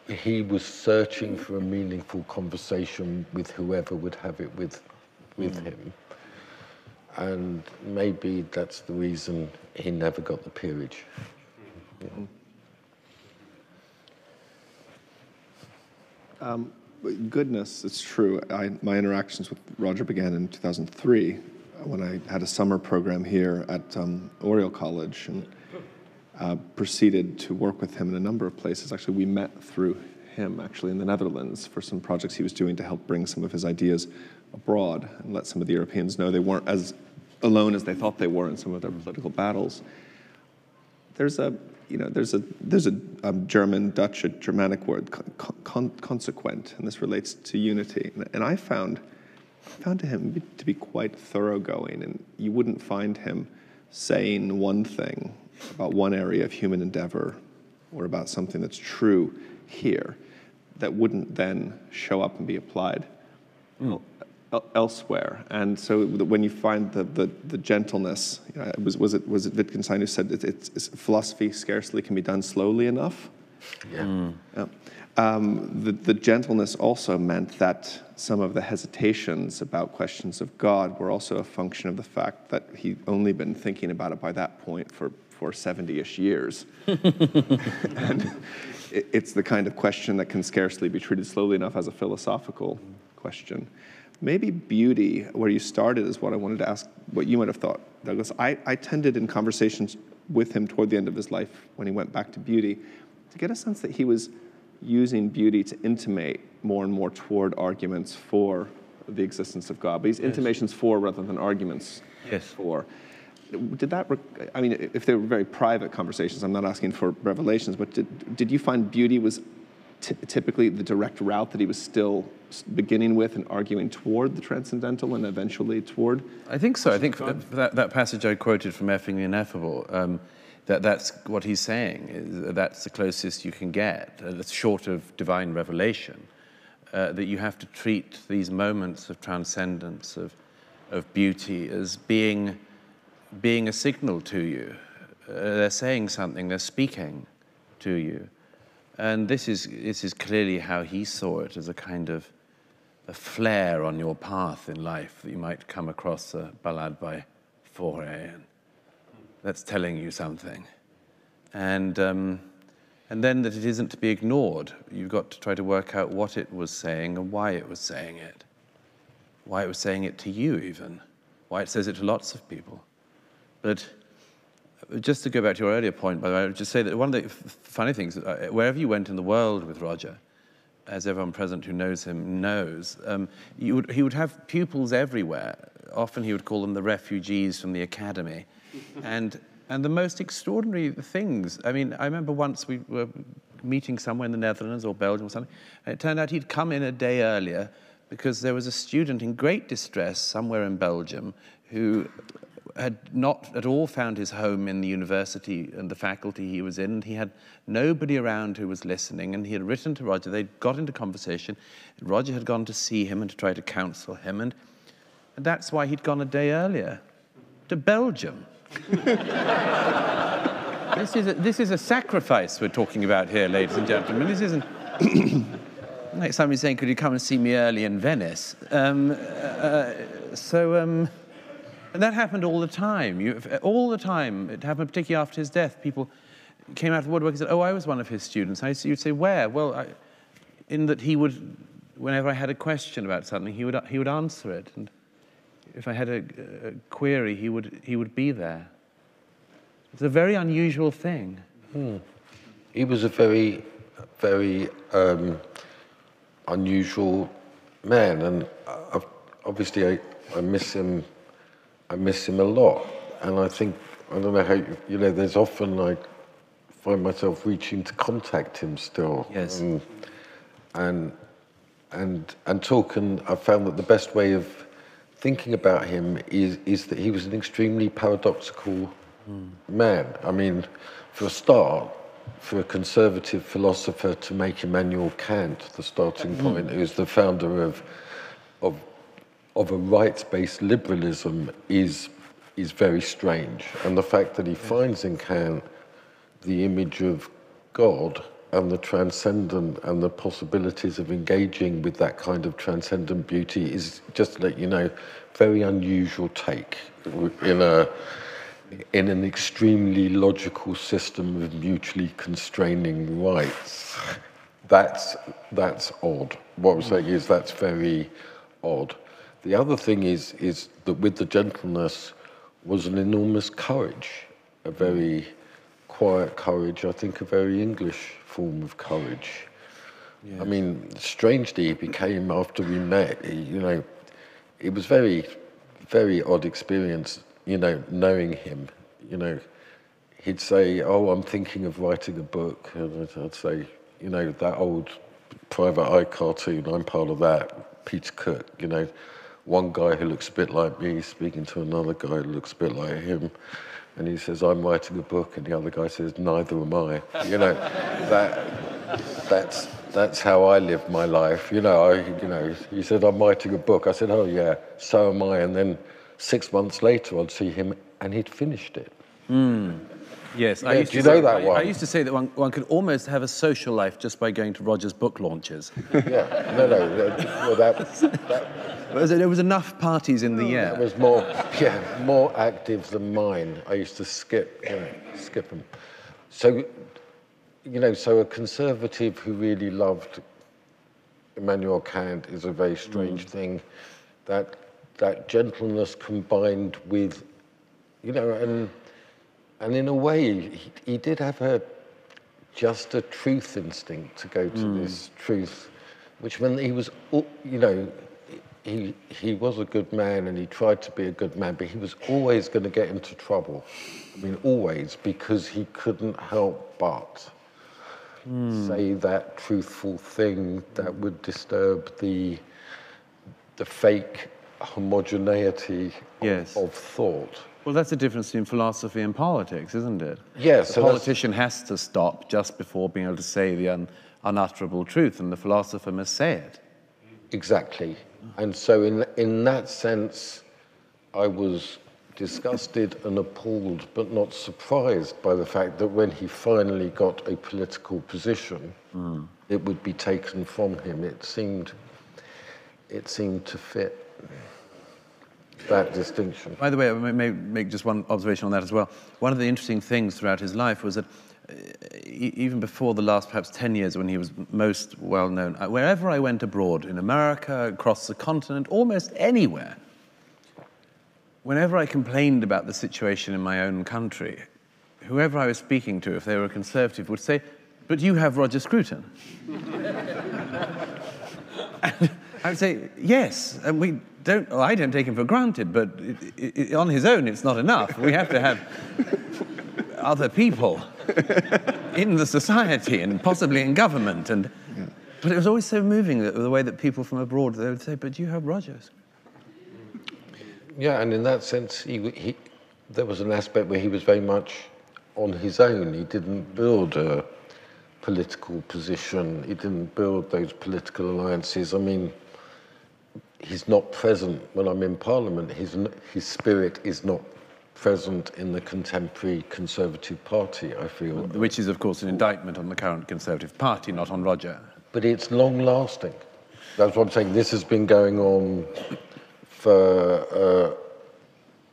he was searching for a meaningful conversation with whoever would have it with with mm. him. And maybe that's the reason he never got the peerage. Yeah. Um, goodness, it's true. I, my interactions with Roger began in 2003 when I had a summer program here at um, Oriel College and uh, proceeded to work with him in a number of places. Actually, we met through him actually in the Netherlands for some projects he was doing to help bring some of his ideas abroad and let some of the Europeans know they weren't as alone as they thought they were in some of their political battles. There's a you know, there's a there's a um, German, Dutch, a Germanic word, con con consequent, and this relates to unity. And, and I found found him to be quite thoroughgoing, and you wouldn't find him saying one thing about one area of human endeavor or about something that's true here that wouldn't then show up and be applied mm elsewhere. And so when you find the, the, the gentleness, you know, was, was, it, was it Wittgenstein who said it, it's, it's, philosophy scarcely can be done slowly enough? Yeah. Mm. yeah. Um, the, the gentleness also meant that some of the hesitations about questions of God were also a function of the fact that he'd only been thinking about it by that point for, for 70 ish years. and it, it's the kind of question that can scarcely be treated slowly enough as a philosophical question. Maybe beauty, where you started, is what I wanted to ask what you might have thought, Douglas. I, I tended in conversations with him toward the end of his life when he went back to beauty to get a sense that he was using beauty to intimate more and more toward arguments for the existence of God. But these yes. intimations for rather than arguments yes. for. Did that, I mean, if they were very private conversations, I'm not asking for revelations, but did, did you find beauty was typically the direct route that he was still beginning with and arguing toward the transcendental and eventually toward? I think so. I think that, that passage I quoted from Effing the Ineffable, um, that, that's what he's saying. Is that's the closest you can get, uh, that's short of divine revelation, uh, that you have to treat these moments of transcendence, of, of beauty, as being, being a signal to you. Uh, they're saying something, they're speaking to you. And this is, this is clearly how he saw it as a kind of a flare on your path in life that you might come across a ballad by Fauré, and that's telling you something. And, um, and then that it isn't to be ignored. You've got to try to work out what it was saying and why it was saying it. Why it was saying it to you, even. Why it says it to lots of people. But just to go back to your earlier point, by the way, I would just say that one of the funny things, uh, wherever you went in the world with Roger, as everyone present who knows him knows, um, he, would, he would have pupils everywhere. Often he would call them the refugees from the academy. and, and the most extraordinary things. I mean, I remember once we were meeting somewhere in the Netherlands or Belgium or something, and it turned out he'd come in a day earlier because there was a student in great distress somewhere in Belgium who had not at all found his home in the university and the faculty he was in. He had nobody around who was listening. And he had written to Roger. They'd got into conversation. Roger had gone to see him and to try to counsel him. And, and that's why he'd gone a day earlier to Belgium. this, is a, this is a sacrifice we're talking about here, ladies and gentlemen. This isn't. like somebody saying, Could you come and see me early in Venice? Um, uh, so. Um, and that happened all the time. You, all the time. It happened particularly after his death. People came out of the woodwork and said, oh, I was one of his students. I, you'd say, where? Well, I, in that he would, whenever I had a question about something, he would, he would answer it. And if I had a, a query, he would, he would be there. It's a very unusual thing. Hmm. He was a very, very um, unusual man, and uh, obviously I, I miss him I miss him a lot. And I think, I don't know how, you, you know, there's often I find myself reaching to contact him still. Yes. And, and, and, and talk, and I found that the best way of thinking about him is, is that he was an extremely paradoxical mm. man. I mean, for a start, for a conservative philosopher to make Immanuel Kant the starting point, who's the founder of, of of a rights-based liberalism is is very strange. And the fact that he finds in Kant the image of God and the transcendent and the possibilities of engaging with that kind of transcendent beauty is just to let you know, very unusual take in a in an extremely logical system of mutually constraining rights. That's that's odd. What I'm saying is that's very odd. The other thing is, is that with the gentleness was an enormous courage, a very quiet courage, I think a very English form of courage. Yes. I mean, strangely, it became after we met, you know, it was very, very odd experience, you know, knowing him, you know, he'd say, oh, I'm thinking of writing a book, and I'd say, you know, that old private eye cartoon, I'm part of that, Peter Cook, you know, one guy who looks a bit like me speaking to another guy who looks a bit like him. And he says, I'm writing a book. And the other guy says, neither am I. You know, that, that's, that's how I live my life. You know, I, you know, he said, I'm writing a book. I said, oh, yeah, so am I. And then six months later, I'd see him and he'd finished it. Mm. Yes, I used do you to know say, that one? I used to say that one, one could almost have a social life just by going to Roger's book launches. yeah, no, no, well, that, that, there was enough parties in the year. It was more, yeah, more active than mine. I used to skip, you know, skip them. So, you know, so a conservative who really loved Immanuel Kant is a very strange mm. thing. That that gentleness combined with, you know, and and in a way, he, he did have a just a truth instinct to go to mm. this truth, which meant he was, you know, he, he was a good man and he tried to be a good man, but he was always going to get into trouble. I mean, always, because he couldn't help but mm. say that truthful thing that would disturb the, the fake homogeneity yes. of, of thought. Well, that's the difference between philosophy and politics, isn't it? Yes. The so politician has to stop just before being able to say the un unutterable truth, and the philosopher must say it. Exactly. And so, in, in that sense, I was disgusted and appalled, but not surprised by the fact that when he finally got a political position, mm. it would be taken from him. It seemed, it seemed to fit that distinction. By the way, I may make just one observation on that as well. One of the interesting things throughout his life was that uh, even before the last perhaps 10 years when he was most well known, uh, wherever I went abroad, in America, across the continent, almost anywhere, whenever I complained about the situation in my own country, whoever I was speaking to, if they were a conservative, would say, but you have Roger Scruton. I would say yes, and we don't. Well, I don't take him for granted, but it, it, on his own, it's not enough. We have to have other people in the society and possibly in government. And but it was always so moving that, the way that people from abroad they would say, "But you have Rogers." Yeah, and in that sense, he, he, there was an aspect where he was very much on his own. He didn't build a political position. He didn't build those political alliances. I mean, he's not present when I'm in Parliament. His, his spirit is not present in the contemporary Conservative Party, I feel. Which is, of course, an indictment on the current Conservative Party, not on Roger. But it's long lasting. That's what I'm saying. This has been going on for. Uh,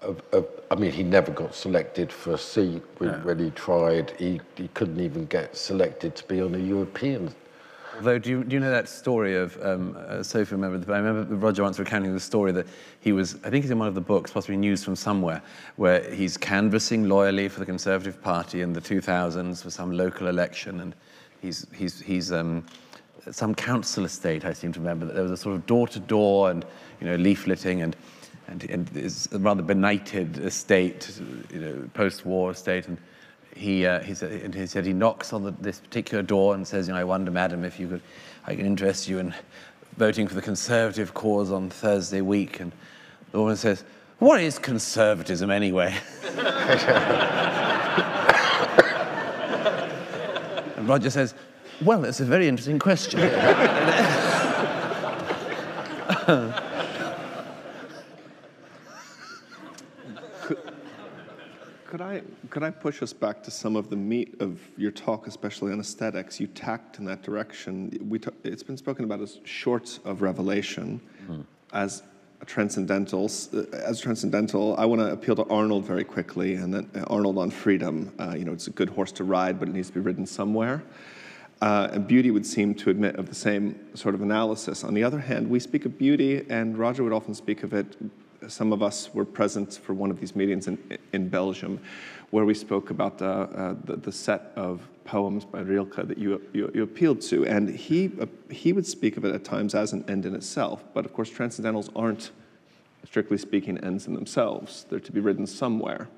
a, a, I mean, he never got selected for a seat when, No. when he tried. He, he couldn't even get selected to be on a European. Although, do you, do you know that story of um, uh, Sophie? Remember, I remember Roger once recounting the story that he was, I think it's in one of the books, possibly News from Somewhere, where he's canvassing loyally for the Conservative Party in the 2000s for some local election, and he's, he's, he's um, some council estate, I seem to remember, that there was a sort of door-to-door and, you know, leafleting and, and, and it's a rather benighted estate, you know, post-war estate, and he, uh, he, said, he said he knocks on the, this particular door and says, you know, I wonder, madam, if you could, I can interest you in voting for the Conservative cause on Thursday week. And the woman says, what is conservatism anyway? and Roger says, well, that's a very interesting question. Could I, could I push us back to some of the meat of your talk, especially on aesthetics? You tacked in that direction. We it's been spoken about as shorts of revelation, as transcendental. As transcendental, I want to appeal to Arnold very quickly, and then uh, Arnold on freedom. Uh, you know, it's a good horse to ride, but it needs to be ridden somewhere. Uh, and beauty would seem to admit of the same sort of analysis. On the other hand, we speak of beauty, and Roger would often speak of it. Some of us were present for one of these meetings in, in Belgium, where we spoke about the, uh, the, the set of poems by Rilke that you, you, you appealed to. And he, uh, he would speak of it at times as an end in itself. But of course, transcendentals aren't, strictly speaking, ends in themselves. They're to be written somewhere.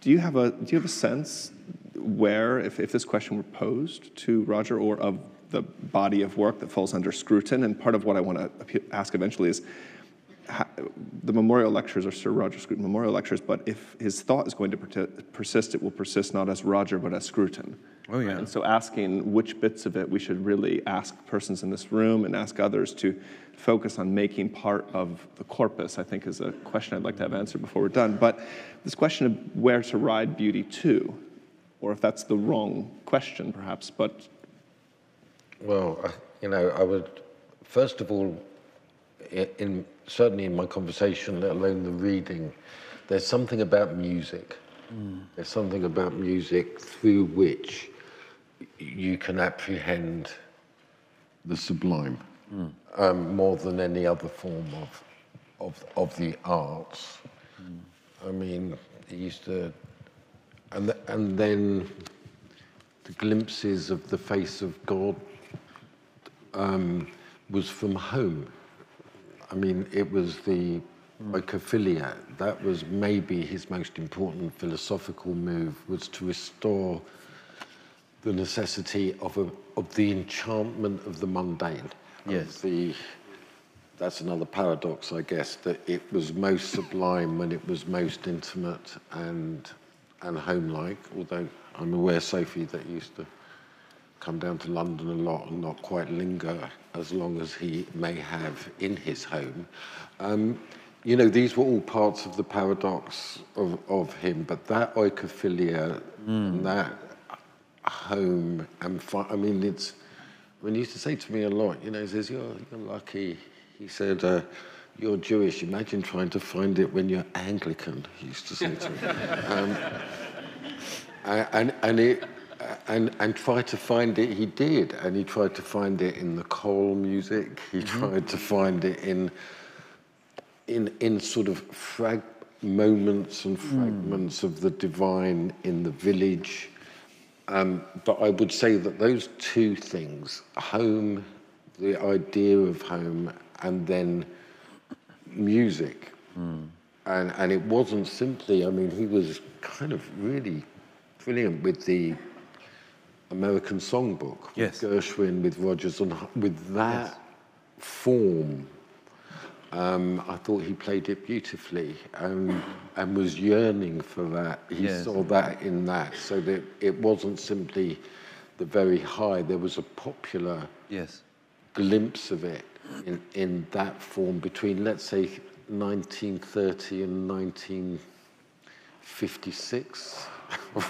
Do you have a do you have a sense where, if, if this question were posed to Roger, or of the body of work that falls under Scruton? And part of what I want to ask eventually is, the memorial lectures are Sir Roger Scruton memorial lectures, but if his thought is going to per- persist, it will persist not as Roger but as Scruton. Oh, yeah. And so asking which bits of it we should really ask persons in this room and ask others to focus on making part of the corpus, I think is a question I'd like to have answered before we're done. But this question of where to ride beauty to, or if that's the wrong question perhaps, but Well, you know, I would, first of all, in, certainly in my conversation, let alone the reading, there's something about music. There's something about music through which you can apprehend the sublime um, more than any other form of, of, of the arts. I mean, it used to, and, th- and then the glimpses of the face of God um, was from home. I mean, it was the oikophilia. That was maybe his most important philosophical move, was to restore the necessity of, a, of the enchantment of the mundane. Yes. The, that's another paradox, I guess, that it was most sublime when it was most intimate and, and home-like, although I'm aware, Sophie, that used to come down to London a lot and not quite linger as long as he may have in his home. Um, you know, these were all parts of the paradox of, of him, but that oikophilia and that home and fi- I mean, it's when he used to say to me a lot, you know, he says, "You're, you're lucky." He said, uh, "You're Jewish. Imagine trying to find it when you're Anglican." He used to say to me, um, and and it. And, and try to find it, he did. And he tried to find it in the choral music. He tried to find it in, in, in sort of frag- moments and fragments of the divine in the village. Um, but I would say that those two things, home the idea of home, and then music. Hmm. And, and it wasn't simply, I mean, he was kind of really brilliant with the American Songbook, Yes. with Gershwin, with Rodgers, and with that form. Um, I thought he played it beautifully um, and was yearning for that. He Yes. saw that in that, so that it wasn't simply the very high. There was a popular Yes. glimpse of it in, in that form between, let's say, 1930 and 1956,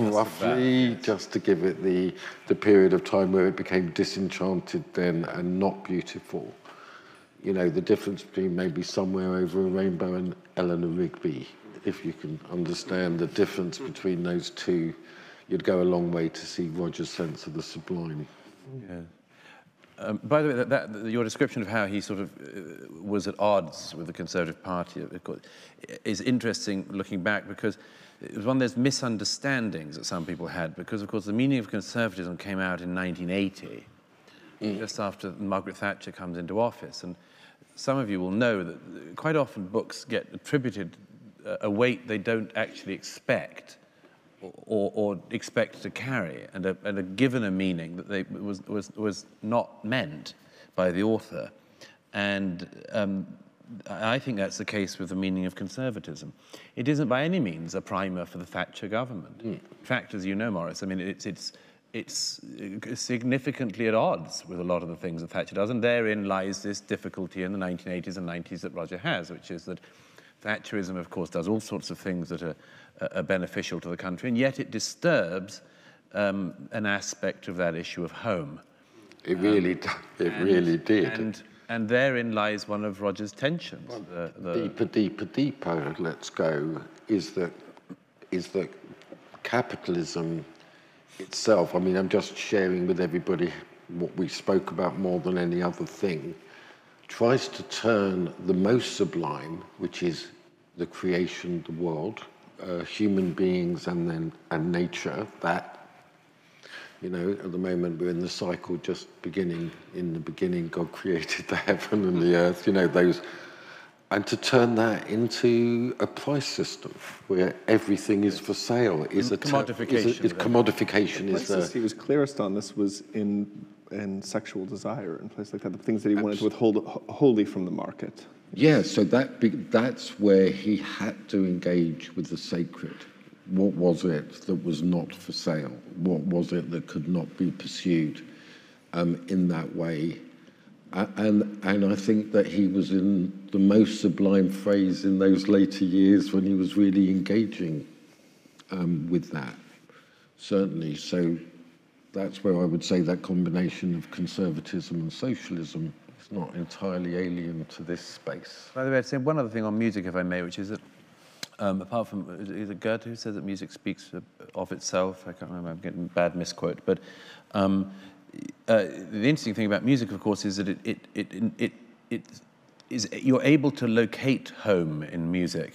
roughly, just to give it the, the period of time where it became disenchanted then and not beautiful. You know, the difference between maybe somewhere over a rainbow and Eleanor Rigby, if you can understand the difference between those two, you'd go a long way to see Roger's sense of the sublime. Yeah. Um, by the way, that, that, your description of how he sort of uh, was at odds with the Conservative Party of course, is interesting looking back because it was one of those misunderstandings that some people had because, of course, the meaning of conservatism came out in 1980, just after Margaret Thatcher comes into office. And some of you will know that quite often books get attributed uh, a weight they don't actually expect or, or expect to carry and are, and are given a meaning that they, was, was, was not meant by the author. And um, I think that's the case with the meaning of conservatism. It isn't by any means a primer for the Thatcher government. In fact, as you know, Morris, I mean, it's, it's, it's significantly at odds with a lot of the things that Thatcher does, and therein lies this difficulty in the 1980s and 90s that Roger has, which is that Thatcherism, of course, does all sorts of things that are, are beneficial to the country, and yet it disturbs um, an aspect of that issue of home. It really, d- it really did. And, and therein lies one of Roger's tensions. the, the, deeper, deeper, deeper, let's go, is that, is that capitalism itself, I mean, I'm just sharing with everybody what we spoke about more than any other thing, tries to turn the most sublime, which is the creation, the world, uh, human beings and then and nature, that you know, at the moment we're in the cycle just beginning. In the beginning, God created the heaven and the earth, you know, those. And to turn that into a price system where everything is for sale is a Commodification, Is a, is then. commodification is the. he was clearest on this was in in sexual desire and places like that. The things that he wanted to withhold wholly from the market. Yeah, so that be, that's where he had to engage with the sacred. What was it that was not for sale? What was it that could not be pursued um, in that way? And, and I think that he was in the most sublime phrase in those later years when he was really engaging um, with that, certainly. So that's where I would say that combination of conservatism and socialism is not entirely alien to this space. By the way, I'd say one other thing on music, if I may, which is that um, apart from, is it- Goethe who says that music speaks of- itself? I can't remember, I'm getting bad misquote. But um, uh, the interesting thing about music, of course, is that it, it, it, it, it is, you're able to locate home in music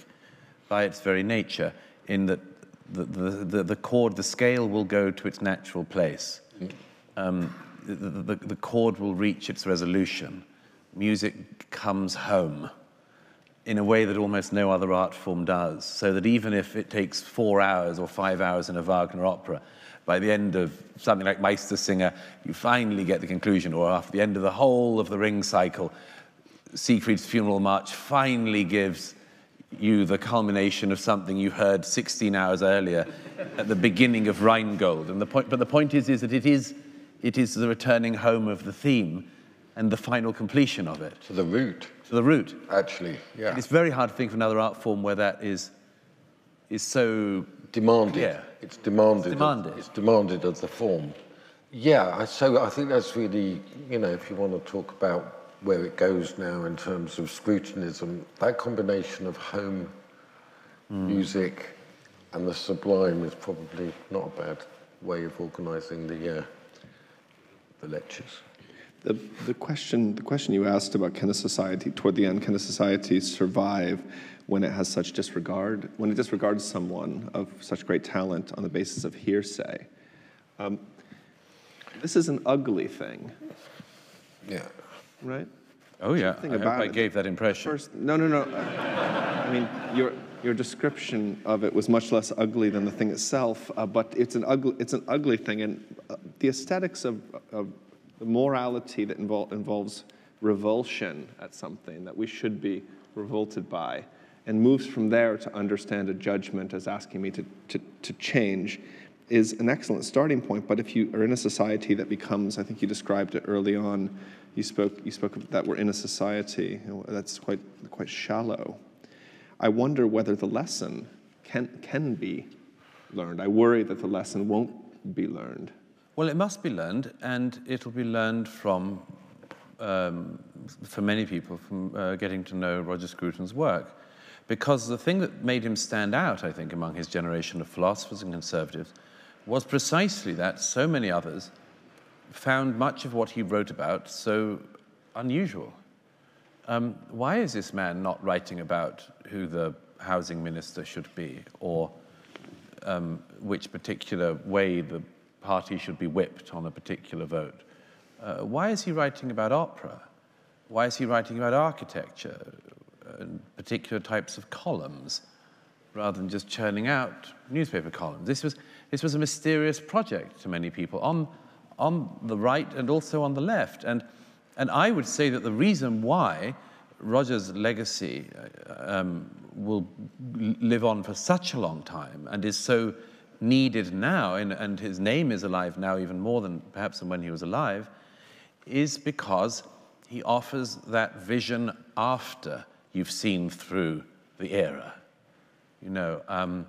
by its very nature, in that the, the, the, the chord, the scale will go to its natural place. Um, the, the, the chord will reach its resolution. Music comes home in a way that almost no other art form does. So that even if it takes four hours or five hours in a Wagner opera, by the end of something like Meistersinger, you finally get the conclusion, or after the end of the whole of the ring cycle, Siegfried's Funeral March finally gives you the culmination of something you heard 16 hours earlier at the beginning of Rheingold. And the point, but the point is, is that it is, it is the returning home of the theme and the final completion of it. To the root. To the root. Actually, yeah. And it's very hard to think of another art form where that is, is so demanded. Yeah. It's demanded. It's demanded. It's demanded of the form. Yeah, I- so I think that's really, you know, if you want to talk about where it goes now in terms of Scrutonism, that combination of home music and the sublime is probably not a bad way of organising the uh, the lectures. The, the question the question you asked about can a society toward the end can a society survive when it has such disregard when it disregards someone of such great talent on the basis of hearsay. Um, this is an ugly thing. Yeah. right? Oh, yeah. Something I hope about I it. gave that impression. First, no, no, no. I mean, your your description of it was much less ugly than the thing itself, uh, but it's an ugly it's an ugly thing, and uh, the aesthetics of, of the morality that invol- involves revulsion at something that we should be revolted by, and moves from there to understand a judgment as asking me to to, to change. Is an excellent starting point, but if you are in a society that becomes, I think you described it early on, you spoke, you spoke of that we're in a society that's quite, quite shallow. I wonder whether the lesson can, can be learned. I worry that the lesson won't be learned. Well, it must be learned, and it'll be learned from, um, for many people, from uh, getting to know Roger Scruton's work. Because the thing that made him stand out, I think, among his generation of philosophers and conservatives was precisely that so many others found much of what he wrote about so unusual. Um, why is this man not writing about who the housing minister should be or um, which particular way the party should be whipped on a particular vote? Uh, why is he writing about opera? Why is he writing about architecture and particular types of columns rather than just churning out newspaper columns? This was, this was a mysterious project to many people on, on the right and also on the left. And, and I would say that the reason why Roger's legacy uh, um, will live on for such a long time and is so needed now, and, and his name is alive now even more than perhaps than when he was alive, is because he offers that vision after you've seen through the era. You know, um,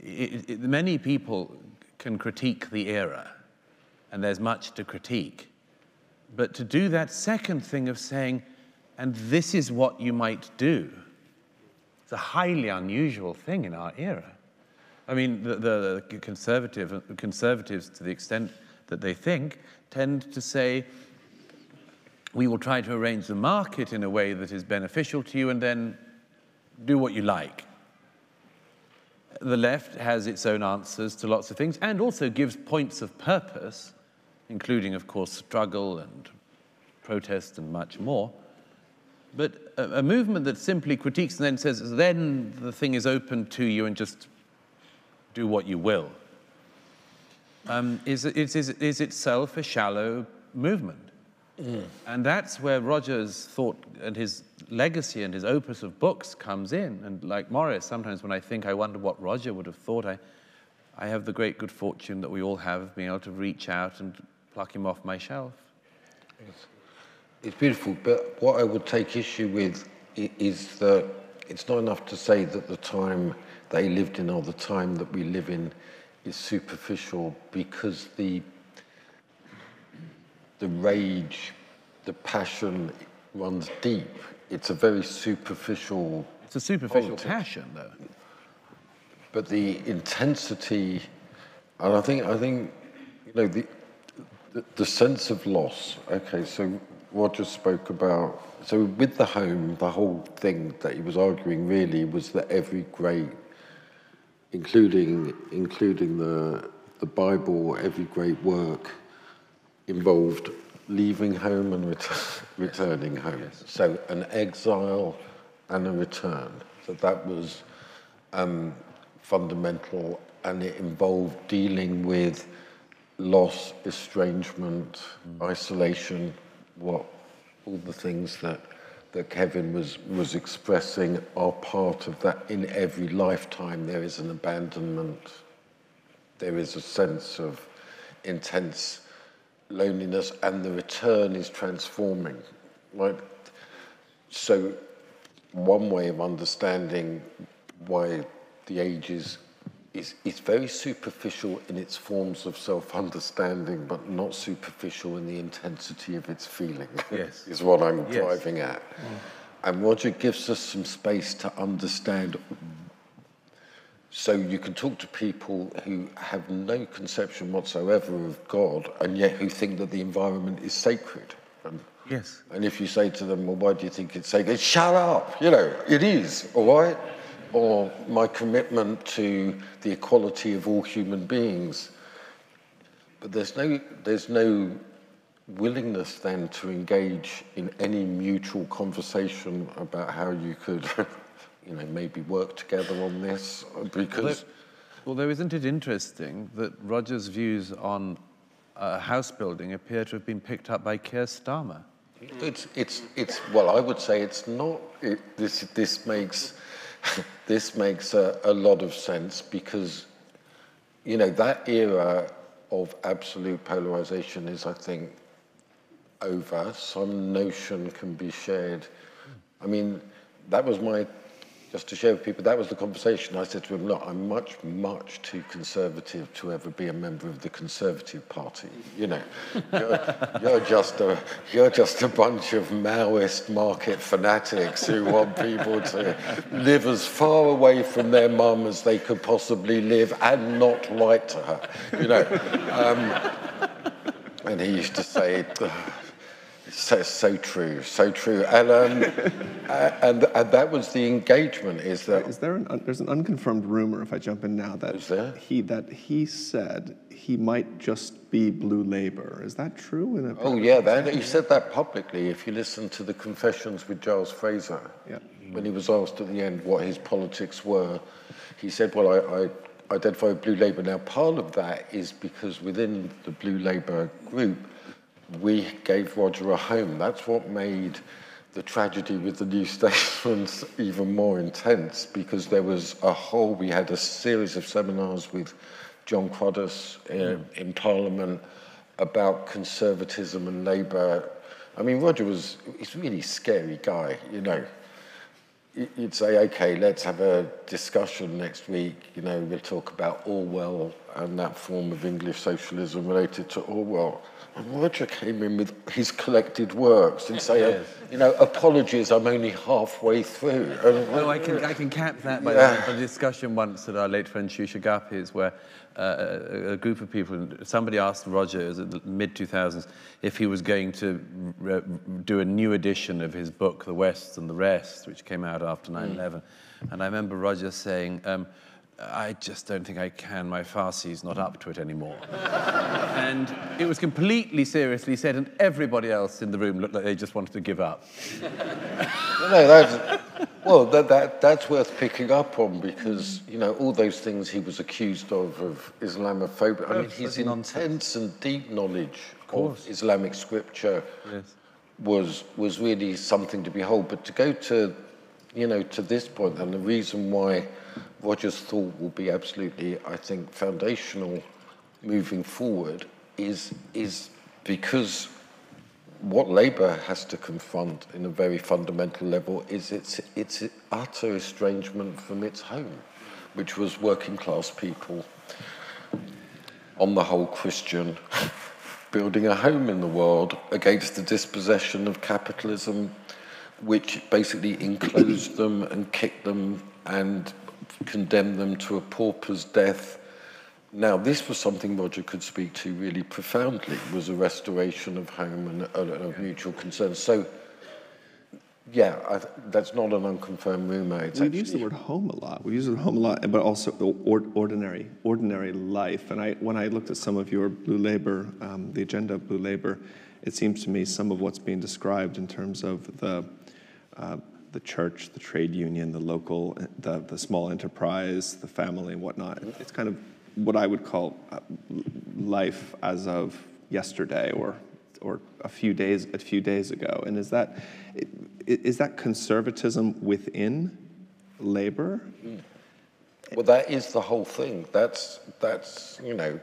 it, it, many people can critique the era, and there's much to critique. But to do that second thing of saying, and this is what you might do, it's a highly unusual thing in our era. I mean, the, the, conservative, conservatives, to the extent that they think, tend to say, we will try to arrange the market in a way that is beneficial to you and then do what you like. The left has its own answers to lots of things and also gives points of purpose, including, of course, struggle and protest and much more. But a, a movement that simply critiques and then says, then the thing is open to you and just do what you will, um, is, is, is, is itself a shallow movement. Mm. And that's where Roger's thought and his legacy and his opus of books comes in. And like Morris, sometimes when I think, I wonder what Roger would have thought, I, I have the great good fortune that we all have of being able to reach out and pluck him off my shelf. It's, it's beautiful, but what I would take issue with is that it's not enough to say that the time they lived in or the time that we live in is superficial because the the rage, the passion runs deep. It's a very superficial. It's a superficial politics. passion, though. But the intensity, and I think I think you know the, the the sense of loss. Okay, so Roger spoke about. So with the home, the whole thing that he was arguing really was that every great, including including the the Bible, every great work involved leaving home and ret- returning home. Yes. So an exile and a return. So that was um, fundamental, and it involved dealing with loss, estrangement, mm. isolation, what all the things that that Kevin was was expressing are part of that. In every lifetime, there is an abandonment. There is a sense of intense loneliness and the return is transforming. Right? So, one way of understanding why the age is very superficial in its forms of self understanding, but not superficial in the intensity of its feeling, yes. is what I'm yes. driving at. Mm. And Roger gives us some space to understand so you can talk to people who have no conception whatsoever of God and yet who think that the environment is sacred. And, yes. And if you say to them, well, why do you think it's sacred? Shut up! You know, it is, all right? Or my commitment to the equality of all human beings. But there's no, there's no willingness then to engage in any mutual conversation about how you could, you know, maybe work together on this? Because Although isn't it interesting that Roger's views on uh, house building appear to have been picked up by Keir Starmer? It's, it's, it's, well, I would say it's not, it, this, this makes, this makes a, a lot of sense because, you know, that era of absolute polarization is, I think, over. Some notion can be shared. I mean, that was my just to share with people, that was the conversation. I said to him, look, I'm much, much too conservative to ever be a member of the Conservative Party. You know, you're, you're, just, a, you're just a bunch of Maoist market fanatics who want people to live as far away from their mum as they could possibly live and not write to her, you know. Um, and he used to say, so, so true, so true. And, um, and, and that was the engagement is that... Is there an, there's an unconfirmed rumor, if I jump in now, that, He, that he said he might just be Blue Labour. Is that true? oh, yeah, that, he said that publicly. If you listen to the confessions with Giles Fraser, yeah. when he was asked at the end what his politics were, he said, well, I, I identify with Blue Labour. Now, part of that is because within the Blue Labour group, we gave Roger a home. That's what made the tragedy with the New Statesman even more intense because there was a whole, we had a series of seminars with Jon Cruddas in, uh, hmm. in Parliament about conservatism and Labour. I mean, Roger was, he's a really scary guy, you know. You'd say, okay, let's have a discussion next week. You know, we'll talk about Orwell and that form of English socialism related to Orwell. And Roger came in with his collected works and say, yes. you know, apologies, I'm only halfway through. And, no, I can, I can cap that by yeah. the, discussion once at our late friend Shusha Guppy's where uh, a, a, group of people, somebody asked Roger in the mid-2000s if he was going to do a new edition of his book, The West and the Rest, which came out after 9-11. Mm. And I remember Roger saying, um, I just don't think I can. My Farsi's not up to it anymore. and it was completely seriously said, and everybody else in the room looked like they just wanted to give up. no, that's, well, that, that, that's worth picking up on because, you know, all those things he was accused of, of Islamophobia. I mean, his intense and deep knowledge of, of Islamic scripture yes. was, was really something to behold. But to go to, you know, to this point, and the reason why Roger's thought will be absolutely, I think, foundational moving forward is, is because what Labour has to confront in a very fundamental level is its, its utter estrangement from its home, which was working class people, on the whole Christian, building a home in the world against the dispossession of capitalism, which basically enclosed them and kicked them and condemn them to a pauper's death. Now, this was something Roger could speak to really profoundly, was a restoration of home and of mutual concern. So, yeah, I, that's not an unconfirmed rumor. It's We've used the word home a lot. We use the word home a lot, but also or, ordinary, ordinary life. And I, when I looked at some of your Blue Labour, um, the agenda of Blue Labour, it seems to me some of what's being described in terms of the uh, the church, the trade union, the local, the, the small enterprise, the family, and whatnot. It's kind of what I would call uh, life as of yesterday or or a few days a few days ago. And is that is that conservatism within labor? Well, that is the whole thing. That's that's you know.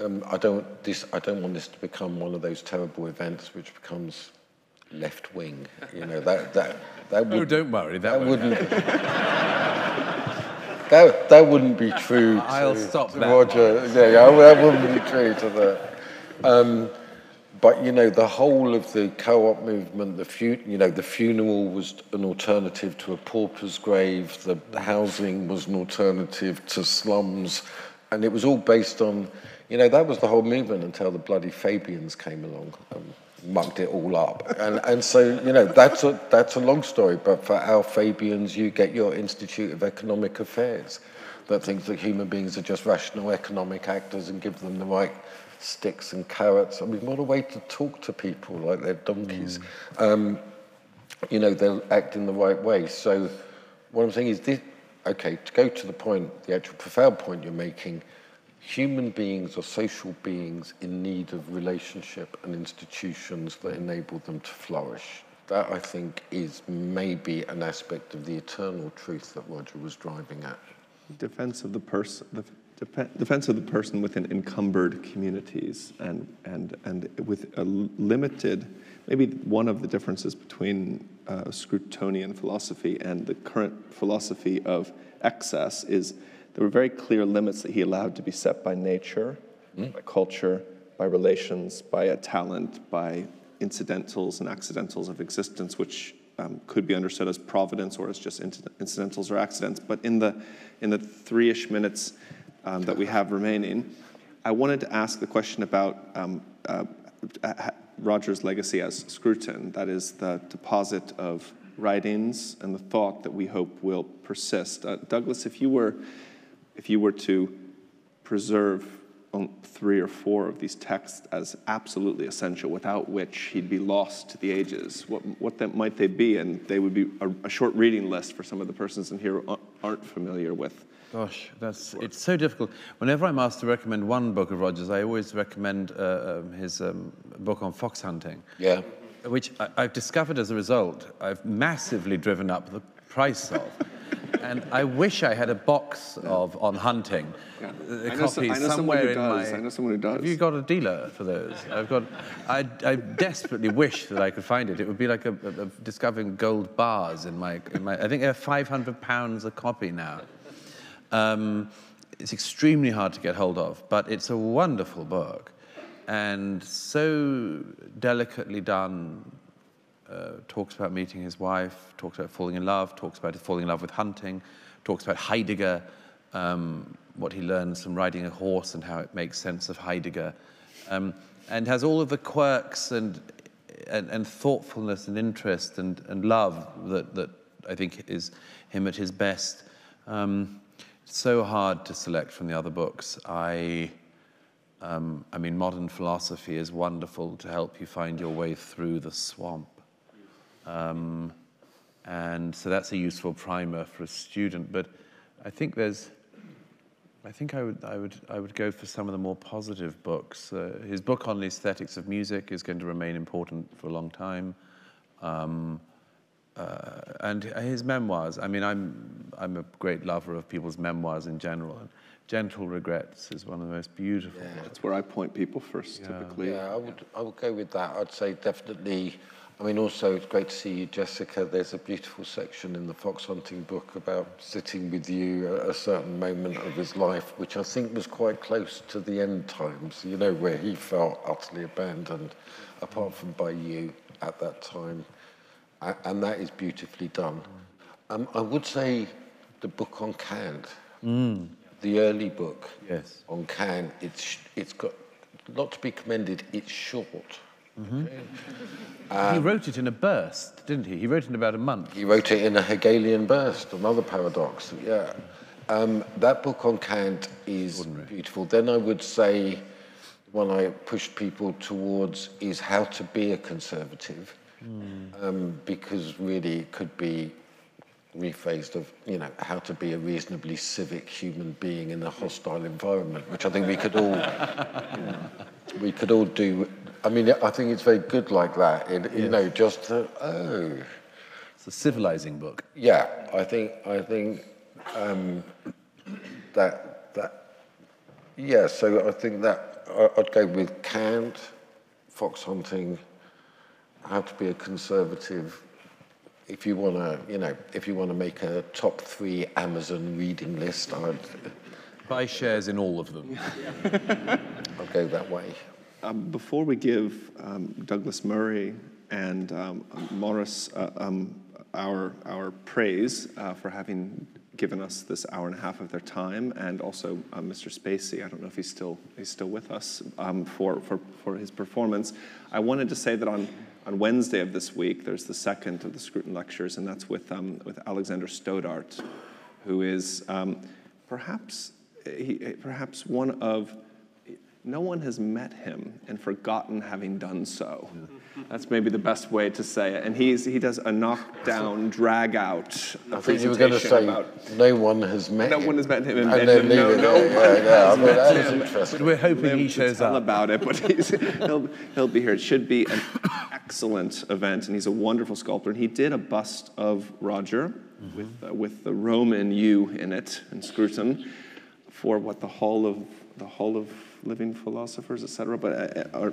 Um, I don't this I don't want this to become one of those terrible events which becomes left wing. You know that that that would. Oh, don't worry. That, that wouldn't. that that wouldn't be true. I'll stop to that. Roger. One. Yeah, yeah, that wouldn't be true to that. Um, but you know, the whole of the co-op movement, the fu- you know, the funeral was an alternative to a pauper's grave. The housing was an alternative to slums, and it was all based on, you know, that was the whole movement until the bloody Fabians came along. Um, mucked it all up. And, and so, you know, that's a, that's a long story, but for our Fabians, you get your Institute of Economic Affairs that thinks that human beings are just rational economic actors and give them the right sticks and carrots. I mean, what a way to talk to people like they're donkeys. Um, you know, they'll act in the right way. So what I'm saying is this, okay, to go to the point, the actual profound point you're making, human beings are social beings in need of relationship and institutions that enable them to flourish. That, I think, is maybe an aspect of the eternal truth that Roger was driving at. defense of the person defense of the person within encumbered communities and and and with a limited maybe one of the differences between uh, Scrutonian philosophy and the current philosophy of excess is there were very clear limits that he allowed to be set by nature, by culture, by relations, by a talent, by incidentals and accidentals of existence, which um, could be understood as providence or as just incidentals or accidents. But in the in the three-ish minutes um, that we have remaining, I wanted to ask the question about um, uh, Roger's legacy as Scruton. That is the deposit of writings and the thought that we hope will persist. Uh, Douglas, if you were if you were to preserve three or four of these texts as absolutely essential, without which he'd be lost to the ages. What, what that might they be? And they would be a, a short reading list for some of the persons in here who aren't familiar with. Gosh, that's it's so difficult. Whenever I'm asked to recommend one book of Rogers, I always recommend uh, um, his um, book on fox hunting. Yeah. Which I, I've discovered as a result, I've massively driven up the price of. And I wish I had a box of on hunting. Yeah. I know copy I know someone somewhere who in does. my. I know someone who does. Have you got a dealer for those? I've got. I, I desperately wish that I could find it. It would be like a, a, a discovering gold bars in my, in my. I think they're 500 pounds a copy now. Um, it's extremely hard to get hold of, but it's a wonderful book and so delicately done. Uh, talks about meeting his wife, talks about falling in love, talks about falling in love with hunting, talks about Heidegger, um, what he learns from riding a horse and how it makes sense of Heidegger, um, and has all of the quirks and, and, and thoughtfulness and interest and, and love that, that I think is him at his best. Um, so hard to select from the other books. I, um, I mean, modern philosophy is wonderful to help you find your way through the swamp. Um, and so that's a useful primer for a student. But I think there's, I think I would, I would, I would go for some of the more positive books. Uh, his book on the aesthetics of music is going to remain important for a long time. Um, uh, and his memoirs. I mean, I'm I'm a great lover of people's memoirs in general. And Gentle Regrets is one of the most beautiful. That's where I point people first, typically. Yeah, I would, I would go with that. I'd say definitely. I mean, also, it's great to see you, Jessica. There's a beautiful section in the fox hunting book about sitting with you at a certain moment of his life, which I think was quite close to the end times, you know, where he felt utterly abandoned, apart from by you at that time. And that is beautifully done. Um, I would say the book on Kant, the early book yes. on Kant, it's, it's got not to be commended. It's short. He wrote it in a burst, didn't he? He wrote it in about a month. He wrote it in a Hegelian burst, another paradox. Yeah. Um, that book on Kant is beautiful. Then I would say one I pushed people towards is How to Be a Conservative, um, because really it could be rephrased of, you know, how to be a reasonably civic human being in a hostile environment, which I think we could all, we could all do. I mean, I think it's very good like that. It, You know, just to, oh. It's a civilizing book. Yeah, I think I think um, that that yeah. So I think that I- I'd go with Kant, fox hunting, how to be a conservative. If you want to, you know, if you want to make a top three Amazon reading list, I'd Buy shares in all of them. I'll go that way. Um, before we give um, Douglas Murray and um, Morris uh, um, our, our praise uh, for having given us this hour and a half of their time, and also uh, Mr. Spacey, I don't know if he's still, he's still with us, um, for, for, for his performance, I wanted to say that on, on Wednesday of this week, there's the second of the Scruton Lectures, and that's with, um, with Alexander Stoddart, who is perhaps, he, perhaps one of no one has met him and forgotten having done so. That's maybe the best way to say it. And he's, he does a knockdown, drag out I think you were going to say about no one has met no him. one has met him. And, And, then leave no, it no one Yeah, yeah, has mean, met that is him. interesting. But we're hoping Live he shows tell up. about it, but he's, he'll, he'll be here. It should be an excellent event, and he's a wonderful sculptor. And he did a bust of Roger with, uh, with the Roman U in it, in Scruton, for what the Hall of the Hall of Living Philosophers, etc. But uh, uh,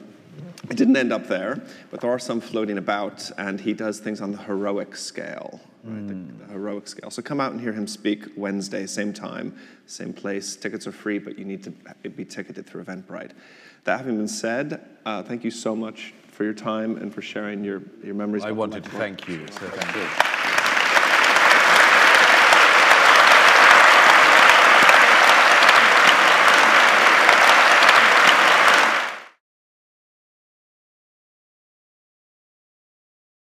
it didn't end up there, but there are some floating about, and he does things on the heroic scale, right? The, the heroic scale. So come out and hear him speak Wednesday, same time, same place. Tickets are free, but you need to be ticketed through Eventbrite. That having been said, uh, thank you so much for your time and for sharing your, your memories. I wanted to thank you. So thank you.